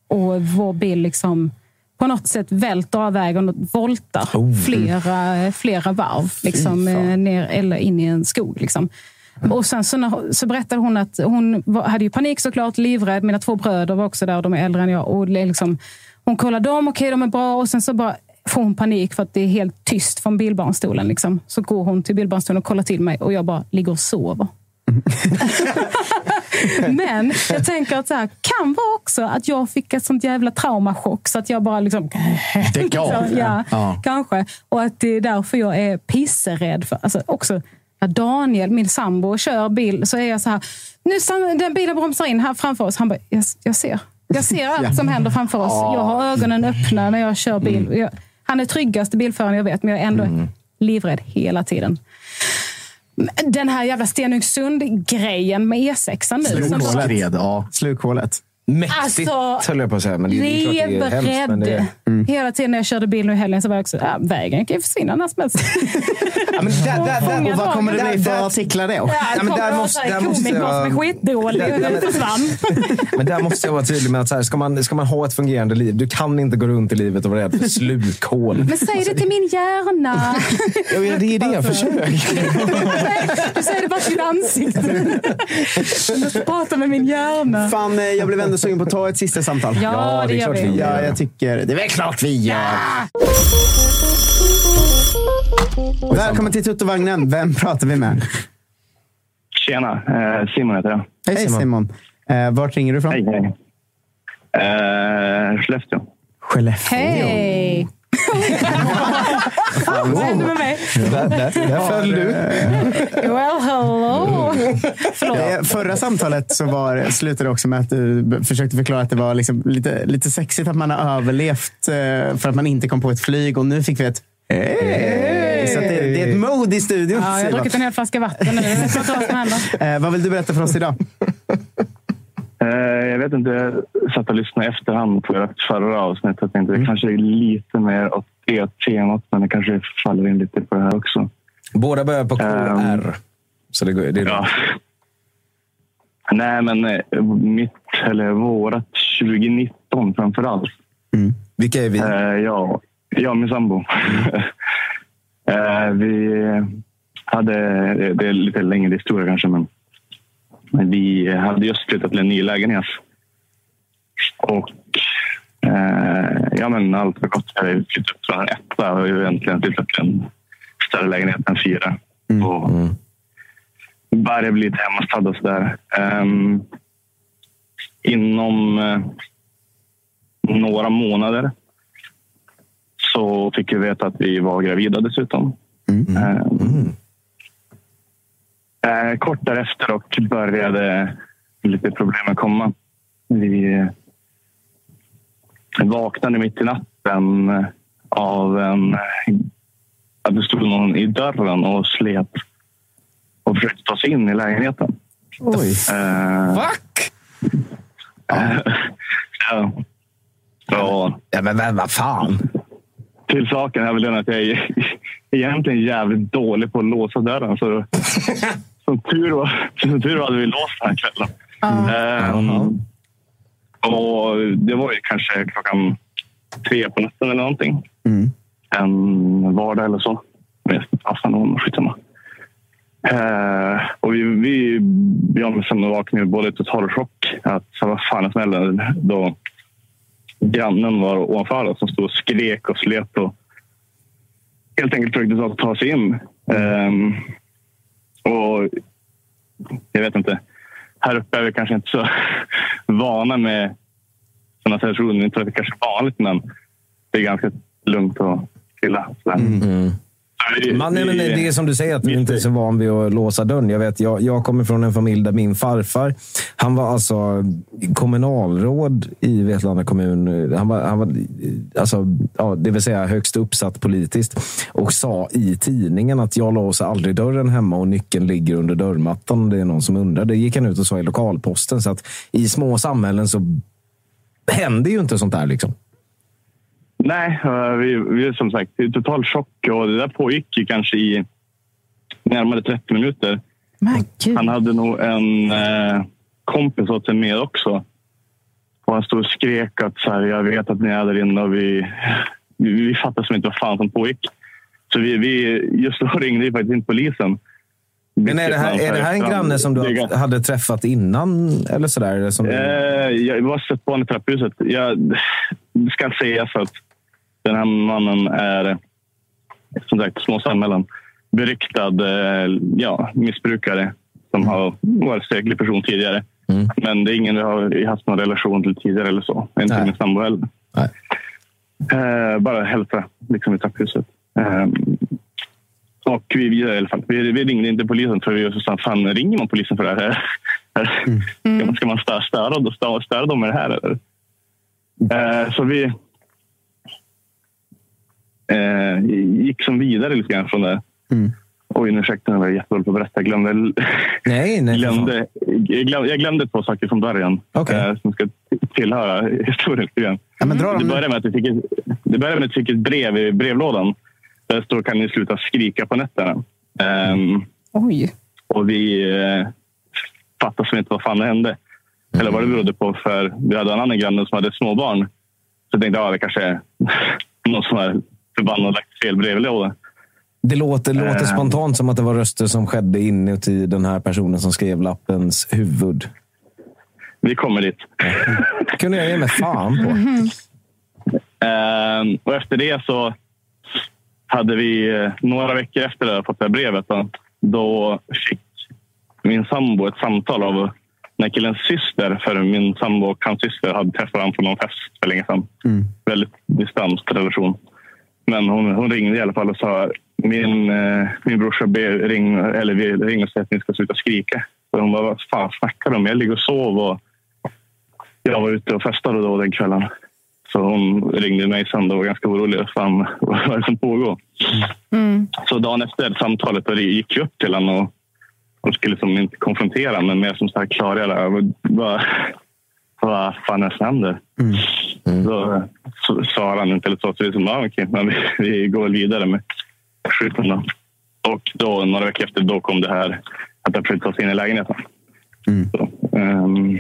och vår bil liksom på något sätt välter av vägen och voltar flera, flera varv liksom, ner, eller in i en skog. Liksom. Och sen så, när, så berättade hon att hon var, hade ju panik såklart, livrädd. Mina två bröder var också där, de är äldre än jag. Och liksom, hon kollar dem, okej de är bra. Och sen så bara får hon panik för att det är helt tyst från bilbarnstolen. Liksom. Så går hon till bilbarnstolen och kollar till mig och jag bara ligger och sover. <laughs> Men jag tänker att det här kan vara också att jag fick ett sånt jävla traumachock så att jag bara liksom... <laughs> Det gav. Så, ja, Ja. kanske. Och att det är därför jag är pisserädd. För, alltså också, när Daniel, min sambo, kör bil så är jag så här. Nu den bilen bromsar in här framför oss. Han bara, jag, jag ser. Jag ser allt som händer framför oss. Jag har ögonen öppna när jag kör bil. Jag, han är tryggaste bilföraren jag vet, men jag är ändå livrädd hela tiden. Den här jävla Stenungsund-grejen med E6 nu. Slukhålet. Ja. Slukhålet. Mäktigt Alltså, höll jag på att säga. Men det, det är klart det är hemskt. Men det, Hela tiden när jag körde bil nu i helgen så var jag också, ja, vägen kan ju försvinna när som helst. <laughs> ja, men där, där, där, Och vad kommer det bli för artiklar då? Ja, Ja, men där måste- där måste komiker jag- som är skitdålig. <laughs> Det försvann. <laughs> Men där måste jag vara tydlig med att så här, ska, man, ska man ha ett fungerande liv, du kan inte gå runt i livet och vara rädd för slukhål. Men säg det till min hjärna. Jag vet, det är det jag försöker. Du säger det bara till ditt ansikte. Jag måste prata med min hjärna. Fan, eh, jag blev ändå sugen på att ta ett sista samtal. Ja, det, gör vi. Ja, jag tycker... Det är väl klart vi gör. Välkommen till Tuttovagnen. Vem pratar vi med? Tjena, eh, Simon heter jag. Hej Simon. Eh, vart ringer du ifrån? Hej, hej. Eh, Skellefteå. Skellefteå. Hej! Vad hände med mig? Där, där, där föll du. Well, hello. Förlåt. Förra samtalet så var, slutade också med att du försökte förklara att det var liksom lite, lite sexigt att man har överlevt eh, för att man inte kom på ett flyg. Och nu fick vi ett Hey! Så det, det är ett mode i studion. Ja, jag har druckit en hel flaska vatten nu. Jag vet inte vad som händer. Eh, vad vill du berätta för oss idag? Eh, Jag vet inte, jag satt och lyssnade i efterhand på förra avsnitt. Jag tänkte det kanske är lite mer åt det temat, men det kanske faller in lite på det här också. Båda börjar på Ehm, KR. Så det, går- det är ja. <laughs> Nej, men eh, mitt, eller vårat 2019 framför allt. Vilka är vi? ja, jag och min sambo. <laughs> Eh, vi hade, det är lite längre historia kanske, men vi hade just flyttat till en ny lägenhet. Och eh, ja, men allt var gott. Vi hade flyttat från en etta och egentligen flyttat till en större lägenhet än fyra. Och började bli lite hemmastad och sådär. Um, inom eh, några månader så fick vi veta att vi var gravida dessutom. Ehm, eh, kort därefter och började lite problemen komma. Vi eh, vaknade mitt i natten av en... Att det stod någon i dörren och slet och försökte ta sig in i lägenheten. Oj. Uh, Fuck! <laughs> ja. Ja. ja, men men vad fan. Till saken är väl den att jag är <laughs> egentligen jävligt dålig på att låsa dörren. Så, <laughs> som, tur var, som tur var hade vi låst den här kvällen. Ehm, och det var ju kanske klockan tre på natten eller någonting. En vardag eller så. Fasen om skitsamma. Uh, och vi, vi, jag och vaknade både i total chock. Att, så vad fan är smällen? Då grannen var ovanför oss som stod och skrek och slet och helt enkelt försökte ta sig in. Ehm, och jag vet inte. Här uppe är vi kanske inte så <laughs> vana med sådana situationer. Inte att det kanske är vanligt, men det är ganska lugnt och stilla. sådär. Vi- Man, nej, men vi- det är som du säger, att du inte är så van vid att låsa dörren. Jag, vet, jag, jag kommer från en familj där min farfar, han var alltså kommunalråd i Vetlanda kommun. Han var, han var alltså, ja, det vill säga högst uppsatt politiskt. Och sa i tidningen att jag låser aldrig dörren hemma och nyckeln ligger under dörrmattan. om Det är någon som undrar. Det gick han ut och sa i lokalposten. Så att i små samhällen så händer ju inte sånt här. Liksom. Nej, eh, vi, vi är som sagt i total chock och det där pågick ju kanske i närmare 30 minuter. Han hade nog en eh, kompis åt sig med också. Och han stod och skrek att så här, jag vet att ni är där inne och vi, vi, vi fattar som inte vad fan som pågick. Så vi, vi, just då <laughs> ringde vi faktiskt in polisen. Men är det här, är det här en granne som du hade träffat innan? Eller sådär? Som... Eh, jag har sett på honom i trapphuset. Jag, ska sägas att den här mannen är som sagt små samhällen. Beryktad eh, ja, missbrukare som har varit säkerlig person tidigare. Men det är ingen vi har haft någon relation till tidigare eller så. Inte min sambo heller. Eh, bara hälsa liksom i trapphuset. Eh, och vi, i alla fall, vi, vi ringde inte polisen för vi sa fan ringer man polisen för det här? <laughs> Ska man, ska man störa, störa, störa, störa dem med det här? Eller? Eh, så vi eh, gick som vidare lite grann från det. Oj, nu ursäkta jag är jättedålig på att berätta. Jag glömde, nej, nej, glömde, jag, glömde, jag glömde två saker från början eh, som ska tillhöra historien. lite grann. men dra dem det, började med att vi fick ett, det började med att vi fick ett brev i brevlådan. Där det står kan ni sluta skrika på nätterna. Ehm, Oj. och vi eh, fattade som inte vad fan det hände. Eller vad det berodde på. För vi hade en annan granne som hade småbarn. Så jag tänkte att ja, det kanske är <laughs> någon som har förbannat lagt fel brevlåda. Det låter, låter Eh. spontant som att det var röster som skedde inuti den här personen som skrev lappens huvud. Vi kommer dit. kunde jag ge mig fan på. Ehm, och efter det så hade vi eh, några veckor efter det fått det här brevet. Då, fick min sambo ett samtal av den här killens syster. För min sambo och hans syster hade träffat honom på någon fest för länge sedan. Väldigt distant relation. Men hon, hon ringde i alla fall och sa min, eh, min brorsa ber, ring, eller vill ringa och säga att ni ska sluta skrika. Så hon bara, vad fan snackar de om? Jag ligger och sov och jag var ute och festade då den kvällen. Så hon ringde mig sen och var ganska orolig. Fan, <laughs> vad är det som pågår? Mm. Så dagen efter samtalet då gick jag upp till henne och hon skulle liksom inte konfrontera men mer som så här klargöra vad, fan är det som händer. Då så, svarade han inte eller så. så vi som, ah, okej, men vi, vi går vidare med skjuten då. Och då, några veckor efter då kom det här att jag försökte ta sig in i lägenheten. Så, ehm,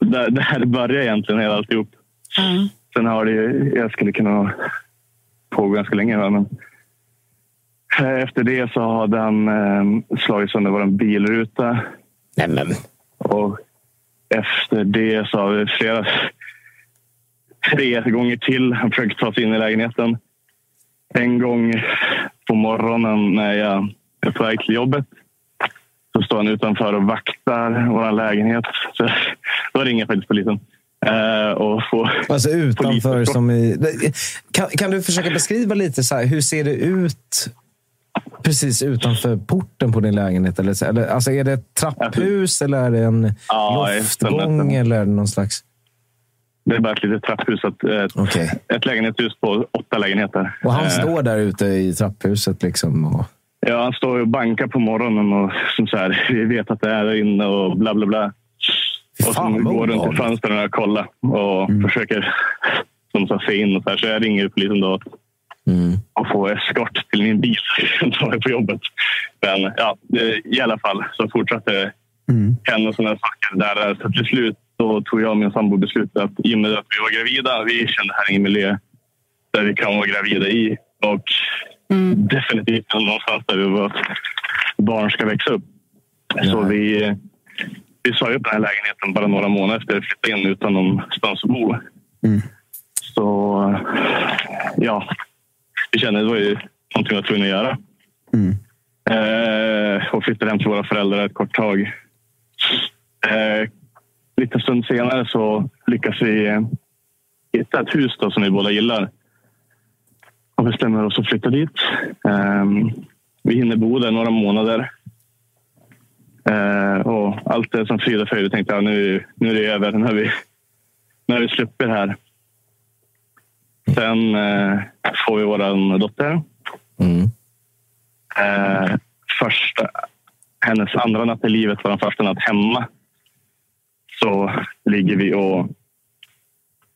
där, där började egentligen hela alltihop. Sen har det ju, jag skulle kunna pågå ganska länge. Men eh, efter det så hade han eh, slagit sönder vår bilruta. Nämen. Och efter det så har vi flera, tre gånger till försökt ta sig in i lägenheten. En gång på morgonen när jag är på väg till jobbet så står han utanför och vaktar vår lägenhet. Så, då ringer jag faktiskt polisen. Eh, och får Alltså utanför poliseskort. som i... Kan, kan du försöka beskriva lite så här, hur ser det ut precis utanför porten på din lägenhet? Eller, eller, alltså är det ett trapphus eller är det en Ja, loftgång eller någon slags... Det är bara ett litet trapphus. Ett, ett, ett lägenhetshus på åtta lägenheter. Och han Eh, står där ute i trapphuset liksom. Och... Ja, han står och bankar på morgonen och som så här, vi vet att det är inne och bla bla bla. Och sen går runt till fönstren och kollar och försöker som så, se in. Och så, här. så jag ringer polisen då och får eskort till min bil som tar mig på jobbet. Men ja, i alla fall så fortsatte det hända sådana saker där. Så till slut då tog jag och min sambo beslutet att i och med att vi var gravida, vi kände här ingen miljö där vi kan vara gravida i. Och definitivt någonstans där vi var att barn ska växa upp. Så vi, vi sa upp den här lägenheten bara några månader efter att vi flyttade in utan någonstans att bo. Så ja, vi kände att det var ju någonting vi var tvungna att göra. Eh, och flyttade hem till våra föräldrar ett kort tag. Eh, lite stund senare så lyckas vi eh, hitta ett hus då, som vi båda gillar. Och bestämmer oss att flytta dit. Eh, vi hinner bo där några månader. Eh, och allt är som frid och fröjd. Jag tänkte att nu, nu är det över. Nu har vi, nu har vi sluppit det här. Sen eh, får vi vår dotter. Eh, första, hennes andra natt i livet var den första natt hemma. Så ligger vi och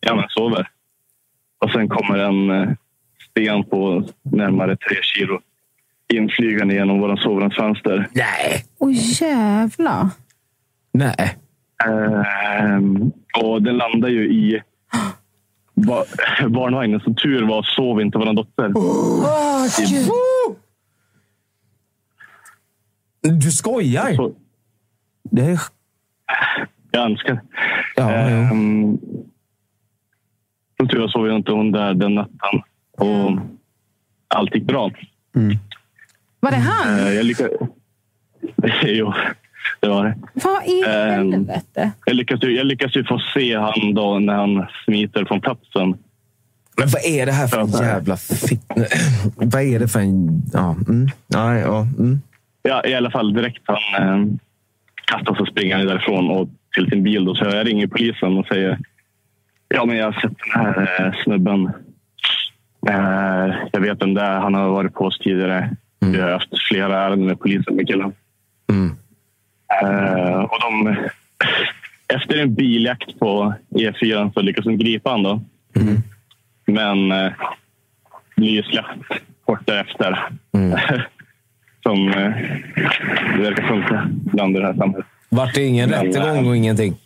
ja, men sover. Och sen kommer en eh, sten på närmare tre kilo inflygande genom våra sovrumsfönster. Nej! Oj, jävlar. Nej. Ehm, och den landar ju i barnvagnen. Som tur var sov inte vår dotter. I- Du skojar? Det är... Jag önskar. Ehm, som tur var sov inte hon där den natten. Och allt gick bra. Var det han? Eh, jag lyckades... <laughs> jo, det var det. Vad i Ehm, helvete? Jag lyckas, ju, jag lyckas ju få se han då när han smiter från platsen. Men vad är det här för en jävla fitt... <clears throat> vad är det för en... Ja, mm. Nej, ja, mm. Ja, I alla fall direkt han eh, kastar sig springande därifrån och till sin bil. Då. Så jag ringer polisen och säger ja, men jag har sett den här eh, snubben. Eh, jag vet vem det är. Han har varit på oss tidigare. Vi har haft flera ärenden med polisen med killen. Eh, och de, efter en biljakt på E4 så lyckas de gripa honom. Då. Men eh, blir släppt kort därefter. <laughs> Som eh, det verkar funka ibland i det här samhället. Vart det ingen Men, rättegång och ingenting?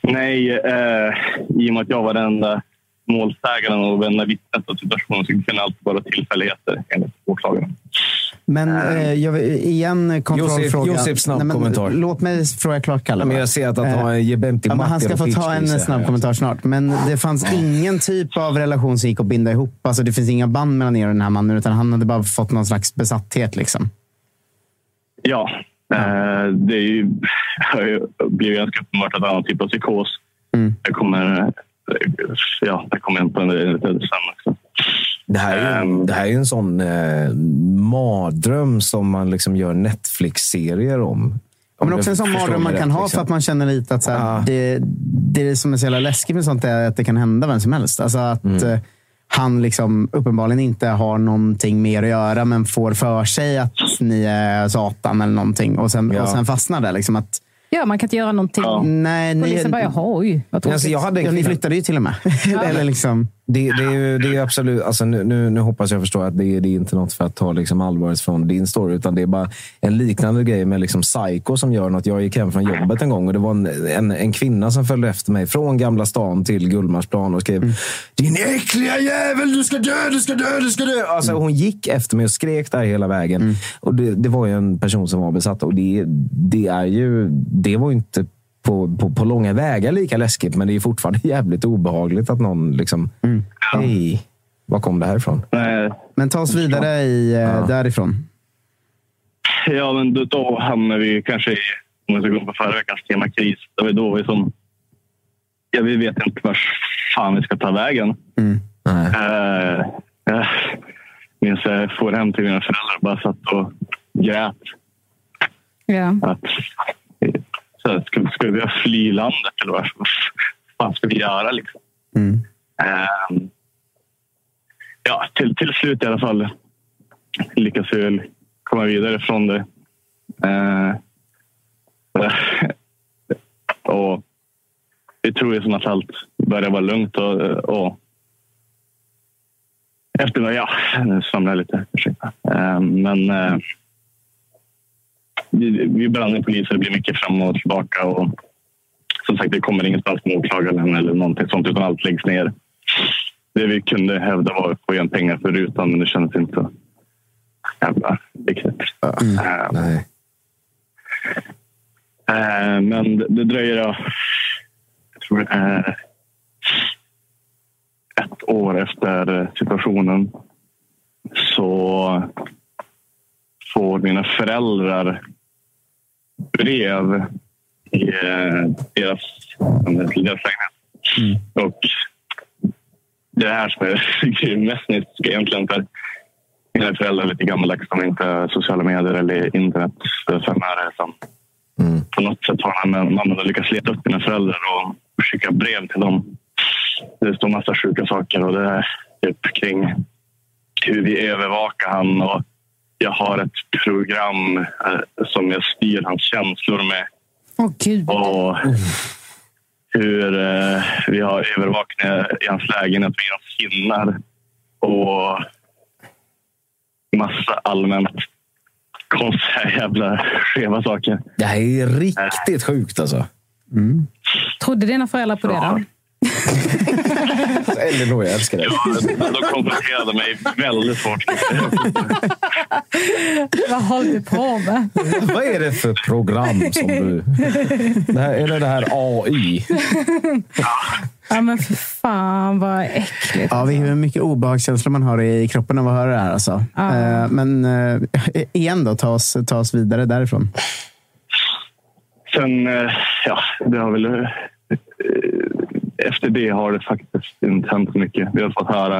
Nej, eh, i och med att jag var den enda målsägaren och enda vittnet av situationen så kan det alltid vara tillfälligheter enligt åklagaren. Men eh, jag vill, igen kontrollfråga. Josef, snabb Nej, men kommentar. Låt mig fråga klart, Kalle. Men jag ser att han Eh, har en Jebemti ja, Han ska få ta en snabb kommentar snart. Men det fanns ingen typ av relation som gick att binda ihop. Alltså, det finns inga band mellan er och den här mannen, utan han hade bara fått någon slags besatthet. Liksom. Ja, eh, det är ju, <laughs> har ju blivit ganska uppenbart att han har typ av psykos. Jag kommer, eh, ja, jag kommer in på det lite sen också. Det här är ju, det här är ju en sån eh, mardröm som man liksom gör Netflix-serier om. Men också en sån mardröm man kan rätt, ha liksom. för att man känner lite att så här, det, det som är så jävla läskigt med sånt är att det kan hända vem som helst. Alltså att Mm. eh, han liksom uppenbarligen inte har någonting mer att göra men får för sig att ni är Satan eller någonting och sen, Ja. och sen fastnar det. Liksom att, Ja, man kan inte göra någonting. Nej, ni, Polisen bara, jaha, oj, vad. Alltså, jag hade en ja, ni flyttade ju till och med. <laughs> eller liksom, Det, det, är ju, det är absolut, alltså nu, nu, nu hoppas jag förstå att det, det är inte något för att ta liksom allvaret från din story, utan det är bara en liknande grej med liksom Psycho som gör något. Jag gick hem från jobbet en gång och det var en, en, en kvinna som följde efter mig från Gamla stan till Gullmarsplan och skrev Din äckliga jävel, du ska dö, du ska dö, du ska dö. Alltså, Hon gick efter mig och skrek där hela vägen. Och det, det var ju en person som var besatt och det, det, är ju, det var ju inte på, på, på långa vägar lika läskigt, men det är fortfarande <laughs> jävligt obehagligt att någon liksom... Hej, var kom det här ifrån? men ta oss vidare i, eh, därifrån. Ja, men då, då hamnar vi kanske i, om vi ska gå på förra veckans tema kris. Det var då vi som... Ja, vi vet inte vart fan vi ska ta vägen. Eh, jag minns jag får hem till mina föräldrar och bara satt och grät. Ja. Att, så ska, ska vi fly landet eller vad, fan ska vi göra? Liksom? Ehm, ja, till, till slut i alla fall lyckas vi väl komma vidare från det. Eh, <laughs> och vi tror ju som att allt börjar vara lugnt och, och efter svamlar jag lite, ursäkta. Eh, men eh, vi, i poliser, det blir mycket fram och tillbaka och som sagt, det kommer ingenstans med åklagaren eller någonting sånt utan allt läggs ner. Det vi kunde hävda var att få igen pengar för rutan men det kändes inte så jävla viktigt. Eh, eh, men det, det dröjer, ja, jag tror är ett år efter situationen så får mina föräldrar brev i eh, deras, deras lägenhet. Och det är det här som är <laughs> mest nyttiga egentligen. För mina föräldrar är lite gammaldags. De inte sociala medier eller internet. Fem är det som på något sätt har mamman lyckats leta upp mina föräldrar och skicka brev till dem. Det står massa sjuka saker och det är typ kring hur vi övervakar han och jag har ett program eh, som jag styr hans känslor med. Åh gud. Och hur eh, vi har övervakning i hans lägenhet vid hans hinnar. Och massa allmänt konstiga jävla skeva saker. Det här är riktigt sjukt alltså. Trodde dina föräldrar på det då? <laughs> Elinor, jag älskar dig. De konfronterade mig väldigt hårt. Vad håller du på med? Vad är det för program som du... Det här, är det det här AI? Ja, men för fan vad äckligt. Ja, hur mycket obehagskänslor man har i kroppen av att höra det här. Alltså. Ja. Eh, Men eh, igen då, ta oss, ta oss vidare därifrån. Sen, eh, ja, det har väl... eh, Efter det har det faktiskt inte hänt så mycket. Vi har fått höra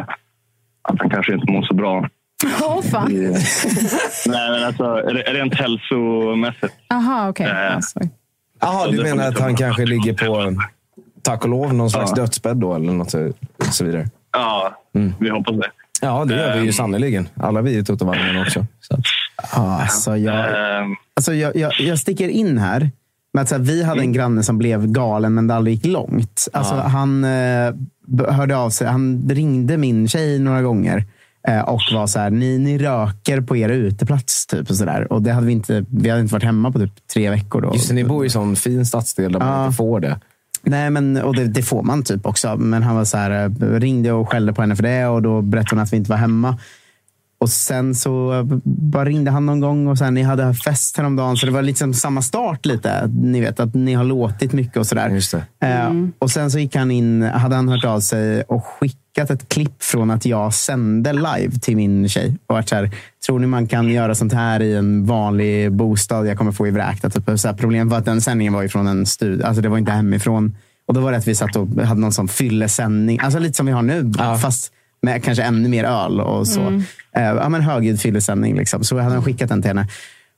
att han kanske inte mår så bra. Åh fan. Nej, men alltså rent hälsomässigt. Jaha, okej. Eh, Alltså. Jaha, du menar att han kanske ligger på, tack och lov, någon slags Ja. dödsbädd då? Eller något så, vidare. Ja, vi hoppas det. Ja, det gör vi ju Ehm. sannerligen. Alla vi i Tuttovagnen också. Så. alltså jag, Ehm, alltså jag, jag, jag sticker in här. Med att så här, vi hade en granne som blev galen, men det aldrig gick långt. Alltså, Ja. Han eh, hörde av sig. Han ringde min tjej några gånger eh, och var så här, ni, ni röker på er uteplats. Typ, och så där. Och det hade vi, inte, vi hade inte varit hemma på typ tre veckor. Då. Just det, ni bor i en sån fin stadsdel där man Ja. inte får det. Nej, men, och det, det får man typ också. Men han var så här, eh, ringde och skällde på henne för det och då berättade hon att vi inte var hemma. Och sen så bara ringde han någon gång och sen ni hade fest häromdagen. Så det var liksom samma start lite. Ni vet att ni har låtit mycket och sådär. Just det. Eh, och sen så gick han in, hade han hört av sig och skickat ett klipp från att jag sände live till min tjej. Och varit så här, tror ni man kan göra sånt här i en vanlig bostad jag kommer få i vräkta? Typ. Så här, problemet var att den sändningen var ifrån en studio. Alltså det var inte hemifrån. Och då var det att vi satt och hade någon sån fyllesändning. Alltså lite som vi har nu. Fast med kanske ännu mer öl och så. Mm. Eh, ja, men högljudd fyllesändning. Liksom. Så hade han skickat den till henne.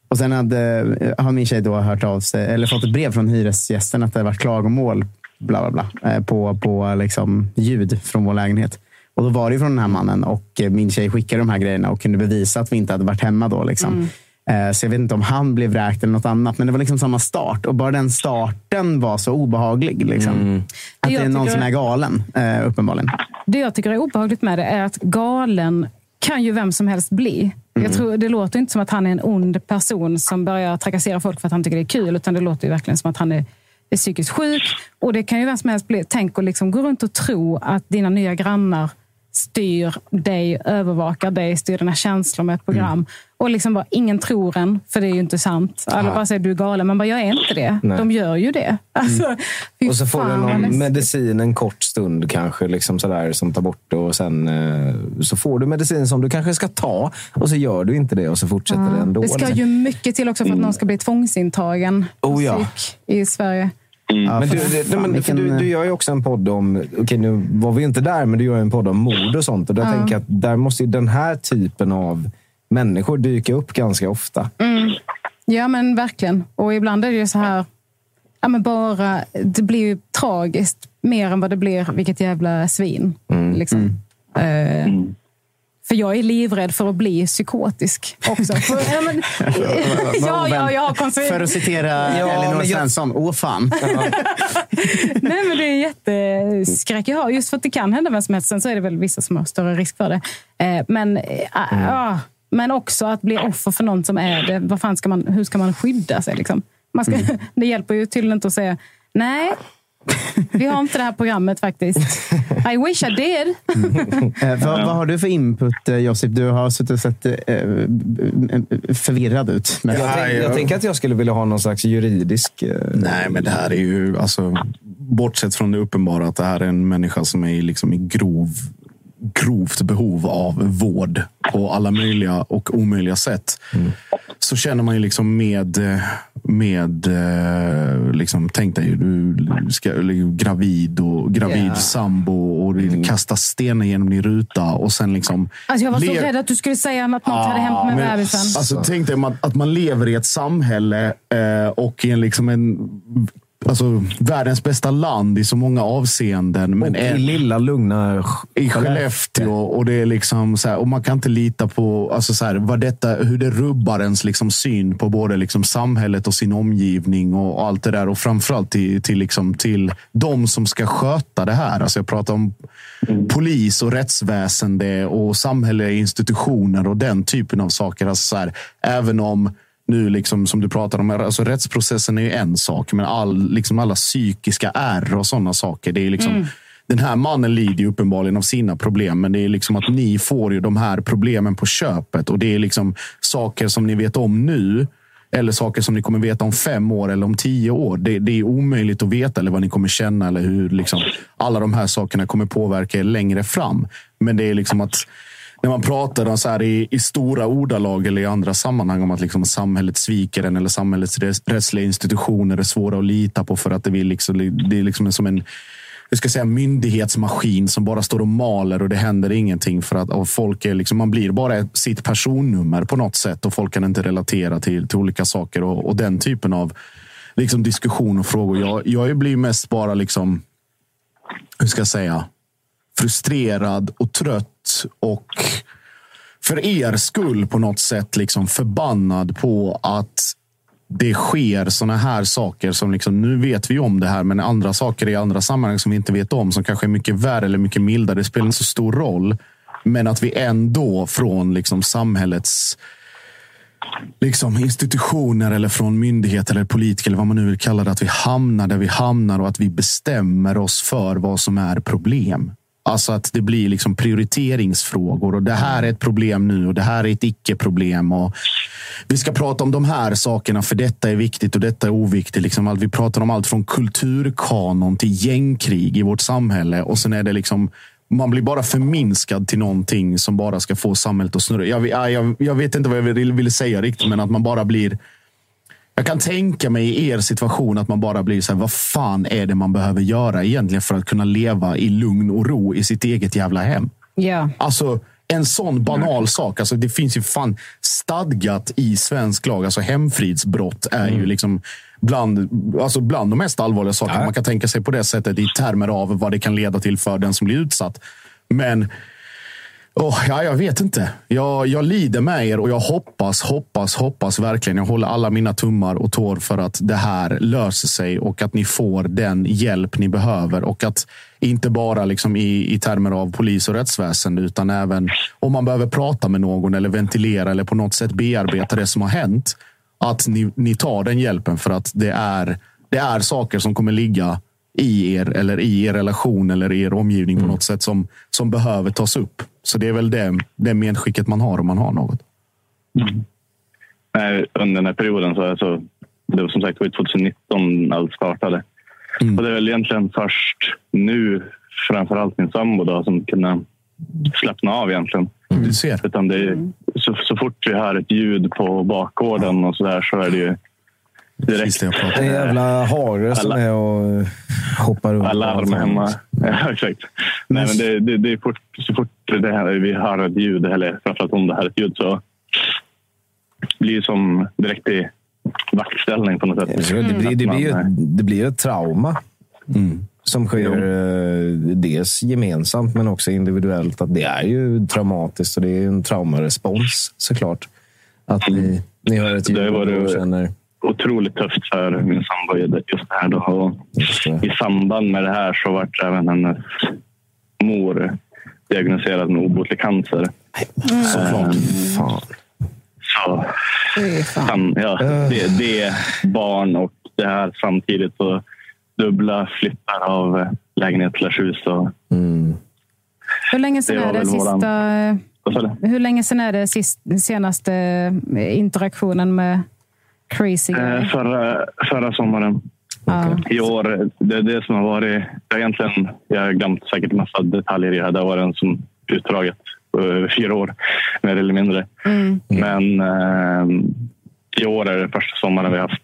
Och sen hade, eh, har min tjej då hört av sig, eller fått ett brev från hyresgästen att det varit klagomål bla, bla, bla, eh, på, på liksom ljud från vår lägenhet. Och då var det från den här mannen och min tjej skickade de här grejerna och kunde bevisa att vi inte hade varit hemma då. Liksom. Mm. Eh, Så jag vet inte om han blev vräkt eller något annat. Men det var liksom samma start. Och bara den starten var så obehaglig. Liksom. Att det jag är någon som är galen, eh, uppenbarligen. Det jag tycker är obehagligt med det är att galen kan ju vem som helst bli. Jag tror, det låter inte som att han är en ond person som börjar trakassera folk för att han tycker det är kul. Utan det låter ju verkligen som att han är, är psykiskt sjuk. Och det kan ju vem som helst bli. Tänk att liksom gå runt och tro att dina nya grannar styr dig, övervakar dig, styr dina känslor med ett program. Och liksom bara, ingen tror en, för det är ju inte sant. Alla Ja. bara säger du är galen, men bara, jag är inte det. Nej. De gör ju det. Alltså, fy Och så får du fan, någon medicin en kort stund kanske liksom sådär, som tar bort det. Och sen eh, så får du medicin som du kanske ska ta och så gör du inte det och så fortsätter det ändå. Det ska liksom. ju mycket till också för att någon ska bli tvångsintagen Oh, ja. psyk i Sverige. men du, det, nej, men, för du, du gör ju också en podd om, okej nu var vi inte där, men du gör en podd om mord och sånt. Och där Ja. tänker jag att där måste ju den här typen av människor dyka upp ganska ofta. Mm. Ja, men verkligen. Och ibland är det ju så här... Ja, men bara, det blir ju tragiskt mer än vad det blir vilket jävla svin. Mm. Liksom. Eh, För jag är livrädd för att bli psykotisk också. <laughs> För, ja, men, ja, ja, jag har För att citera Ja, Elinor Svensson. Åh fan. <laughs> Nej, men det är jätteskräck jag har. Just för att det kan hända vem som helst. Sen så är det väl vissa som har större risk för det. Eh, Men, eh, ah, men också att bli offer för någon som är det. Vad fan ska man, hur ska man skydda sig? Liksom? Man ska, <laughs> Det hjälper ju tydligen inte att säga nej. Vi har inte det här programmet faktiskt. I wish I did. <laughs> Eh, vad, vad har du för input, eh, Josip? Du har suttit och sett eh, eh, förvirrad ut. Jag, tänk, jag tänker att jag skulle vilja ha någon slags juridisk... eh, Nej, men det här är ju, alltså, bortsett från det uppenbara att det här är en människa som är liksom i grov, grovt behov av vård på alla möjliga och omöjliga sätt. Så känner man ju liksom med, med eh, liksom, tänk dig, du ska, gravid och gravid Ja. sambo och du kastar stenar genom din ruta och sen liksom Alltså jag var så rädd att du skulle säga att något hade hänt med men, bebisen. Alltså, tänk dig man, att man lever i ett samhälle eh, och i en, liksom en, alltså, världens bästa land i så många avseenden. Men Och i lilla lugna i Skellefteå. Och, det är liksom så här, och man kan inte lita på alltså så här, vad detta, hur det rubbar ens liksom syn på både liksom samhället och sin omgivning och allt det där. Och framförallt till, till, liksom, till de som ska sköta det här. Alltså jag pratar om polis och rättsväsende och samhälleliga institutioner och den typen av saker. Alltså så här, även om nu, liksom, som du pratar om, alltså rättsprocessen är ju en sak, men all, liksom alla psykiska ärr och sådana saker. Det är liksom, Mm. Den här mannen lider ju uppenbarligen av sina problem, men det är liksom att ni får ju de här problemen på köpet. Och det är liksom saker som ni vet om nu, eller saker som ni kommer veta om fem år eller om tio år. Det, det är omöjligt att veta eller vad ni kommer känna eller hur liksom, alla de här sakerna kommer påverka er längre fram. Men det är liksom att när man pratar om så här i, i stora ordalag eller i andra sammanhang om att liksom samhället sviker en eller samhällets rättsliga institutioner är svåra att lita på för att det, vill liksom, det är liksom som en jag ska säga, myndighetsmaskin som bara står och maler och det händer ingenting. för att folk är liksom, Man blir bara sitt personnummer på något sätt och folk kan inte relatera till, till olika saker. Och, och den typen av liksom, diskussion och frågor. Jag, jag blir mest bara liksom, hur ska jag säga, frustrerad och trött och för er skull på något sätt liksom förbannad på att det sker såna här saker som liksom, nu vet vi om det här, men andra saker i andra sammanhang som vi inte vet om, som kanske är mycket värre eller mycket mildare. Det spelar inte så stor roll. Men att vi ändå från liksom samhällets liksom institutioner eller från myndigheter eller politiker eller vad man nu vill kalla det, att vi hamnar där vi hamnar och att vi bestämmer oss för vad som är problem. Alltså att det blir liksom prioriteringsfrågor och det här är ett problem nu och det här är ett icke-problem. Och vi ska prata om de här sakerna för detta är viktigt och detta är oviktigt. Liksom allt- vi pratar om allt från kulturkanon till gängkrig i vårt samhälle och sen är det liksom man blir bara förminskad till någonting som bara ska få samhället att snurra. Jag, jag, jag vet inte vad jag ville vill säga riktigt, men att man bara blir... Jag kan tänka mig i er situation att man bara blir så här, vad fan är det man behöver göra egentligen för att kunna leva i lugn och ro i sitt eget jävla hem? Ja. Alltså, en sån banal sak. Alltså, det finns ju fan stadgat i svensk lag. Alltså, hemfridsbrott är ju liksom bland, alltså bland de mest allvarliga sakerna man kan tänka sig på det sättet i termer av vad det kan leda till för den som blir utsatt. Men Oh, ja, jag vet inte. Jag, jag lider med er och jag hoppas, hoppas, hoppas verkligen. Jag håller alla mina tummar och tår för att det här löser sig och att ni får den hjälp ni behöver. Och att inte bara liksom i, i termer av polis och rättsväsende, utan även om man behöver prata med någon eller ventilera eller på något sätt bearbeta det som har hänt. Att ni, ni tar den hjälpen för att det är, det är saker som kommer ligga i er eller i er relation eller i er omgivning på något sätt som, som behöver tas upp. Så det är väl det, det medskicket man har om man har något. Nej, under den här perioden så alltså, det var som sagt det var 2019 allt startade. Och det är väl egentligen först nu, framförallt min sambo då, som kunde slappna av egentligen. Du ser. Utan det är, så, så fort vi hör ett ljud på bakgården och så där så är det ju direkt. Det är en jävla hare som är och hoppar runt. Alarm hemma. <laughs> Ja, exakt. Nej, men det, det, det är fort, så fort det här, vi hör ett ljud, eller framförallt om det här är ett ljud, så blir det som direkt i vaktställning på något sätt. Så Det blir, det, blir ju, man- det blir ju ett trauma. Som sker eh, dels gemensamt men också individuellt. Att det är ju traumatiskt och det är en traumarespons såklart. Att ni, ni hör ett ljud och känner... otroligt tufft för min sambo just det här. Då. Och I samband med det här så vart även hennes mor diagnostiserad med obotlig cancer. Såklart. Fan. Så, fan, ja, det, det barn och det här samtidigt. Så dubbla flyttar av lägenhet slash hus. Och, Hur länge sedan Det är det våran- sista... du? Hur länge sedan är det sist, senaste eh, interaktionen med Crazy Guy? Eh, förra, förra sommaren. I år, det är det som har varit... Jag egentligen, jag har glömt säkert massa detaljer i det här. Det har varit en som utdraget över fyra år, mer eller mindre. Mm. Men eh, i år är det första sommaren vi har haft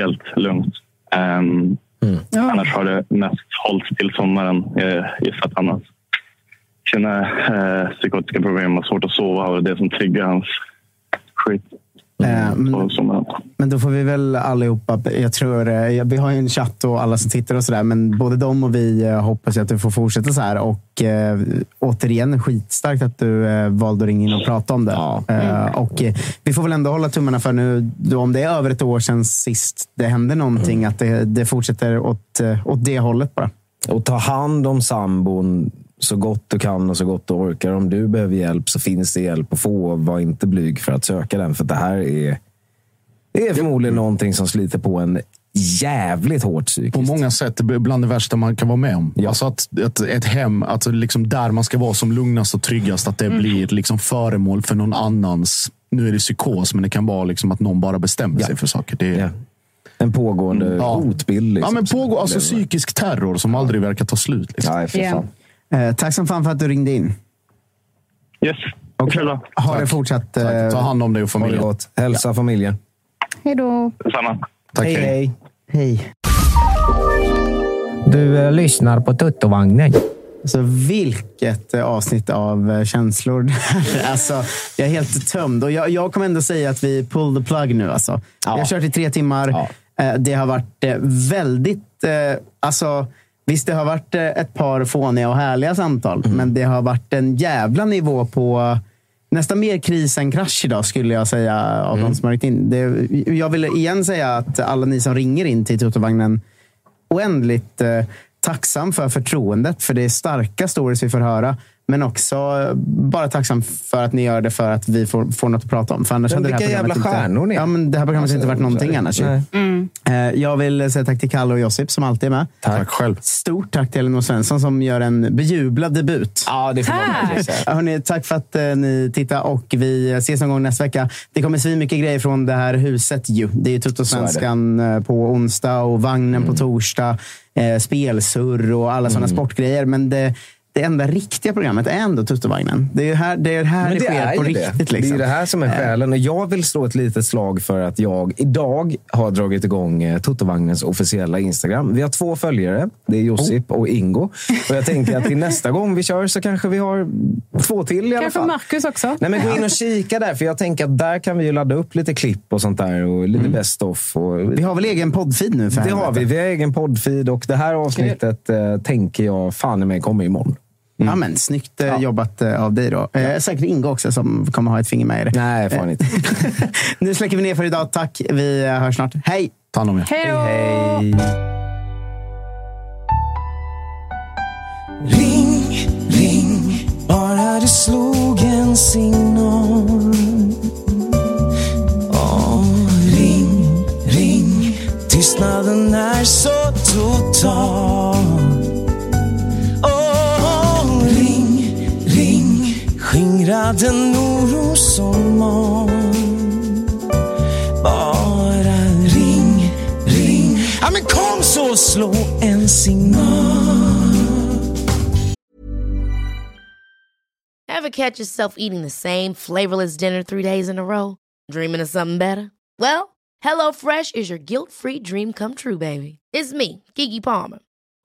helt lugnt. Um, Annars har det mest hållits till sommaren. Jag gissar att han sina eh, psykotiska problem och svårt att sova och det är det som triggar hans skit. Eh, men, men då får vi väl allihopa, jag tror, eh, vi har ju en chatt och alla som tittar och sådär, men både de och vi eh, hoppas att du får fortsätta så här. Och eh, återigen, skitstarkt att du eh, valde att ringa in och prata om det. Eh, och vi får väl ändå hålla tummarna för nu, då, om det är över ett år sedan sist det hände någonting, att det, det fortsätter åt, åt det hållet bara. Och ta hand om sambon så gott du kan och så gott du orkar. Om du behöver hjälp så finns det hjälp att få. Var inte blyg för att söka den. För det här är, det är förmodligen någonting som sliter på en jävligt hårt psykiskt. På många sätt bland det värsta man kan vara med om. Alltså att, att ett hem, att liksom där man ska vara som lugnast och tryggast, att det Mm. blir liksom föremål för någon annans... Nu är det psykos, men det kan vara liksom att någon bara bestämmer sig för saker. Det är, En pågående hotbild. Liksom, ja, men som pågår, alltså psykisk terror som aldrig verkar ta slut. Liksom. Nej, för fan. Eh, tack som fan för att du ringde in. Yes. Och ha det fortsatt. Eh, Ta hand om dig och familjen. Gott. Hälsa familjen. Hej då. Detsamma. Tack, hej, hej. Hej. Du eh, lyssnar på Tuttovagnen. Alltså, vilket eh, avsnitt av eh, känslor. det här är. alltså, jag är helt tömd. Och jag, jag kommer ändå säga att vi pull the plug nu. Alltså. Vi har kört i tre timmar. Eh, Det har varit eh, väldigt... eh, Alltså, visst, det har varit eh, ett par fåniga och härliga samtal. Men det har varit en jävla nivå på nästan mer kris än krasch idag, skulle jag säga, av de som har ringt in. Det, jag vill igen säga att alla ni som ringer in till Tutovagnen oändligt eh, tacksam för förtroendet, för det är starka stories vi får höra. Men också eh, bara tacksam för att ni gör det för att vi får, får något att prata om. För annars Men hade det här jävla stjärnor inte, ni är. ja, men Det här programmet Alltså, inte varit någonting så är det. annars. Mm. Eh, Jag vill säga tack till Kalle och Josip som alltid är med. Tack själv. Stort tack till Elinor Svensson som gör en bejublad debut. Ja, det får man Tack. Hörrni, tack för att eh, ni tittar och vi ses någon gång nästa vecka. Det kommer svin mycket grejer från det här huset. Ju. Det är Tuttosvenskan på onsdag och Vagnen på torsdag. Eh, spelsurr och alla sådana sportgrejer. Men det, det enda riktiga programmet är ändå Tuttovagnen. Det är här det, är här det, sker på riktigt. det. Liksom. det är ju det här som är själen. Och jag vill slå ett litet slag för att jag idag har dragit igång eh, Tuttovagnens officiella Instagram. Vi har två följare. Det är Josip och Ingo. Och jag tänker att till nästa gång vi kör så kanske vi har två till i alla Kanske fall. Marcus också. Nej, men gå in och kika där, för jag tänker att där kan vi ju ladda upp lite klipp och sånt där. Och lite best of. Och... Vi har väl egen poddfeed nu? För Det har vi. Vi har egen poddfeed och det här avsnittet eh, tänker jag fan i mig kommer imorgon. Ja, men, snyggt eh, jobbat eh, av dig då. Eh, säkert Ingo också som kommer ha ett finger med i det. Nej, fan inte. <laughs> nu släcker vi ner för idag. Tack. Vi eh, hörs snart. Hej! Ta hand om er. Hej! Hej. Ring, ring, bara du slog en signal. Åh, ring, ring, tystnaden är så total. Skingra den oro som mal. Bara ring, ring, ja men kom så slå en signal. Ever catch yourself eating the same flavorless dinner three days in a row? Dreaming of something better? Well, HelloFresh is your guilt free dream come true, baby. It's me, Gigi Palmer.